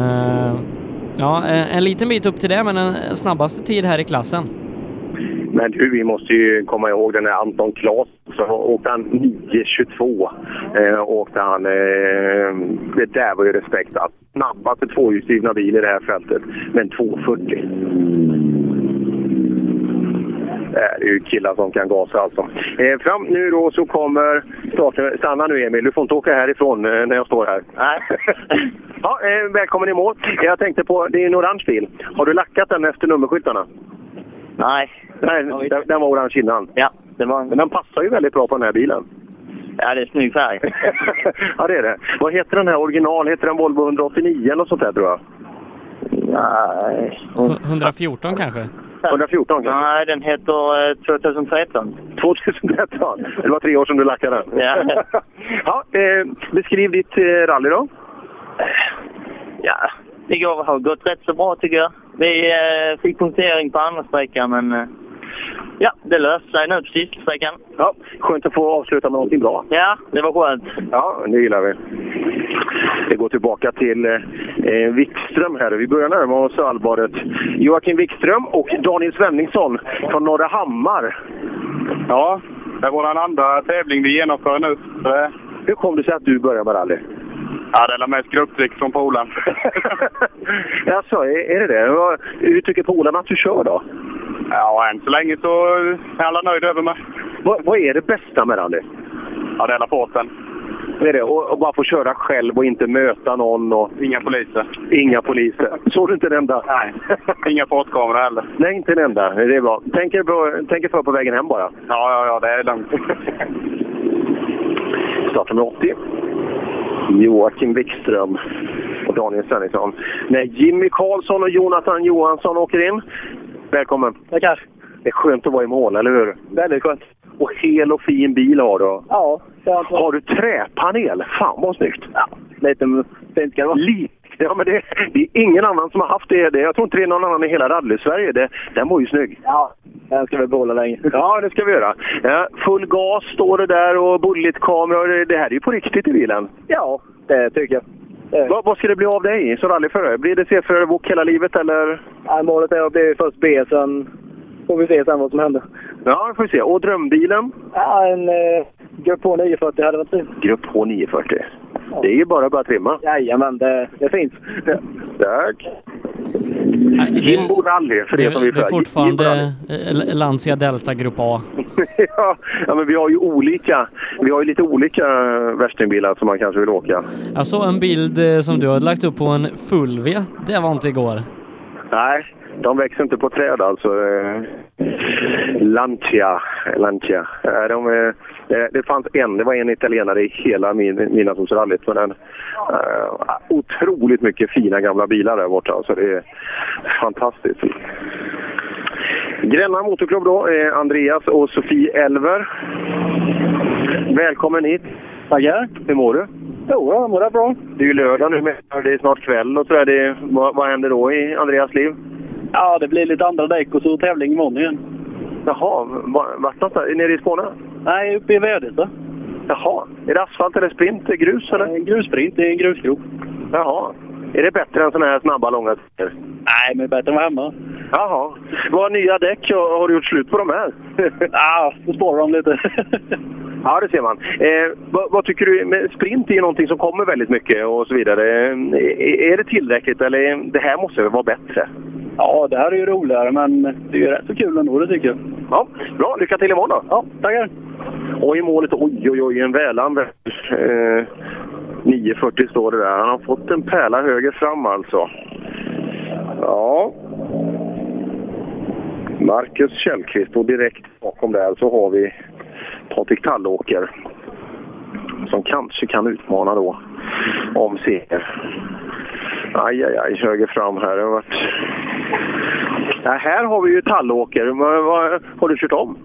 eh, ja, en, en liten bit upp till det men en snabbaste tid här i klassen. Men du, vi måste ju komma ihåg den här Anton Klas. Så åkte han 9.22. Eh, åkte han, eh, det där var ju respekt. Snabbaste tvåhjulsdrivna bil i det här fältet. Men 2.40. Det är ju killar som kan gasa alltså. Eh, fram nu då så kommer starten. Stanna nu Emil, du får inte åka härifrån eh, när jag står här. Nej. ja, eh, välkommen i mål. Jag tänkte på, det är en orange bil. Har du lackat den efter nummerskyltarna? Nej. Nej, den, den var orange innan. Ja, det var... Men den passar ju väldigt bra på den här bilen. Ja, det är snygg färg. ja, det är det. Vad heter den här original? Heter den Volvo 189 eller sånt där tror jag? Nej. 114 kanske? 114 kanske? Nej, den heter eh, 2013. 2013? Det var tre år sedan du lackade den. Ja. ja, eh, beskriv ditt eh, rally då. Ja, det går, har gått rätt så bra tycker jag. Vi eh, fick punktering på andra sträckan men eh, ja, det löste sig nu sista sträckan. Ja, skönt att få avsluta med någonting bra. Ja, det var skönt. Ja, det gillar vi. Vi går tillbaka till eh, Wikström här. Vi börjar närma oss allvaret. Joakim Wikström och Daniel Svenningsson från Norra Hammar. Ja, det är vår andra tävling vi genomför nu. Så det- Hur kom det sig att du började med rally? Ja, det är mest grupptryck från polaren. Alltså, är, är det det? Hur tycker polarna att du kör då? Ja, än så länge så är alla nöjda över mig. Vad, vad är det bästa med rally? Ja, det är rapporten. Det är det. Och, och bara få köra själv och inte möta någon. Och... Inga poliser. Inga poliser. Såg du inte en enda? Nej, inga fartkameror heller. Nej, inte en enda. Det är bra. Tänk er, bra- tänk er för på vägen hem bara. Ja, ja, ja, det är lugnt. Startnummer 80. Joakim Wikström och Daniel Svenningsson. När Jimmy Karlsson och Jonathan Johansson åker in. Välkommen! Tackar! Det är skönt att vara i mål, eller hur? Väldigt skönt. Och hel och fin bil har du. Ja. Har du träpanel? Fan vad snyggt! Ja, lite fint ska det vara. Lite. Ja, men det, det är ingen annan som har haft det. det jag tror inte det är någon annan i hela rally-Sverige. Det, den var ju snygg. Ja, den ska vi behålla länge. Ja, det ska vi göra. Ja, full gas står det där och bulletkameror. Det- Det här är ju på riktigt i bilen. Ja, det tycker jag. Vad, vad ska det bli av dig som rallyförare? Blir det C4 Wok hela livet eller? Ja, målet är att bli först B, sen får vi se sen vad som händer. Ja, det får vi se. Och drömbilen? Ja, en eh, Grupp H 940 hade varit fint. Grupp H 940. Det är ju bara att börja trimma. Jajamän, det, det finns. Tack. Jimbo Rally, för Det, det, som vi det är fortfarande eh, Lancia Delta Grupp A. ja, ja, men vi har ju olika. Vi har ju lite olika värstingbilar som man kanske vill åka. Jag såg en bild eh, som du hade lagt upp på en Fulvia. Det var inte igår. Nej, de växer inte på träd alltså. Eh, Lancia. Lancia. Eh, De, det- det fanns en, det var en italienare i hela min, Midnattssolsrallyt. Men den, eh, otroligt mycket fina gamla bilar där borta. Alltså det är fantastiskt. Gränna Motorklubb då, eh, Andreas och Sofie Elver. Välkommen hit. Tackar. Hur mår du? Jo, jag mår bra. Det är ju lördag nu, men det är snart kväll och sådär. Det, vad, vad händer då i Andreas liv? Ja, det blir lite andra däck och så tävling imorgon igen. Jaha, var- vart någonstans? Nere i Skåne? Nej, uppe i Väderstad. Jaha. Är det asfalt eller sprint? Grus eller? En grusprint i en grusgrop. Jaha. Är det bättre än såna här snabba, långa stickor? Nej, men bättre än vad hemma. Jaha. Vad nya däck? Har du gjort slut på de här? Ja, då sparar de lite. ja, det ser man. Eh, vad, vad tycker du? Sprint är ju någonting som kommer väldigt mycket och så vidare. Eh, Är, är det tillräckligt eller det här måste väl vara bättre? Ja, det här är ju roligare, men det är ju rätt så kul ändå, det tycker jag. Ja, bra. Lycka till imorgon då. Ja, tackar. Och i målet, oj oj oj, en Väland. Eh, 940 står det där. Han har fått en pärla höger fram alltså. Ja. Marcus Källqvist och direkt bakom där så har vi Patrik Tallåker. Som kanske kan utmana då om seger. Aj, aj, aj, höger fram här. Det har varit... ja, här har vi ju Tallåker. Har du kört om?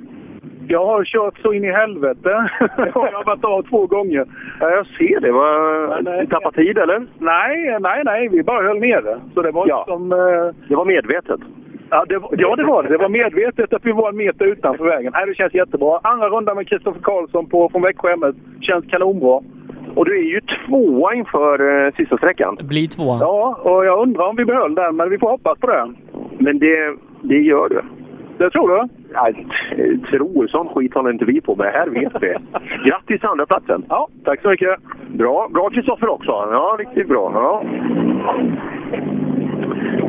Jag har kört så in i helvete. jag har varit av två gånger. Ja, jag ser det. Var... Du tappade tid eller? Nej, nej, nej. Vi bara höll nere. Så det var Ja. som... Eh... Det var medvetet. Ja det, var- ja, det var det. Det var medvetet att vi var en meter utanför vägen. Nej, det känns jättebra. Andra rundan med Kristoffer Karlsson på, från Växjö MS. Känns kanonbra. Och du är ju tvåa inför eh, sista sträckan. Bli tvåa. Ja, och jag undrar om vi behöll den, men vi får hoppas på det. Men det, det gör du. Det tror du? Nej, tror. Sån skit håller inte vi på med. Här vet vi. Grattis till andra platsen. Ja, tack så mycket. Bra. Bra Kristoffer också. Ja, riktigt bra. Ja.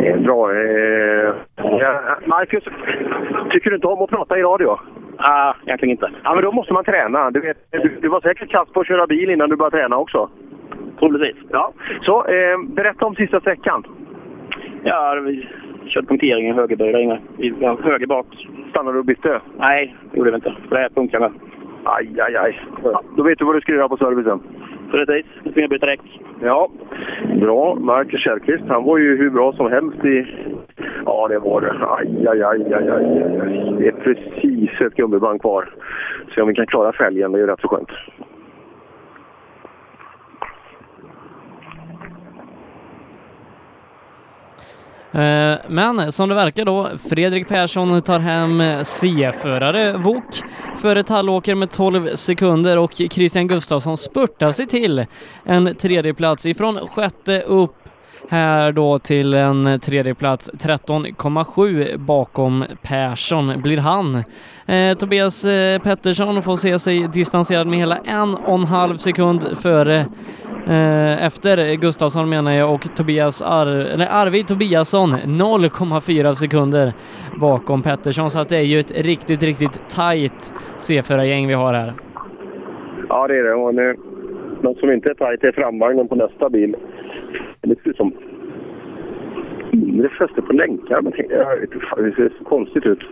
Eh, Bra. Eh, ja, Marcus, tycker du inte om att prata i radio? Ah, egentligen inte. Ja, men då måste man träna. Du, vet, du, du var säkert kass på att köra bil innan du började träna också. Troligtvis. Ja. Så, eh, berätta om sista sträckan. Ja, vi körde punkteringen högerböj där inne. Höger bak. Stannade du och bytte? Nej, det gjorde vi inte. För det här funkar med. Aj, aj, aj. Då vet du vad du ska göra på servicen. Precis. Nu ska jag däck. Ja, bra. Marcus Kjellqvist, han var ju hur bra som helst i... Ja, det var det. Aj, aj, aj, aj, aj, aj. Det är precis ett gummiband kvar. Se om vi kan klara fälgen, det är ju rätt så skönt. Eh, men som det verkar då, Fredrik Persson tar hem C-förare Wok före Tallåker med 12 sekunder och Christian Gustafsson spurtar sig till en tredjeplats ifrån sjätte upp här då till en tredjeplats 13,7 bakom Persson blir han. Eh, Tobias eh, Pettersson får se sig distanserad med hela en och en halv sekund före eh, efter Gustafsson menar jag och Tobias Ar eller Arvid Tobiasson 0,4 sekunder bakom Pettersson så att det är ju ett riktigt, riktigt tajt C4-gäng vi har här. Ja, det är det. Och nu, något som inte är tajt är framvagnen på nästa bil. Det ser ut som inre fäste på länkar. Men jag vet inte, fan, det ser så konstigt ut.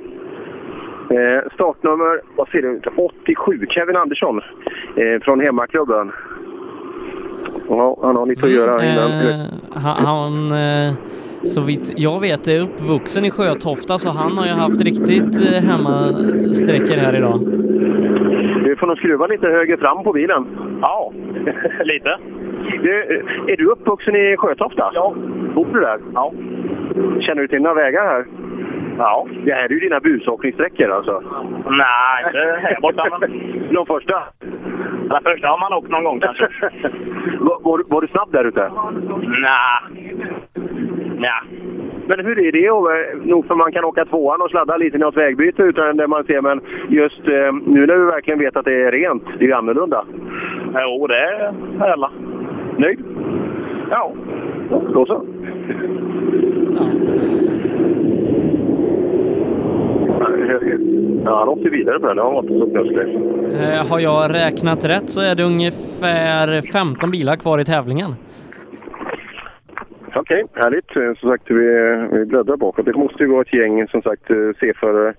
Eh, startnummer vad ser det ut? 87, Kevin Andersson eh, från hemmaklubben. Ja, han har lite att göra innan. Eh, han, han eh, så vitt jag vet är uppvuxen i Sjötofta så han har ju haft riktigt eh, hemmasträckor här idag. Du får nog skruva lite högre fram på bilen. Ja, lite. Du, är du uppvuxen i Sjötofta? Ja. Bor du där? Ja. Känner du till några vägar här? Ja. Det här är ju dina busåkningssträckor alltså. Nej, inte här borta. Men... De första? Den första har man åkt någon gång kanske. var, var, var du snabb där ute? Nej. Nej. Men hur är det? Eh, nog för man kan åka tvåan och sladda lite i något vägbyte utan det man ser, men just eh, nu när du verkligen vet att det är rent, det är ju annorlunda. Jo, det är alla. Nöjd? Ja. Då så. Ja, han åkte vidare på den. Det var inte så knusklig. Eh, har jag räknat rätt så är det ungefär 15 bilar kvar i tävlingen. Okej, härligt. Eh, Som sagt, vi, vi bläddrar bakåt. Det måste ju vara ett gäng, som sagt, eh, C-förare.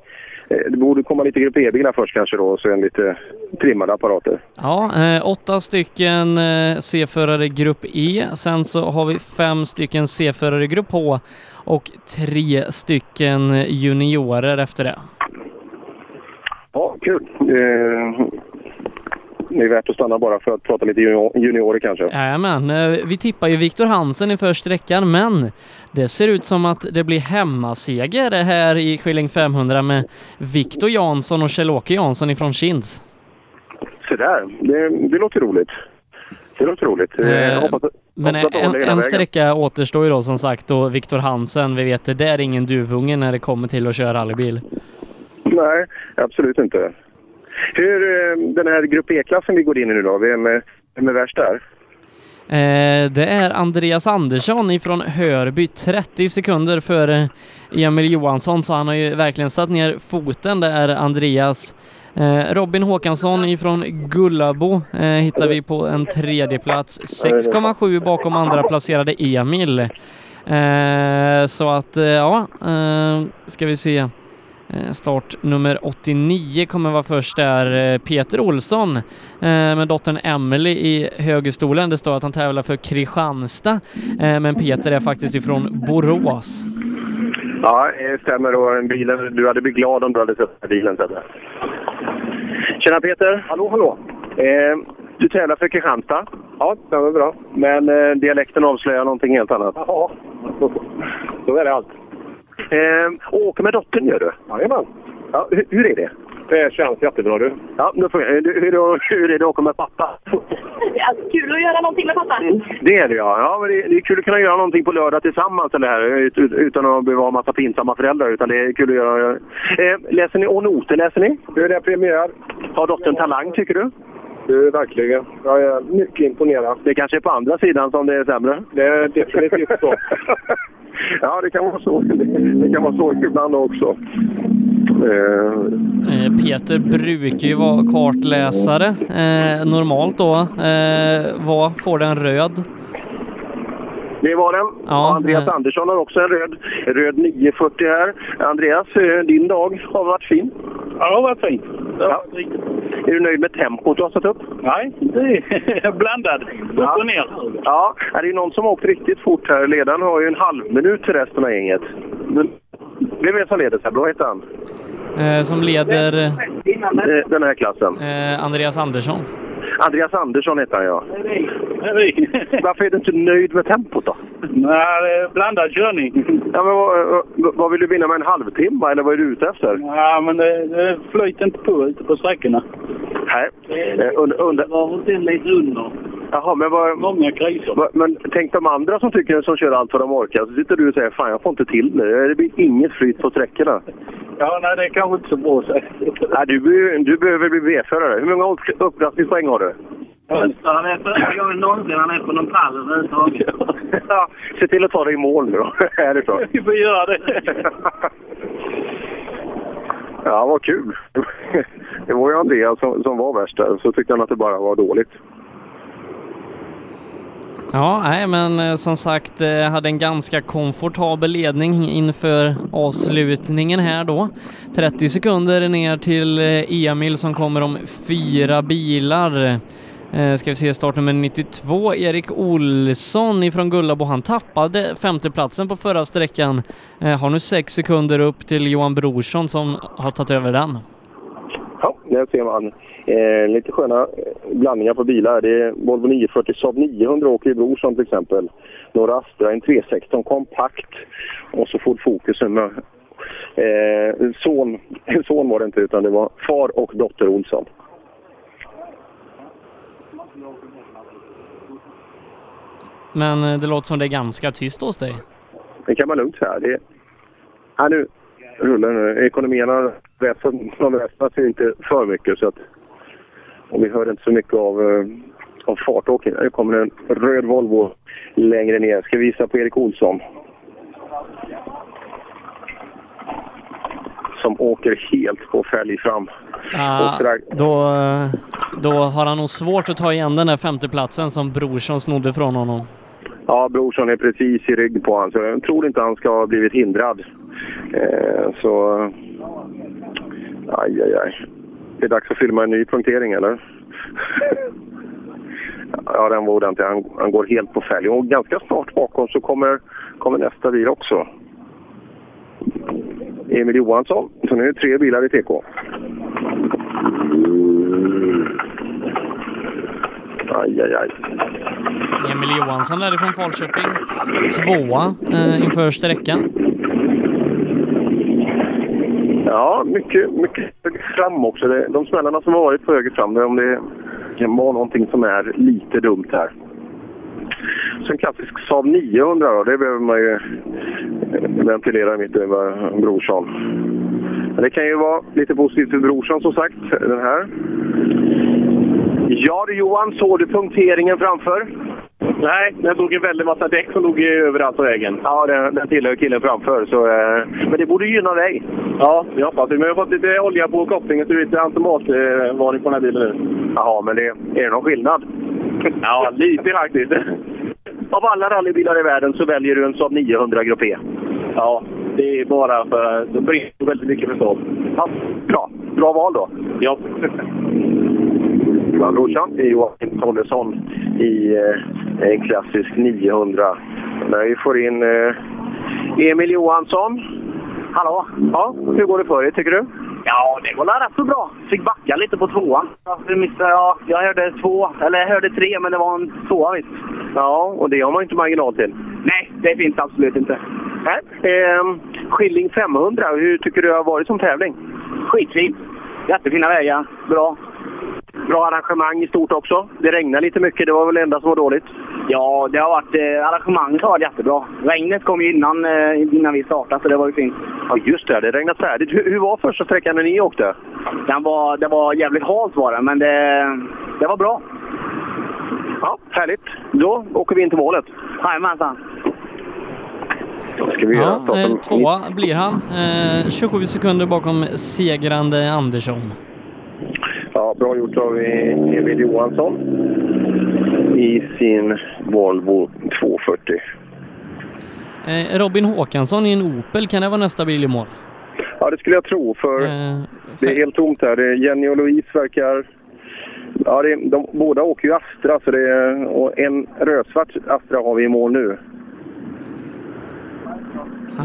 Eh, Det borde komma lite Grupp E-bilar först kanske då, och sen lite trimmade apparater. Ja, eh, åtta stycken eh, C-förare grupp E. Sen så har vi fem stycken C-förare grupp H och tre stycken juniorer efter det. Ja, kul. Eh, det är värt att stanna bara för att prata lite junior- juniorer kanske. Jajamän, eh, vi tippar ju Viktor Hansen i första sträckan men det ser ut som att det blir hemmaseger här i Skilling 500 med Viktor Jansson och Kjell-Åke Jansson ifrån Kinds. Så där. Det, det låter roligt. Det låter roligt. Eh, Eh, hoppas, Men hoppas en, en vägen. sträcka återstår ju då som sagt och Viktor Hansen, vi vet det, det är ingen duvunge när det kommer till att köra rallybil. Nej, absolut inte. Hur, eh, den här Grupp E-klassen vi går in i nu då, vem är, vem är värst där? Eh, det är Andreas Andersson ifrån Hörby, 30 sekunder före eh, Emil Johansson, så han har ju verkligen satt ner foten där, Andreas. Eh, Robin Håkansson ifrån Gullabo eh, hittar vi på en tredje plats 6,7 bakom andra placerade Emil. Eh, så att, eh, ja, eh, ska vi se. Eh, Start nummer 89 kommer vara först där. Eh, Peter Olsson eh, med dottern Emily i högerstolen. Det står att han tävlar för Kristianstad, men Peter är faktiskt ifrån Borås. Ja, det stämmer. Och bilen, du hade blivit glad om du hade sett bilen. Sebbe. Tjena Peter! Hallå, hallå! Eh, du tävlar för Kristianstad? Ja, det var bra. Men eh, dialekten avslöjar någonting helt annat? Ja, så är det allt. Eh, åker med dottern gör du? Jajamän. Ja, hur, hur är det? Det känns jättebra du. Ja, nu får jag, hur, hur, hur är det att åka med pappa? Ja, kul att göra någonting med pappa. Det är det ja. ja men det, det är kul att kunna göra någonting på lördag tillsammans eller här, ut, ut, utan att behöva ha en massa pinsamma föräldrar. Utan det är kul att göra. Eh, läser ni och noter? Läser ni? Du, det är premiär. Har dottern talang tycker du? Du, verkligen. Jag är mycket imponerad. Det kanske är på andra sidan som det är sämre? Det är definitivt så. ja, det kan vara så. Det kan vara så ibland också. Eh. Eh, Peter brukar ju vara kartläsare eh, normalt då. Vad får den röd? Det var den. Ja, Andreas eh. Andersson har också en röd, röd 940 här. Andreas, eh, din dag har varit fin. Ja, det har varit fint. Ja. Är du nöjd med tempot du har satt upp? Nej, det är blandad. Upp och ner. Ja, är det någon som har åkt riktigt fort här. Ledaren har ju en halv minut till resten av gänget. Men, vem är det som leder här? Vad heter han? Eh, som leder Eh, Den här klassen. eh, Andreas Andersson. Andreas Andersson heter han ja. Varför är du inte nöjd med tempot då? Nej, det blandad körning. Ja, men vad, vad- vill du vinna med en halvtimme eller vad är du ute efter? Ja, men det, det flyter inte på ute på sträckorna. Nej. Eh, under, under... var sen lite under. Jaha, men vad... Många kriser. vad- Men tänk de andra som tycker som kör allt vad de orkar. Så sitter du och säger fan jag får inte till det. Det blir inget flyt på sträckorna. Ja, nej, det är kanske inte så bra säga. Nej, du, du behöver bli B-förare. Hur många upp- upplastningspoäng har du? Han är första gången någonsin han är på någon pall överhuvudtaget. Ja, se till att ta dig i mål nu då, härifrån. Vi får göra det. Ja, vad kul. Det var ju Andreas som, som var värst där, så tyckte han att det bara var dåligt. Ja, nej, men eh, som sagt, eh, hade en ganska komfortabel ledning inför avslutningen här då. 30 sekunder ner till eh, Emil som kommer om fyra bilar. Ska vi se startnummer 92, Erik Olsson ifrån Gullabo. Han tappade femteplatsen på förra sträckan. Har nu sex sekunder upp till Johan Brorsson som har tagit över den. Ja, där ser man. Eh, lite sköna eh, blandningar på bilar. Det är Volvo 940 Saab 900 åker i Brorsson till exempel. Några Astra, en 316 kompakt och så Ford Focus med eh, son, son var det inte utan det var far och dotter Olsson. Men eh, det låter som det är ganska tyst hos dig. Det kan man lugnt säga. Det, ja, nu rullar nu. Ekonomierna vässas ju inte för mycket så att och vi hör inte så mycket av, eh, av fartåkning. Nu kommer en röd Volvo längre ner. Ska visa på Erik Olsson. Som åker helt på fälg fram. Ah, då, då har han nog svårt att ta igen den där femteplatsen som Brorsson snodde från honom. Ja, Brorsson är precis i rygg på honom, så jag tror inte han ska ha blivit hindrad. Eh, så... Aj, aj, aj. Det är dags att filma en ny punktering, eller? ja, den var ordentlig. Han, han går helt på fälg. Och ganska snart bakom så kommer, kommer nästa bil också. Emil Johansson. Så nu är det tre bilar i TK. Aj, aj, aj. Emil Johansson därifrån Falköping, tvåa eh, inför sträckan. Ja, mycket, mycket höger fram också. Det, de smällarna som har varit på höger fram, det om det kan vara någonting som är lite dumt här. Så en klassisk Saab 900 då, det behöver man ju ventilera mitt över brorsan. Men det kan ju vara lite positivt för brorsan som sagt, den här. Ja du Johan, såg du punkteringen framför? Nej, den tog en väldig massa däck som låg överallt på vägen. Ja, den, den tillhör killen framför. Så, eh, men det borde gynna dig. Ja, jag hoppas det. Men jag har fått lite olja på kopplingen så det är lite automatvarning på den här bilen nu. Jaha, men det, är det någon skillnad? Ja, lite faktiskt. Av alla rallybilar i världen så väljer du en Saab 900 Grupp E. Ja, det är bara för det brinner väldigt mycket för Saab. Ja, bra. Bra val då. Ja. Brorsan är Joakim Tollesson i eh, en klassisk 900. När vi får in eh, Emil Johansson. Hallå! Ja, hur går det för dig tycker du? Ja, Ja, det går rätt så bra. Fick backa lite på tvåan. Jag, missade, ja, jag hörde två, eller jag hörde tre, men det var en tvåa visst. Ja, och det har man inte marginal till. Nej, det finns absolut inte. Nej. Eh, Skilling 500, hur tycker du det har varit som tävling? Skitfint. Jättefina vägar. Bra. Bra arrangemang i stort också. Det regnar lite mycket, det var väl det enda som var dåligt? Ja, det har varit, eh, arrangemanget har varit jättebra. Regnet kom ju innan, eh, innan vi startade, så det var ju fint. Ja, just det. Det regnat färdigt. Hur, hur var första sträckan när ni åkte? Den var, det var jävligt halt var det, men det, det var bra. Ja, härligt. Då åker vi in till målet. Jajamensan. Då ska vi göra Ja, eh, tvåa blir han. Eh, 27 sekunder bakom segrande Andersson. Ja, bra gjort av Emil Johansson i sin Volvo 240. Eh, Robin Håkansson i en Opel, kan det vara nästa bil i mål? Ja, det skulle jag tro, för Eh, det är helt tomt här. Jenny och Louise verkar... Ja, det de, båda åker ju Astra, så det är, och en rödsvart Astra har vi i mål nu.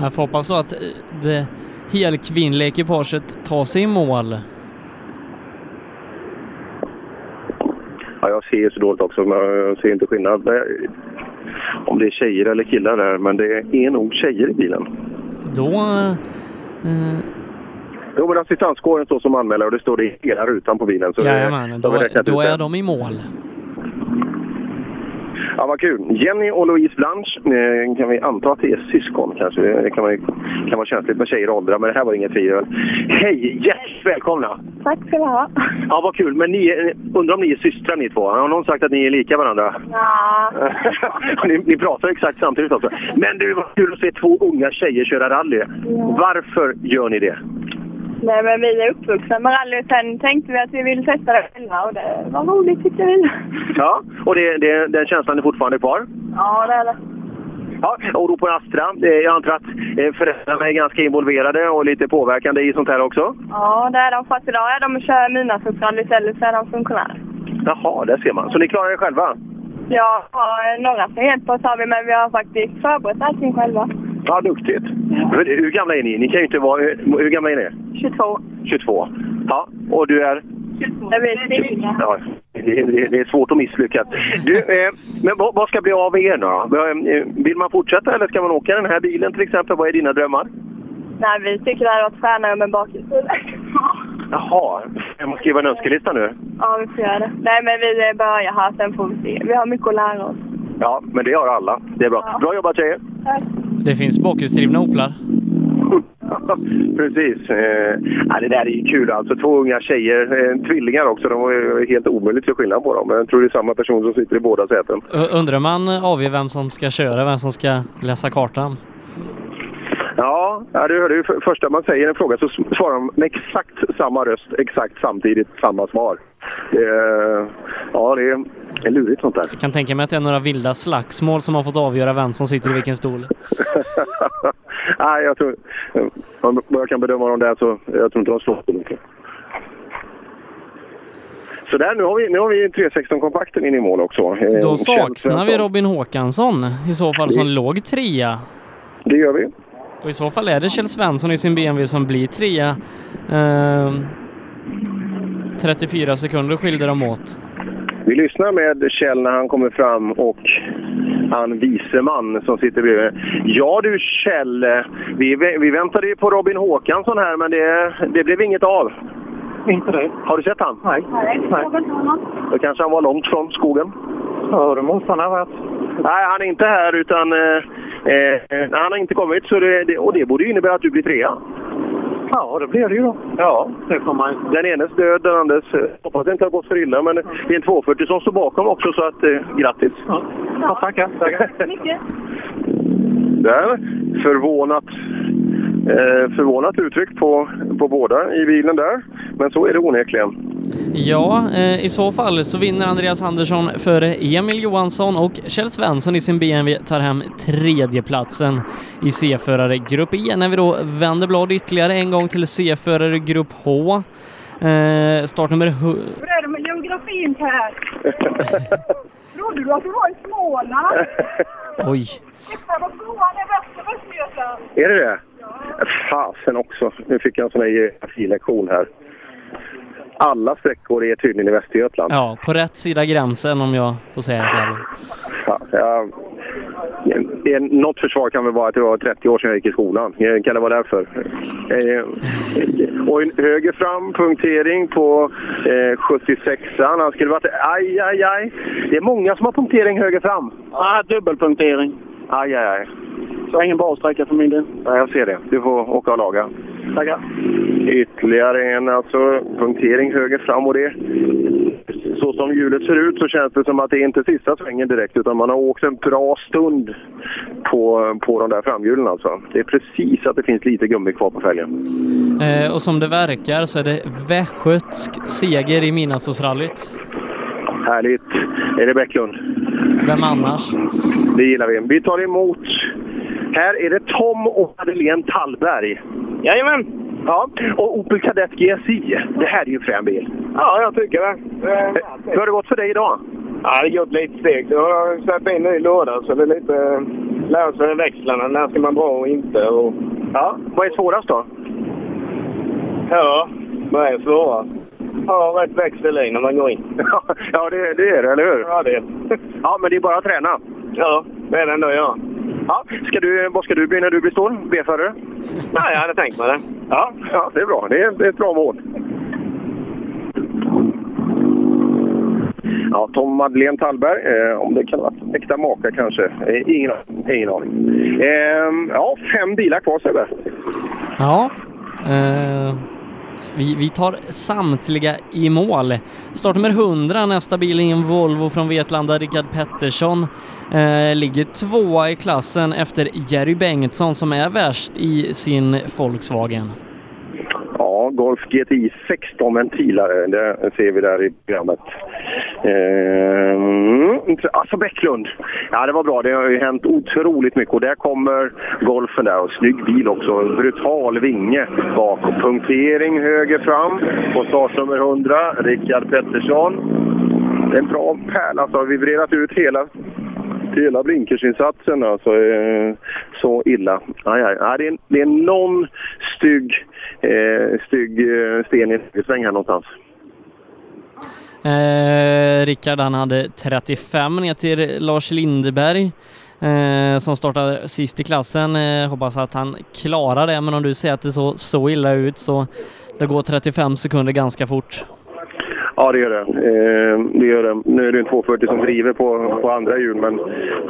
Jag får hoppas då att eh, det helkvinnliga ekipaget tar sig i mål. Jag ser ju så dåligt också, men jag ser inte skillnad. Om det är tjejer eller killar där, men det är nog tjejer i bilen. Då... Eh, Jo, men assistanskåren står som anmälare och det står det i hela rutan på bilen. Så det- jajamän, de då, då det. är de i mål. Ja, vad kul. Jenny och Louise Blanche, eh, kan vi anta att det är syskon kanske? Det kan, man, kan vara känsligt med tjejer och åldrar, men det här var inget tvivel. Hej! Hjärtligt välkomna! Tack ska du ha. Ja, vad kul. Men ni, undrar om ni är systrar ni två? Har någon sagt att ni är lika varandra? Ja. ni, ni pratar exakt samtidigt också. Men du, vad kul att se två unga tjejer köra rally. Varför gör ni det? Nej, men vi är uppvuxna med rally. Sen tänkte vi att vi ville testa det själva och det var roligt tyckte vi. Ja, och det, det, den känslan är fortfarande kvar? Ja, det är det. Ja, och då på Astra. Eh, Jag antar att eh, föräldrarna är ganska involverade och lite påverkande i sånt här också? Ja, det är de. Fast idag är de och kör mina rally istället så är de funktionärer. Jaha, där ser man. Så ni klarar er själva? Ja, ja, några som hjälper oss har vi, men vi har faktiskt förberett allting själva. Ja, duktigt. Men Hur gamla är ni? Ni kan ju inte vara... Hur, hur gamla är ni? 22. 22. Ja, och du är? Det blir tvillingar. Ja, det, det, det är svårt att misslyckas. Du, eh, men vad, vad ska bli av er nu då? Eh, Vill man fortsätta eller ska man åka den här bilen till exempel? Vad är dina drömmar? Nej, vi tycker det hade varit skönare med bakhjulsdrivet. Jaha, jag måste skriva en önskelista nu. Ja, vi får göra det. Nej, men vi börjar här, sen får vi se. Vi har mycket att lära oss. Ja, men det har alla. Det är bra. Bra jobbat tjejer! Tack. Det finns bakhjulsdrivna Oplar. Precis. Eh, ja, det där är ju kul alltså. Två unga tjejer, eh, tvillingar också. De var ju helt omöjligt att se skillnad på dem. Men jag tror det är samma person som sitter i båda säten. Undrar man avgör vem som ska köra, vem som ska läsa kartan? Ja, du hörde ju för- första man säger en fråga så svarar de med exakt samma röst, exakt samtidigt samma svar. Det, ja, det är, det lurigt sånt där. Jag kan tänka mig att det är några vilda slagsmål som har fått avgöra vem som sitter i vilken stol. Nej, jag tror... Vad jag kan bedöma dem där så jag tror inte de slår så mycket. Så där, nu har vi, nu har vi 316-kompakten in i mål också. Eh, Då saknar vi. Robin Håkansson i så fall som låg trea. Det gör vi. Och i så fall är det Kjell Svensson i sin BMW som blir trea. Ehm, 34 sekunder skilde de åt. Vi lyssnar med Kjell när han kommer fram och han viseman som sitter bredvid. Ja du Kjell, eh, vi, vi väntade ju på Robin Håkansson här men det, det blev inget av. Inte det. Har du sett han? Nej. Nej, Nej. Då kanske han var långt från skogen. Ja, det måste han ha varit. Nej, han är inte här utan eh, eh, han har inte kommit så det, det, och det borde ju innebära att du blir trea. Ja, det blir det ju då. Ja. Det får man Den enes död, den andres... Hoppas det inte har gått för illa, men det är en 240 som står bakom också så att eh, grattis. Ja, tackar. tackar. Mycket. Där, förvånat, eh, förvånat uttryck på, på båda i bilen där. Men så är det onekligen. Ja, eh, i så fall så vinner Andreas Andersson före Emil Johansson och Kjell Svensson i sin BMW tar hem tredjeplatsen i C-förare Grupp E. När vi då vänder blad ytterligare en gång till C-förare Grupp H. Eh, startnummer hu- Hur är det med geografin här? Trodde du att du var i Småland? Oj. Titta vad tvåan är bäst i Östergötland. Är det det? Fasen också. Nu fick jag en sån här geografi-lektion här. Alla sträckor är tydligen i Västergötland. Ja, på rätt sida gränsen om jag får säga det själv. Ja, jag, något försvar kan väl vara att det var 30 år sedan jag gick i skolan. Kan det vara därför? Eh, och en höger fram punktering på eh, 76an. Han skulle varit... Aj, aj, aj. Det är många som har punktering höger fram. Ja, dubbelpunktering. Aj, aj, aj. Så ingen bra sträcka för min del. Ja, jag ser det. Du får åka och laga. Tackar. Ytterligare en alltså punktering höger fram och det så som hjulet ser ut så känns det som att det är inte sista svängen direkt utan man har åkt en bra stund på, på de där framhjulen alltså. Det är precis att det finns lite gummi kvar på fälgen. Eh, och som det verkar så är det västgötsk seger i Midnattsåsrallyt. Härligt. Är det Bäcklund? Vem annars? Det gillar vi. Vi tar emot... Här är det Tom och Madeleine Tallberg. Jajamän! Ja, och Opel Kadett GSI. Det här är ju en frän bil. Ja, jag tycker det. Eh, Hur har det gått för dig idag? Ja, det har gått lite stegt. Jag har släppt in ny låda så det är lite... Lära sig växlarna. När ska man dra och inte. Och... Ja, vad är svårast då? Ja, vad är svårast? Ha rätt växel i när man går in. ja, det, det är det, eller hur? Ja, det är Ja, men det är bara att träna. Ja, det är det ändå jag. Ja, ska du, vad ska du bli när du blir stor? B-förare? Ja, jag hade tänkt mig det. Ja, ja det är bra. Det är, det är ett bra mål. Ja, Tom Madeleine Tallberg, eh, om det kan vara äkta maka kanske. Eh, ingen, ingen aning. Eh, ja, fem bilar kvar Sebbe. Ja. Vi, vi tar samtliga i mål. Startnummer 100, nästa bil är en Volvo från Vetlanda, Rickard Pettersson. Eh, ligger tvåa i klassen efter Jerry Bengtsson som är värst i sin Volkswagen. Ja, Golf GTI 16 ventilare, det ser vi där i programmet. Ehm, alltså Bäcklund, ja det var bra. Det har ju hänt otroligt mycket och där kommer Golfen där och snygg bil också. Brutal vinge bakom. punktering höger fram på startnummer 100, Rickard Pettersson. Det är en bra pärla, alltså har vibrerat ut hela Hela blinkersinsatsen alltså, eh, så illa. Aj, aj. Det, är, det är någon stygg, eh, stygg eh, sten i en sväng här någonstans. Eh, Rickard han hade 35 ner till Lars Lindeberg eh, som startade sist i klassen. Eh, hoppas att han klarar det, men om du säger att det såg så illa ut så det går 35 sekunder ganska fort. Ja, det gör det. Eh, det gör det. Nu är det en 240 som driver på, på andra hjul, men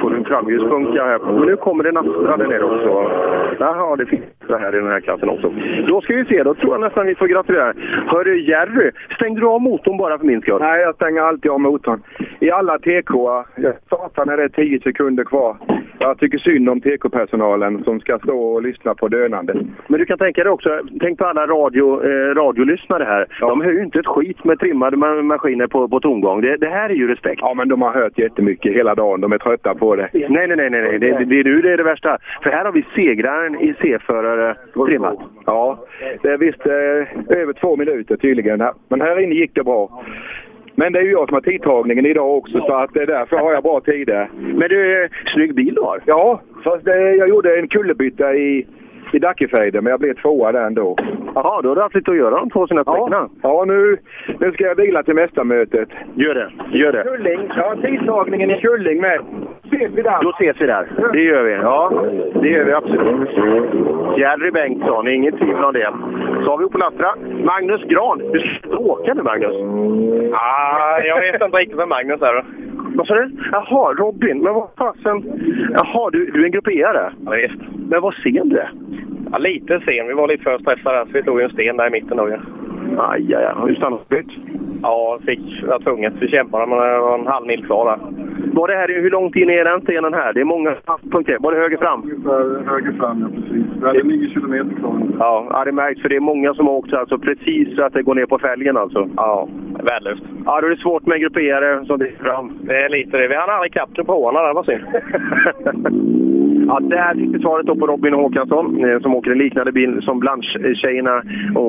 får en framhjulspunka här. Men nu kommer det en Astra där nere också. Jaha, det finns det här i den här klassen också. Då ska vi se, då tror jag nästan vi får gratulera. Hörru Jerry, stängde du av motorn bara för min skull? Nej, jag stänger alltid av motorn. I alla TK, jag startar när det är 10 sekunder kvar. Jag tycker synd om TK-personalen som ska stå och lyssna på dönande. Men du kan tänka dig också, tänk på alla radio, eh, radiolyssnare här. De hör ju inte ett skit med trimmade ma- maskiner på, på tomgång. Det, det här är ju respekt. Ja, men de har hört jättemycket hela dagen. De är trötta på det. Nej, nej, nej, nej. Det, det, det det är det värsta. För här har vi segraren i C-förare trimmat. Ja, det är visst eh, över två minuter tydligen. Men här inne gick det bra. Men det är ju jag som har tidtagningen idag också så att det är därför har jag bra tider. Men du, eh, snygg bil du har. Ja, fast jag gjorde en kullerbytta i, i Dackefejden men jag blev tvåa där ändå. Jaha, då har du haft lite att göra de två sina sträckorna. Ja, ja nu, nu ska jag vila till mästarmötet. Gör det, gör det. Kulling, ja tidtagningen i Kulling med. Ses vi där? Då ses vi där. Det gör vi. Ja, det gör vi absolut. Jerry Bengtsson, inget tvivel om det. Så har vi Opel Astra. Magnus Gran. Du ska åka nu, Magnus? Ah, jag vet inte riktigt med Magnus här. Vad sa du? Jaha, Robin. Men vad fasen? Jaha, du, du är en grupperare? Ja, visst. Men vad sen du är? Ja, lite sen. Vi var lite för stressade så vi tog en sten där i mitten. Då, ja. Aj, aj, aj. Har du stannat bytt? Ja, fick, var tvunget. Vi kämpade, men det var en halv mil kvar där. Var det här, hur långt in är den stenen här? Det är många punkter. Var det höger fram? Höger fram, ja precis. Vi hade 9 kilometer kvar. Ja, ja, det märks för det är många som har åkt alltså precis så att det går ner på fälgen alltså. Ja, värdelöst. Ja, då är det svårt med grupperare som driver fram. Det är lite det. Vi hann aldrig ikapp depåerna där, vad synd. Ja, där fick vi svaret då på Robin Håkansson eh, som åker en liknande bil som Blanche-tjejerna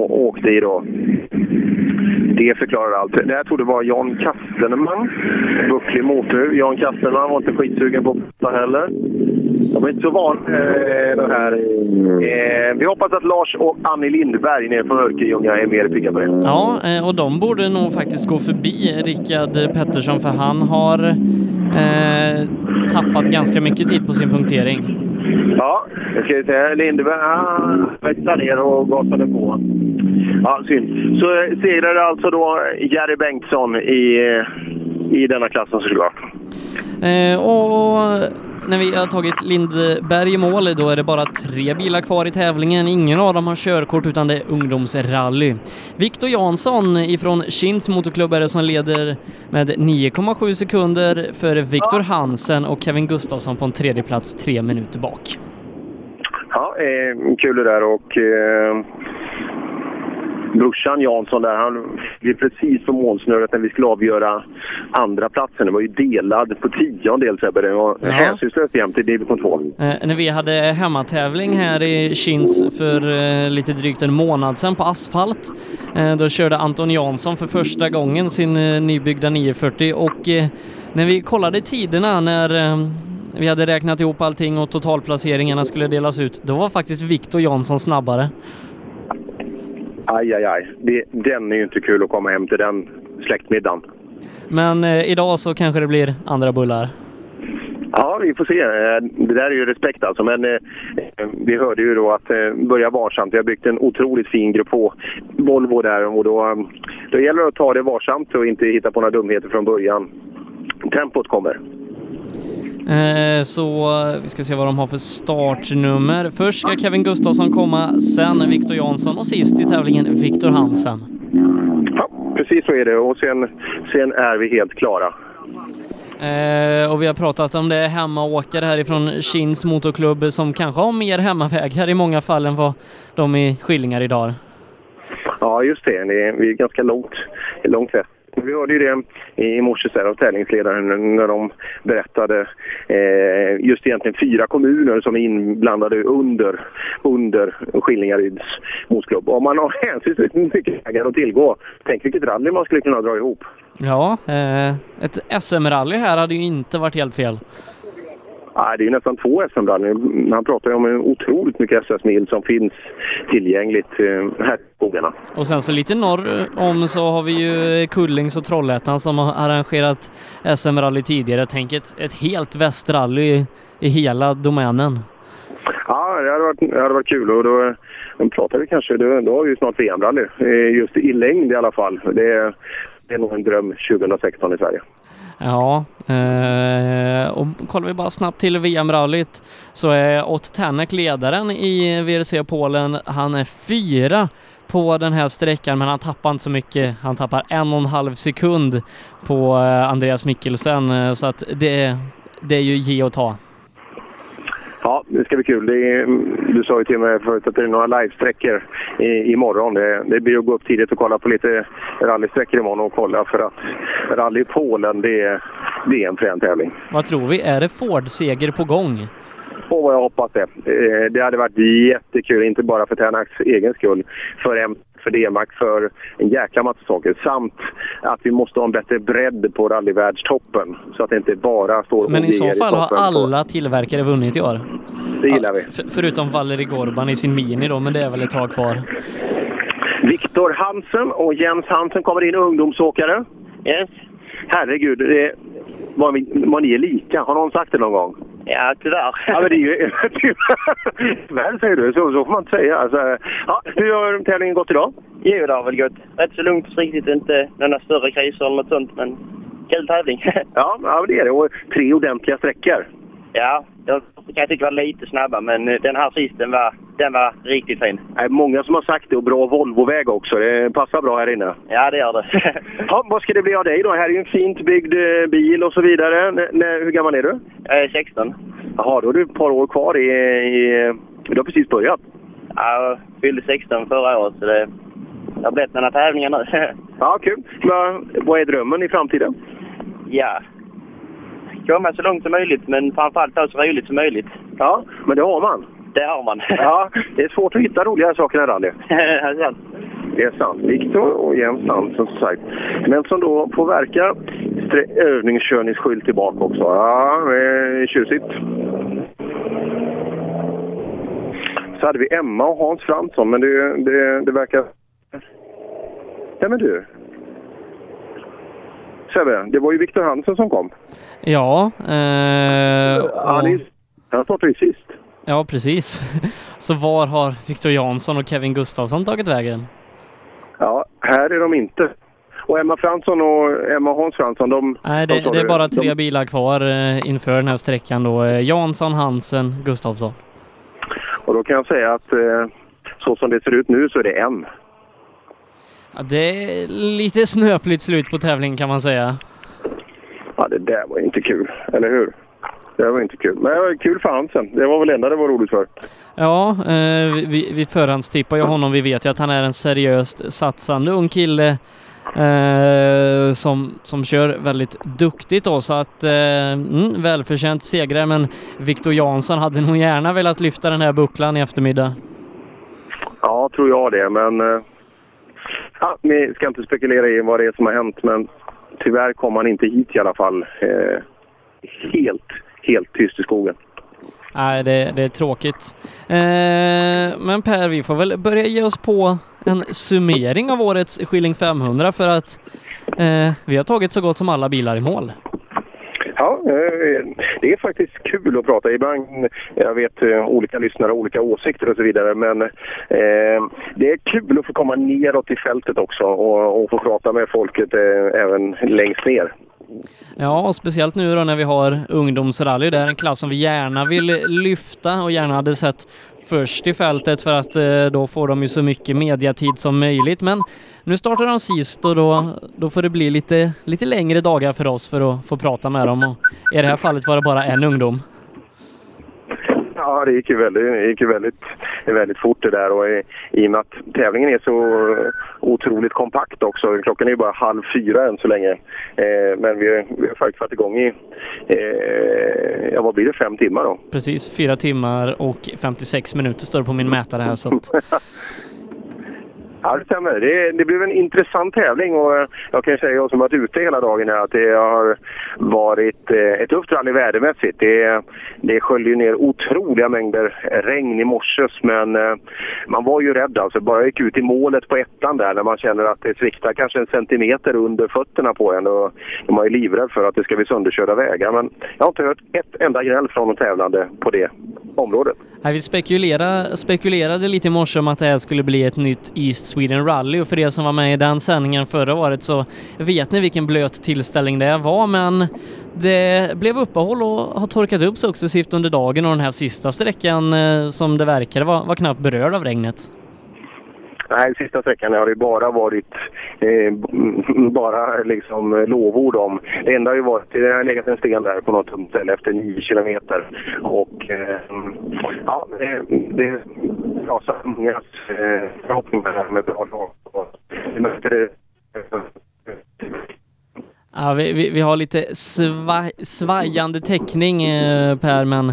åkte i då. Det förklarar allt. Det här tror det var Jan Kastenman. Bucklig motor. Jan Kastenman var inte skitsugen på att heller. De är inte så van eh, det här. Eh, vi hoppas att Lars och Annie Lindberg nere på Örkelljunga är mer pigga på det. Ja, eh, och de borde nog faktiskt gå förbi Rickard Pettersson för han har eh, tappat ganska mycket tid på sin punktering. Ja, nu ska vi se. Lindberg han växlade ner och gasade på. Ja, synd. Så eh, alltså då Jerry Bengtsson i, eh, i denna klassen såklart. Eh, och när vi har tagit Lindberg i mål, då är det bara tre bilar kvar i tävlingen. Ingen av dem har körkort utan det är ungdomsrally. Viktor Jansson ifrån Kins motorklubb är det som leder med 9,7 sekunder före Viktor Hansen och Kevin Gustafsson på en tredje plats tre minuter bak. Ja, eh, kul det där och eh, brorsan Jansson där, han blev precis på målsnöret när vi skulle avgöra andra platsen. Det var ju delad på tiondel Sebbe. Det var Ja. hänsynslöst jämnt i division 2. Eh, när vi hade hemmatävling här i Kins för eh, lite drygt en månad sedan på asfalt, eh, då körde Anton Jansson för första gången sin eh, nybyggda 940 och eh, när vi kollade tiderna när eh, vi hade räknat ihop allting och totalplaceringarna skulle delas ut, då var faktiskt Viktor Jansson snabbare. Aj, aj, aj. Det, den är ju inte kul att komma hem till den släktmiddagen. Men eh, idag så kanske det blir andra bullar. Ja, vi får se. Eh, Det där är ju respekt alltså. Men eh, vi hörde ju då att eh, börja varsamt. Vi har byggt en otroligt fin grupp på Volvo där och då, eh, då gäller det att ta det varsamt och inte hitta på några dumheter från början. Tempot kommer. Eh, så vi ska se vad de har för startnummer. Först ska Kevin Gustafsson komma, sen Viktor Jansson och sist i tävlingen Viktor Hansen. Precis så är det och sen, sen är vi helt klara. Eh, och vi har pratat om det hemmaåkare härifrån Kins motorklubb som kanske har mer hemmavägar i många fall än vad de i Skillingar idag. Ja, just det. det är, vi är ganska långt, långt väst. Vi hörde ju det i morse av tävlingsledaren när de berättade eh, just egentligen fyra kommuner som är inblandade under, under Skillingaryds motorklubb. Om man har hänsyn till hur mycket vägar att tillgå, tänk vilket rally man skulle kunna dra ihop. Ja, eh, ett SM-rally här hade ju inte varit helt fel. Ja, det är ju nästan två SM-rallyn. Han pratar ju om en otroligt mycket SS-mil som finns tillgängligt eh, här i skogarna. Och sen så lite norr om så har vi ju Kullings och Trollhättan som har arrangerat SM-rally tidigare. Tänk ett, ett helt västrally i, hela domänen. Ja, det hade varit, det hade varit kul. Och då, då pratar vi kanske, då, då har vi ju snart VM-rally. Eh, Just i längd i alla fall. Det är, det är nog en dröm 2016 i Sverige. Ja, eh, och kollar vi bara snabbt till VM-rallyt så är Ott Tänak ledaren i WRC Polen. Han är fyra på den här sträckan men han tappar inte så mycket. Han tappar en och en halv sekund på eh, Andreas Mikkelsen eh, så att det, det är ju ge och ta. Ja, det ska bli kul. Är, du sa ju till mig förut att det är några livesträckor i, imorgon. Det, det blir att gå upp tidigt och kolla på lite rallysträckor imorgon och kolla för att rally i Polen, det är, det är en frän tävling. Vad tror vi? Är det Ford-seger på gång? Åh, vad jag hoppas det. Eh, Det hade varit jättekul, inte bara för Ternaks egen skull, för för D-Max, för en jäkla massa saker. Samt att vi måste ha en bättre bredd på rallyvärldstoppen. Så att det inte bara står Men i så fall har alla tillverkare vunnit i år. Det gillar vi. F- förutom Valeri Gorban i sin Mini då, men det är väl ett tag kvar. Viktor Hansen och Jens Hansen kommer in, ungdomsåkare. Yes. Herregud, det, vad, vad ni är lika. Har någon sagt det någon gång? Ja, tyvärr. Ja, men det är ju... Tyvärr säger du, så, så får man inte säga. Alltså, ja, hur har tävlingen gått idag? Jo, det har väl gått rätt så lugnt och försiktigt. Inte några större kriser eller något sånt, men kul tävling. Ja, ja det är det. Och tre ordentliga sträckor. ja, jag kan jag tycka var lite snabba, men eh, den här sist, den var, den var riktigt fin. Det är många som har sagt det och bra Volvoväg också. Det passar bra här inne. Ja, det gör det. Ja, vad ska det bli av dig då? Här är ju en fint byggd eh, bil och så vidare. N- hur gammal är du? Jag är 16. Jaha, då har du ett par år kvar i... i du har precis börjat. Ja, jag fyllde 16 förra året, så det, det har blivit några tävlingar nu. Ja, kul. Men, vad är drömmen i framtiden? ja. Komma så långt som möjligt, men framförallt ha så roligt som möjligt. Ja, men det har man. Det har man. Ja, det är svårt att hitta roliga saker än rally. Det är sant. Viktor och Jens Hansen som sagt. Men som då får verka strä- övningskörningsskylt tillbaka också. Ja, det är tjusigt. Så hade vi Emma och Hans Fransson, men det, det, det verkar... Nej men du. Sebbe, det var ju Viktor Hansen som kom. Ja, eh, och, det, han startade ju sist. Ja precis. Så var har Victor Jansson och Kevin Gustafsson tagit vägen? Ja, här är de inte. Och Emma Fransson och Emma Hans Fransson, de... Nej, de det, sa det är bara tre de, bilar kvar eh, inför den här sträckan då. Eh, Jansson, Hansen, Gustafsson. Och då kan jag säga att eh, så som det ser ut nu så är det en. Ja, det är lite snöpligt slut på tävlingen kan man säga. Ja, det där var inte kul, eller hur? Det var inte kul. Men det var kul för Hansen. Det var väl det enda det var roligt för. Ja, eh, vi, vi förhandstippar ju honom. Vi vet ju att han är en seriöst satsande ung kille eh, som, som kör väldigt duktigt då, så att eh, mm, välförtjänt segrare. Men Viktor Jansson hade nog gärna velat lyfta den här bucklan i eftermiddag. Ja, tror jag det, men... Eh, ja, vi ska inte spekulera i vad det är som har hänt, men tyvärr kom han inte hit i alla fall. Eh, helt, helt tyst i skogen. Nej, det, det är tråkigt. Eh, men Per, vi får väl börja ge oss på en summering av årets Skilling 500 för att eh, vi har tagit så gott som alla bilar i mål. Ja, eh, det är faktiskt kul att prata. Ibland, jag vet eh, olika lyssnare har olika åsikter och så vidare, men eh, det är kul att få komma neråt i fältet också och, och få prata med folket eh, även längst ner. Ja, och speciellt nu då när vi har ungdomsrally. Det är en klass som vi gärna vill lyfta och gärna hade sett först i fältet för att eh, då får de ju så mycket mediatid som möjligt. Men nu startar de sist och då, då får det bli lite, lite längre dagar för oss för att få prata med dem. Och I det här fallet var det bara en ungdom. Ja, det gick ju väldigt, gick ju väldigt, väldigt fort det där och i, i och med att tävlingen är så otroligt kompakt också. Klockan är ju bara halv fyra än så länge. Eh, men vi, vi har faktiskt varit igång i, eh, ja vad blir det, fem timmar då? Precis, fyra timmar och 56 minuter står det på min mätare här. Så att, Ja, det stämmer. Det, det blev en intressant tävling och eh, jag kan ju säga, jag som varit ute hela dagen här, att det har varit eh, ett tufft rally vädermässigt. Det, det sköljde ju ner otroliga mängder regn i morse, men eh, man var ju rädd alltså. Bara jag gick ut i målet på ettan där när man känner att det sviktar kanske en centimeter under fötterna på en och man är ju livrädd för att det ska bli sönderkörda vägar. Men jag har inte hört ett enda gräl från de tävlande på det området. Nej, vi spekulera, spekulerade lite i morse om att det här skulle bli ett nytt East Sweden Rally och för er som var med i den sändningen förra året så vet ni vilken blöt tillställning det var men det blev uppehåll och har torkat upp successivt under dagen och den här sista sträckan eh, som det verkade var, var knappt berörd av regnet. Nej, sista sträckan har det bara varit eh, bara liksom lovord om. Det enda har ju varit, det har legat en sten där på något dumt ställe efter nio kilometer. Och eh, ja, det, det rasar många eh, förhoppningar här med bra lag. Vi mötte det Ja, vi, vi, vi har lite svaj, svajande täckning eh, Per, men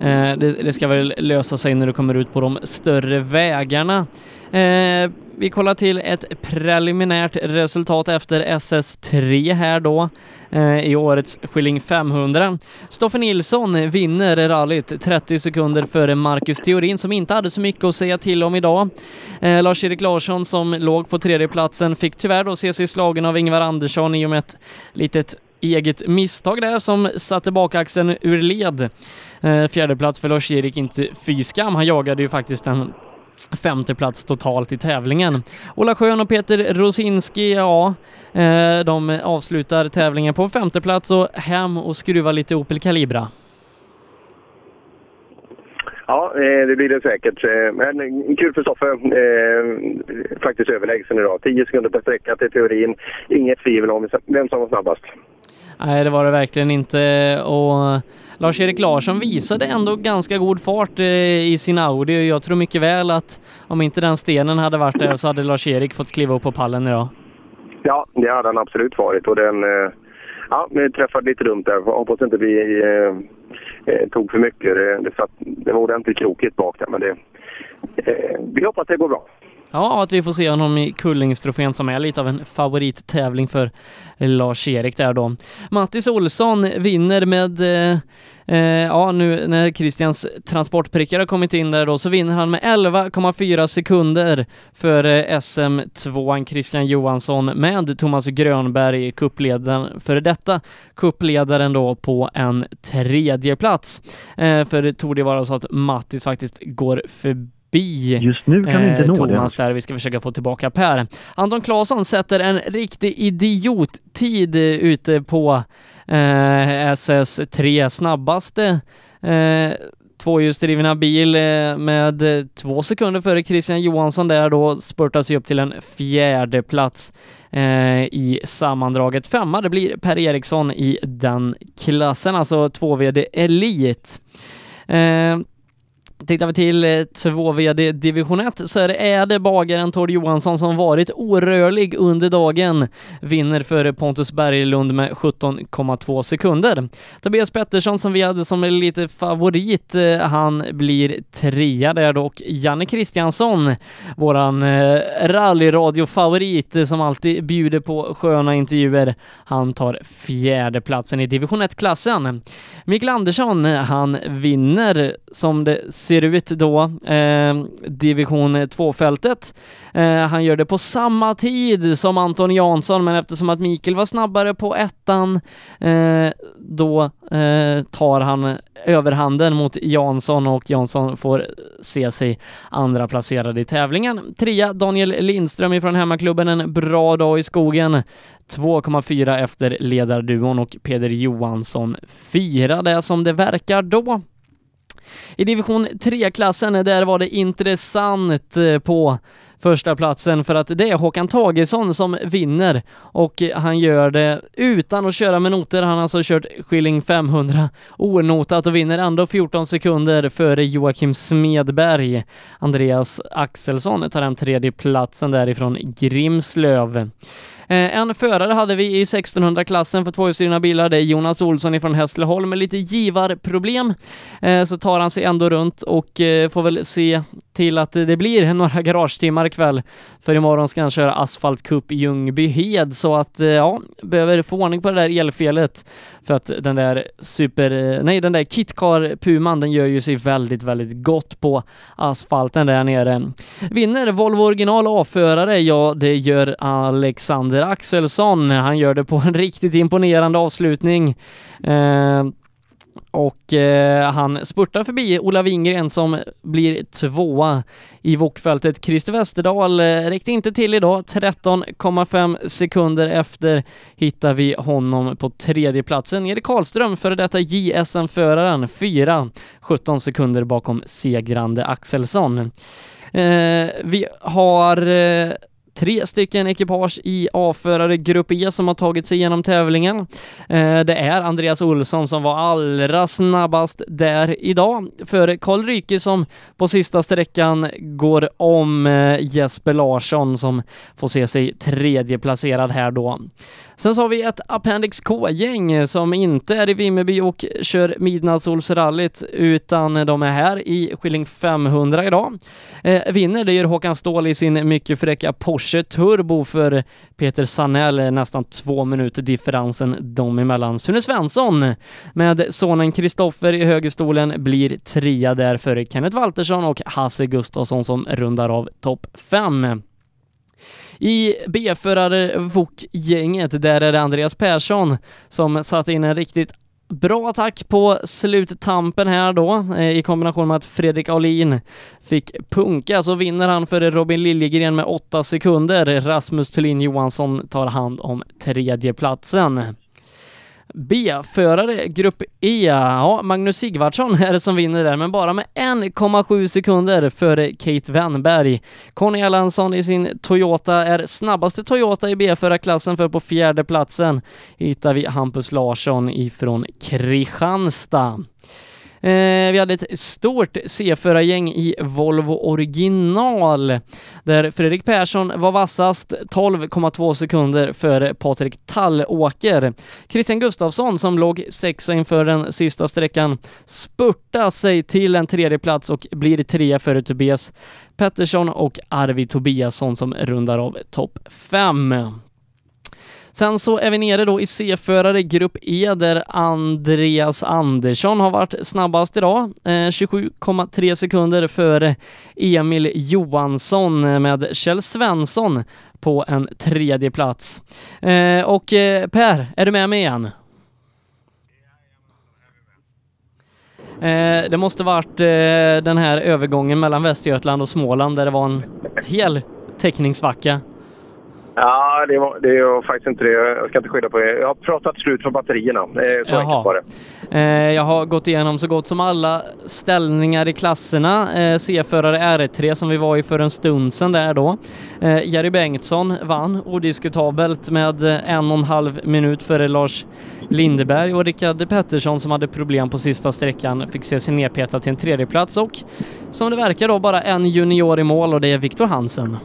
eh, det, det ska väl lösa sig när du kommer ut på de större vägarna. Eh, vi kollar till ett preliminärt resultat efter SS3 här då eh, i årets Skilling 500. Stoffe Nilsson vinner rallyt 30 sekunder före Marcus Theorin som inte hade så mycket att säga till om idag. Eh, Lars-Erik Larsson som låg på tredjeplatsen fick tyvärr då se sig slagen av Ingvar Andersson i och med ett litet eget misstag där som satte bakaxeln ur led. Eh, fjärdeplats för Lars-Erik, inte fy skam. Han jagade ju faktiskt en femte plats totalt i tävlingen. Ola Schön och Peter Rosinski, ja, eh, de avslutar tävlingen på femte plats och hem och skruva lite Opel Calibra. Ja, eh, det blir det säkert. Eh, Men kul för Stoffe. Faktiskt överlägsen idag. 10 sekunder per sträcka till teorin. Inget tvivel om vem som var snabbast. Nej, det var det verkligen inte och Lars-Erik Larsson visade ändå ganska god fart eh, i sin Audi och jag tror mycket väl att om inte den stenen hade varit där så hade Lars-Erik fått kliva upp på pallen idag. Ja, det hade han absolut varit. Och den, eh, ja, vi träffade lite dumt där. Hoppas inte vi eh, eh, tog för mycket. Det, det, satt, det var ordentligt krokigt bak där, men det, eh, vi hoppas det går bra. Ja, att vi får se honom i Kullingstrofén som är lite av en favorittävling för Lars-Erik där då. Mattis Olsson vinner med eh, eh ja, nu när Christians transportprickar har kommit in där då så vinner han med 11,4 sekunder för eh, SM2 Christian Johansson med Thomas Grönberg, kuppledaren, före detta kuppledaren då på en tredje plats. Eh, för det torde vara så att Mattis faktiskt går förbi Just nu kan vi inte nå Thomas det. där. Vi ska försöka få tillbaka Per. Anton Claesson sätter en riktig idiottid eh, ute på eh, SS3 snabbaste eh, tvåhjulsdrivna bil eh, med eh, två sekunder före Christian Johansson där då spurtar sig upp till en fjärde plats eh, i sammandraget. Femma, det blir Per Eriksson i den klassen, alltså 2VD Elit. Eh, Tittar vi till eh, 2VD division 1 så är det, bagaren Tord Johansson som varit orörlig under dagen. Vinner för Pontus Berglund med 17,2 sekunder. Tobias Pettersson som vi hade som lite favorit, eh, han blir trea där då och Janne Kristiansson, våran eh, rallyradiofavorit som alltid bjuder på sköna intervjuer, han tar fjärdeplatsen i division 1-klassen. Mikael Andersson, han vinner som det ser ut då, eh, division 2-fältet. Eh, han gör det på samma tid som Anton Jansson, men eftersom att Mikael var snabbare på ettan, eh, då eh, tar han överhanden mot Jansson och Jansson får se sig andra placerad i tävlingen. Trea Daniel Lindström ifrån hemmaklubben, en bra dag i skogen. 2,4 efter ledarduon och Peder Johansson 4, det som det verkar då. I division 3-klassen, eh, där var det intressant eh, på första platsen för att det är Håkan Tagesson som vinner och eh, han gör det utan att köra med noter. Han har alltså kört Skilling 500 onotat och vinner ändå 14 sekunder före Joakim Smedberg. Andreas Axelsson tar hem tredje platsen därifrån Grimslöv. Eh, en förare hade vi i 1600-klassen för tvåhjulsdrivna bilar. Det är Jonas Olsson ifrån Hässleholm med lite givarproblem. Eh, så tar han sig ändå runt och eh, får väl se till att det blir några garagetimmar ikväll. För imorgon ska han köra Asfalt Cup i Ljungbyhed så att ja, behöver få ordning på det där elfelet för att den där super, nej den där Kitcar Puman den gör ju sig väldigt, väldigt gott på asfalten där nere. Vinner Volvo original A-förare? Ja, det gör Alexander Axelsson. Han gör det på en riktigt imponerande avslutning. Eh, och eh, han spurtar förbi Ola Wingren som blir tvåa i vokfältet. Christer Westerdahl eh, räckte inte till idag. 13,5 sekunder efter hittar vi honom på tredje platsen. Erik Karlström, före detta JSM-föraren, fyra, 17 sekunder bakom segrande Axelsson. Eh, vi har eh, tre stycken ekipage i A-förare Grupp E som har tagit sig igenom tävlingen. Eh, det är Andreas Olsson som var allra snabbast där idag för Karl Ryke som på sista sträckan går om eh, Jesper Larsson som får se sig tredje placerad här då. Sen så har vi ett Appendix K-gäng som inte är i Vimmerby och kör Midnattssolsrallyt utan de är här i Skilling 500 idag. Eh, vinner det gör Håkan Ståhl i sin mycket fräcka Porsche Turbo för Peter Sanell, eh, nästan två minuter differensen dem emellan. Sune Svensson med sonen Kristoffer i högerstolen blir trea där för Kenneth Waltersson och Hasse Gustafsson som rundar av topp fem. I B-förare VOK-gänget, där är det Andreas Persson som satt in en riktigt bra attack på sluttampen här då eh, i kombination med att Fredrik Aulin fick punka så vinner han före Robin Liljegren med åtta sekunder. Rasmus Thulin Johansson tar hand om tredjeplatsen. B-förare, grupp E. Ja, Magnus Sigvardsson är det som vinner där, men bara med 1,7 sekunder före Kate Wennberg. Conny Erlandsson i sin Toyota är snabbaste Toyota i B-förarklassen, för på fjärde platsen hittar vi Hampus Larsson ifrån Kristianstad. Eh, vi hade ett stort C-förargäng i Volvo original där Fredrik Persson var vassast 12,2 sekunder före Patrik Tallåker. Christian Gustafsson som låg sexa inför den sista sträckan spurtar sig till en tredje plats och blir trea före Tobias Pettersson och Arvid Tobiasson som rundar av topp 5. Sen så är vi nere då i C-förare grupp E där Andreas Andersson har varit snabbast idag. Eh, 27,3 sekunder före Emil Johansson eh, med Kjell Svensson på en tredje plats. Eh, och Per, är du med mig igen? Det måste varit den här övergången mellan Västergötland och Småland där det var en hel täckningssvacka. Ja, det var, det var faktiskt inte det. Jag ska inte skylla på det. Jag har pratat slut för batterierna. Så enkelt var det. Eh, jag har gått igenom så gott som alla ställningar i klasserna. Eh, C-förare R3 som vi var i för en stund sedan där då. Eh, Jerry Bengtsson vann odiskutabelt med en och en halv minut före Lars Lindeberg och Rickard Pettersson som hade problem på sista sträckan fick se sig nedpetad till en tredje plats och som det verkar då bara en junior i mål och det är Viktor Hansen.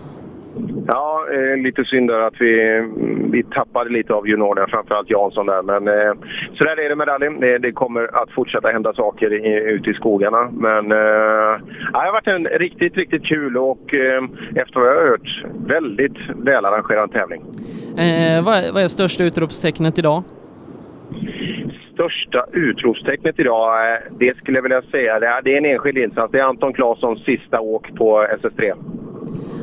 Ja, eh, lite synd där att vi, vi tappade lite av juniorerna, framförallt Jansson där. Men eh, så där är det med rally. Det, det kommer att fortsätta hända saker i, ute i skogarna. Men eh, det har varit en riktigt, riktigt kul och eh, efter vad jag har hört, väldigt välarrangerad tävling. Eh, vad, är, vad är största utropstecknet idag? Största utropstecknet idag, eh, det skulle jag vilja säga, det är, det är en enskild insats. Det är Anton Claessons sista åk på SS3.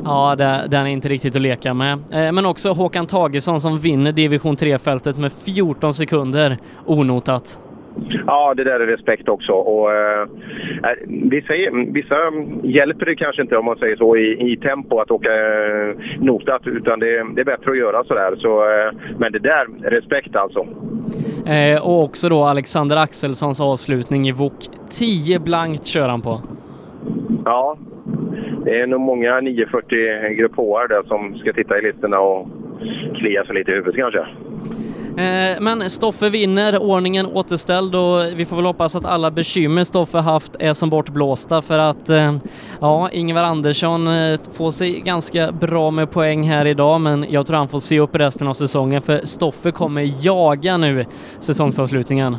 Ja, det, den är inte riktigt att leka med. Eh, men också Håkan Tagesson som vinner division 3-fältet med 14 sekunder onotat. Ja, det där är respekt också. Och, eh, vissa, vissa hjälper det kanske inte om man säger så i, i tempo att åka eh, notat, utan det, det, är bättre att göra sådär. Så, eh, men det där, respekt alltså. Eh, och också då Alexander Axelssons avslutning i VOK 10 blankt kör han på. Ja, det är nog många 940 grupp HR där som ska titta i listorna och klia sig lite i huvudet kanske. Eh, men Stoffe vinner, ordningen återställd och vi får väl hoppas att alla bekymmer Stoffe haft är som bortblåsta för att eh, ja, Ingvar Andersson eh, får sig ganska bra med poäng här idag men jag tror han får se upp resten av säsongen för Stoffe kommer jaga nu säsongsavslutningen.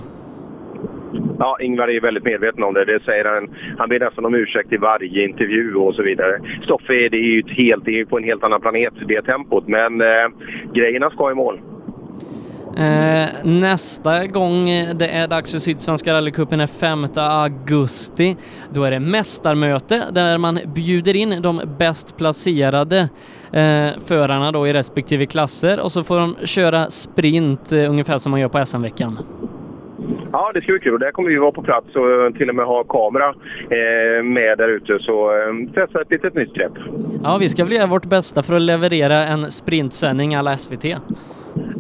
Ja, Ingvar är väldigt medveten om det. Det säger han. Han ber nästan om ursäkt i varje intervju och så vidare. Stoffe är, det är ju ett helt, det är på en helt annan planet, det tempot. Men eh, grejerna ska i mål. Eh, nästa gång det är dags för Sydsvenska rallycupen är 5 augusti. Då är det mästarmöte där man bjuder in de bäst placerade eh, förarna då i respektive klasser och så får de köra sprint eh, ungefär som man gör på SM-veckan. Ja, det ska bli kul. Där kommer vi vara på plats och till och med ha kamera eh, med där ute. Så eh, testa ett litet nytt grepp. Ja, vi ska väl göra vårt bästa för att leverera en sprintsändning alla SVT.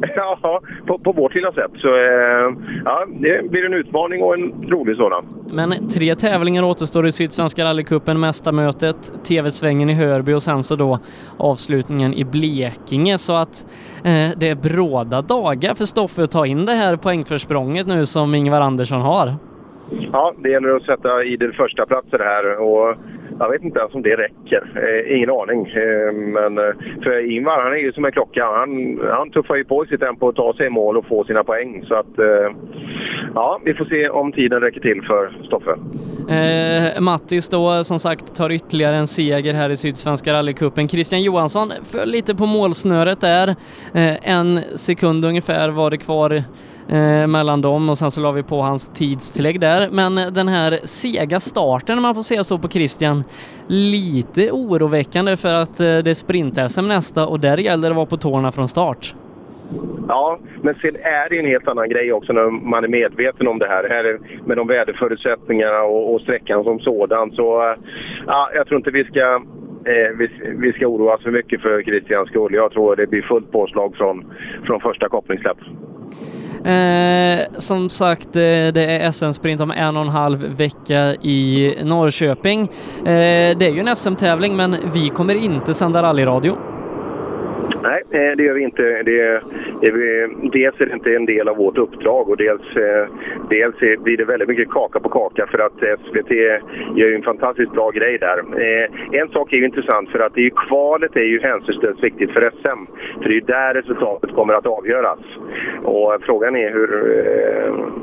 Ja, på, på vårt lilla sätt. Så eh, ja, det blir en utmaning och en rolig sådan. Men tre tävlingar återstår i Sydsvenska rallycupen, Mästarmötet, TV-svängen i Hörby och sen så då avslutningen i Blekinge. Så att eh, det är bråda dagar för Stoffe att ta in det här poängförsprånget nu som Ingvar Andersson har. Ja, det gäller att sätta i det första platser här och jag vet inte ens om det räcker. Eh, ingen aning. Eh, men eh, för Ingvar, han är ju som en klocka. Han, han tuffar ju på i sitt tempo och tar sig i mål och får sina poäng. Så att, eh, ja, vi får se om tiden räcker till för Stoffe. Eh, Mattis då som sagt tar ytterligare en seger här i Sydsvenska rallycupen. Christian Johansson föll lite på målsnöret där. Eh, en sekund ungefär var det kvar eh, mellan dem och sen så la vi på hans tidstillägg där. Men eh, den här sega starten, man får säga så på Christian, lite oroväckande för att eh, det är sprint-SM nästa och där gäller det att vara på tårna från start. Ja, men sen är det en helt annan grej också när man är medveten om det här. här med de väderförutsättningarna och, och sträckan som sådan. Så eh, ja, jag tror inte vi ska, eh, vi, vi ska oroa oss för mycket för Christians skull. Jag tror det blir fullt påslag från, från första kopplingssläpp. Eh, som sagt, eh, det är SM-sprint om en och en halv vecka i Norrköping. Eh, det är ju en SM-tävling, men vi kommer inte sända rallyradio. Nej, eh, det gör vi inte. Det det är, dels är det inte en del av vårt uppdrag och dels, eh, dels blir det väldigt mycket kaka på kaka för att eh, SVT gör ju en fantastiskt bra grej där. En sak är ju intressant för att det är ju, kvalet är ju hänsynslöst viktigt för SM. För det är ju där resultatet kommer att avgöras. Och frågan är hur,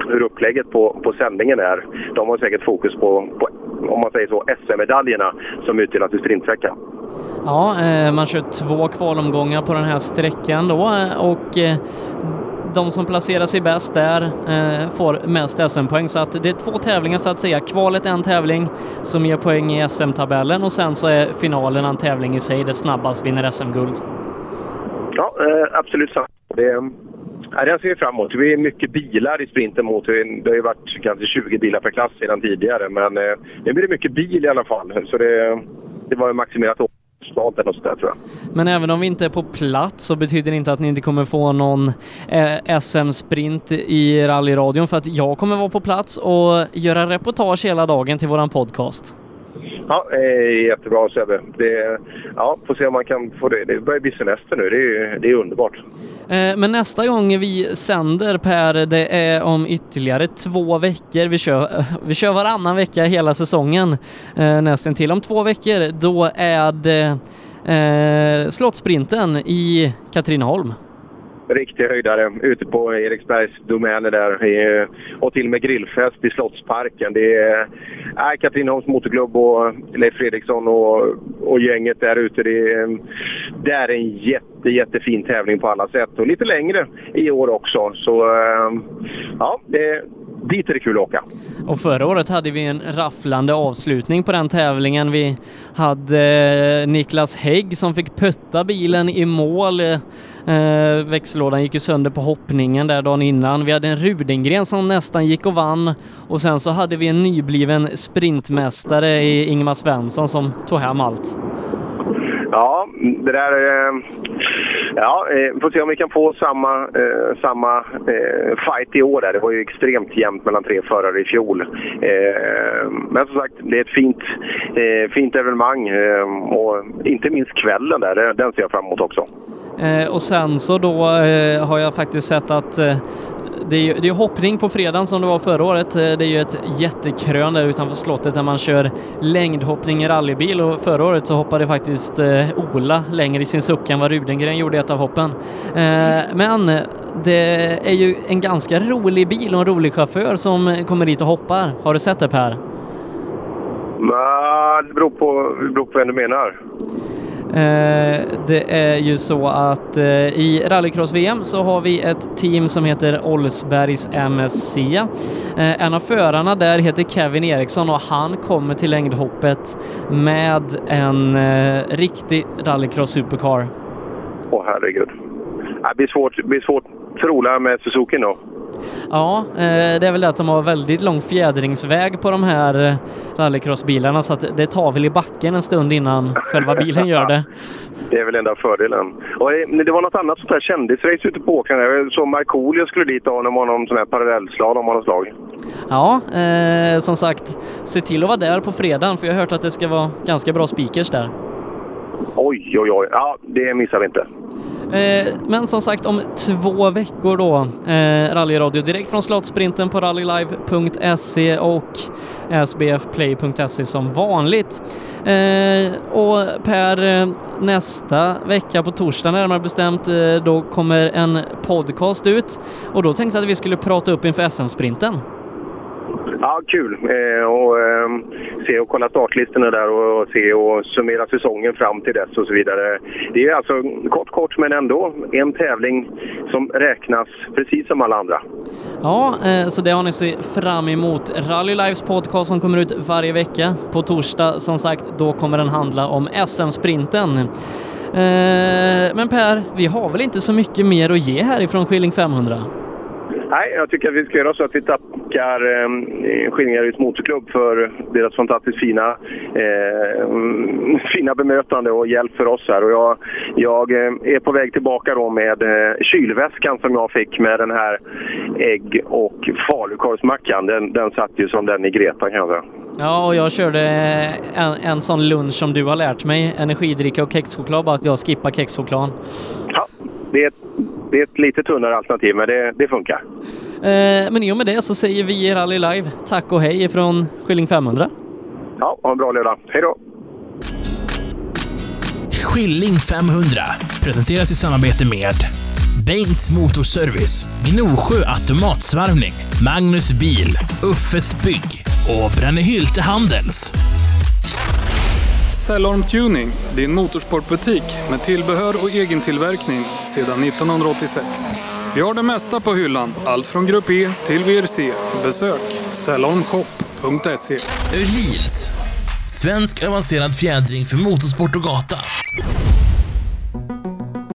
hur upplägget på, på sändningen är. De har säkert fokus på, på om man säger så, SM-medaljerna som utdelas i sprintveckan. Ja, man kör två kvalomgångar på den här sträckan då eh, och eh, de som placerar sig bäst där eh, får mest SM-poäng. Så att det är två tävlingar så att säga. Kvalet är en tävling som ger poäng i SM-tabellen och sen så är finalen en tävling i sig där snabbast vinner SM-guld. Ja, eh, absolut sant. Det, Ja, den ser vi fram emot. Det är mycket bilar i sprinten mot... Det har ju varit kanske 20 bilar per klass sedan tidigare, men eh, nu blir det mycket bil i alla fall. Så det, det var ju maximerat staten och sådär tror jag. Men även om vi inte är på plats så betyder det inte att ni inte kommer få någon eh, SM-sprint i rallyradion för att jag kommer vara på plats och göra reportage hela dagen till våran podcast. Ja, eh, jättebra Sebbe. Det, ja, får se om man kan få det. Det börjar bli semester nu. Det är, det är underbart. Eh, men nästa gång vi sänder Per, det är om ytterligare två veckor. Vi kör, eh, vi kör varannan vecka hela säsongen eh, nästan till. Om två veckor, då är det eh, Slottsprinten i Katrineholm riktig höjdare ute på Eriksbergs domäner där. Och till och med grillfest i Slottsparken. Det är äh, Katrineholms Motorklubb och Leif Fredriksson och, och gänget där ute. Det är, det är en jätte, jättefin tävling på alla sätt. Och lite längre i år också. Så äh, ja, det, dit är det kul att åka. Och förra året hade vi en rafflande avslutning på den tävlingen. Vi hade eh, Niklas Hägg som fick putta bilen i mål. Eh, eh, växellådan gick ju sönder på hoppningen där dagen innan. Vi hade en Rudengren som nästan gick och vann och sen så hade vi en nybliven sprintmästare i Ingmar Svensson som tog hem allt. Ja, det där... Eh, ja, eh, får se om vi kan få samma, eh, samma eh, fight i år. Där. Det var ju extremt jämnt mellan tre förare i fjol. Eh, men som sagt, det är ett fint, eh, fint evenemang eh, och inte minst kvällen där, den ser jag fram emot också. Eh, och sen så då eh, har jag faktiskt sett att eh, det är ju det är hoppning på fredagen som det var förra året. Eh, det är ju ett jättekrön där utanför slottet där man kör längdhoppning i rallybil och förra året så hoppade faktiskt eh, Ola längre i sin suck än vad Rudengren gjorde i ett av hoppen. Eh, men det är ju en ganska rolig bil och en rolig chaufför som kommer dit och hoppar. Har du sett det Per? Nej, det beror på, det beror på vem du menar. Eh, det är ju så att eh, i rallycross-VM så har vi ett team som heter Olsbergs MSC. Eh, en av förarna där heter Kevin Eriksson och han kommer till längdhoppet med en riktig rallycross supercar. Åh oh, herregud. Det blir svårt, det blir svårt för Ola med Suzuki då. Ja, det är väl det att de har väldigt lång fjädringsväg på de här rallycrossbilarna så att det tar väl i backen en stund innan själva bilen gör det. Det är väl enda fördelen. Och det var något annat sånt här kändisrace ute på åkrarna. Jag såg Markoolio skulle dit och honom någon sån här parallellslalom av något slag. Ja, eh, som sagt, se till att vara där på fredagen för jag har hört att det ska vara ganska bra speakers där. Oj, oj, oj. Ja, det missar vi inte. Eh, men som sagt om två veckor då, eh, rallyradio direkt från Slottsprinten på rallylive.se och sbfplay.se som vanligt. Eh, och Per, eh, nästa vecka på torsdag närmare bestämt, eh, då kommer en podcast ut och då tänkte jag att vi skulle prata upp inför SM-sprinten. Ja, kul. Eh, och, eh, se och kolla startlistorna där och, och, se och summera säsongen fram till dess och så vidare. Det är alltså kort, kort men ändå en tävling som räknas precis som alla andra. Ja, eh, så det har ni se fram emot. Rally Lives podcast som kommer ut varje vecka. På torsdag, som sagt, då kommer den handla om SM-sprinten. Eh, men Per, vi har väl inte så mycket mer att ge härifrån Skilling 500? Nej, jag tycker att vi ska göra så att vi tackar eh, Skillingaryds motorklubb för deras fantastiskt fina, eh, fina bemötande och hjälp för oss här. Och jag, jag eh, är på väg tillbaka då med eh, kylväskan som jag fick med den här ägg och falukorvsmackan. Den, den satt ju som den i Greta kan jag säga. Ja, och jag körde en, en sån lunch som du har lärt mig, energidricka och kexchoklad, bara att jag skippar kexchokladen. Ja, det är det är ett lite tunnare alternativ, men det, det funkar. Eh, men i och med det så säger vi Rally Live tack och hej från Skilling 500. Ja, ha en bra lördag. Hej då! Skilling 500 presenteras i samarbete med Bengts Motorservice, Gnosjö Automatsvarvning, Magnus Bil, Uffes Bygg och Brännhylte Handels. Cellorm Tuning, din motorsportbutik med tillbehör och egen tillverkning sedan 1986. Vi har det mesta på hyllan, allt från Grupp E till VRC. Besök cellormshop.se. Öhlins, svensk avancerad fjädring för motorsport och gata.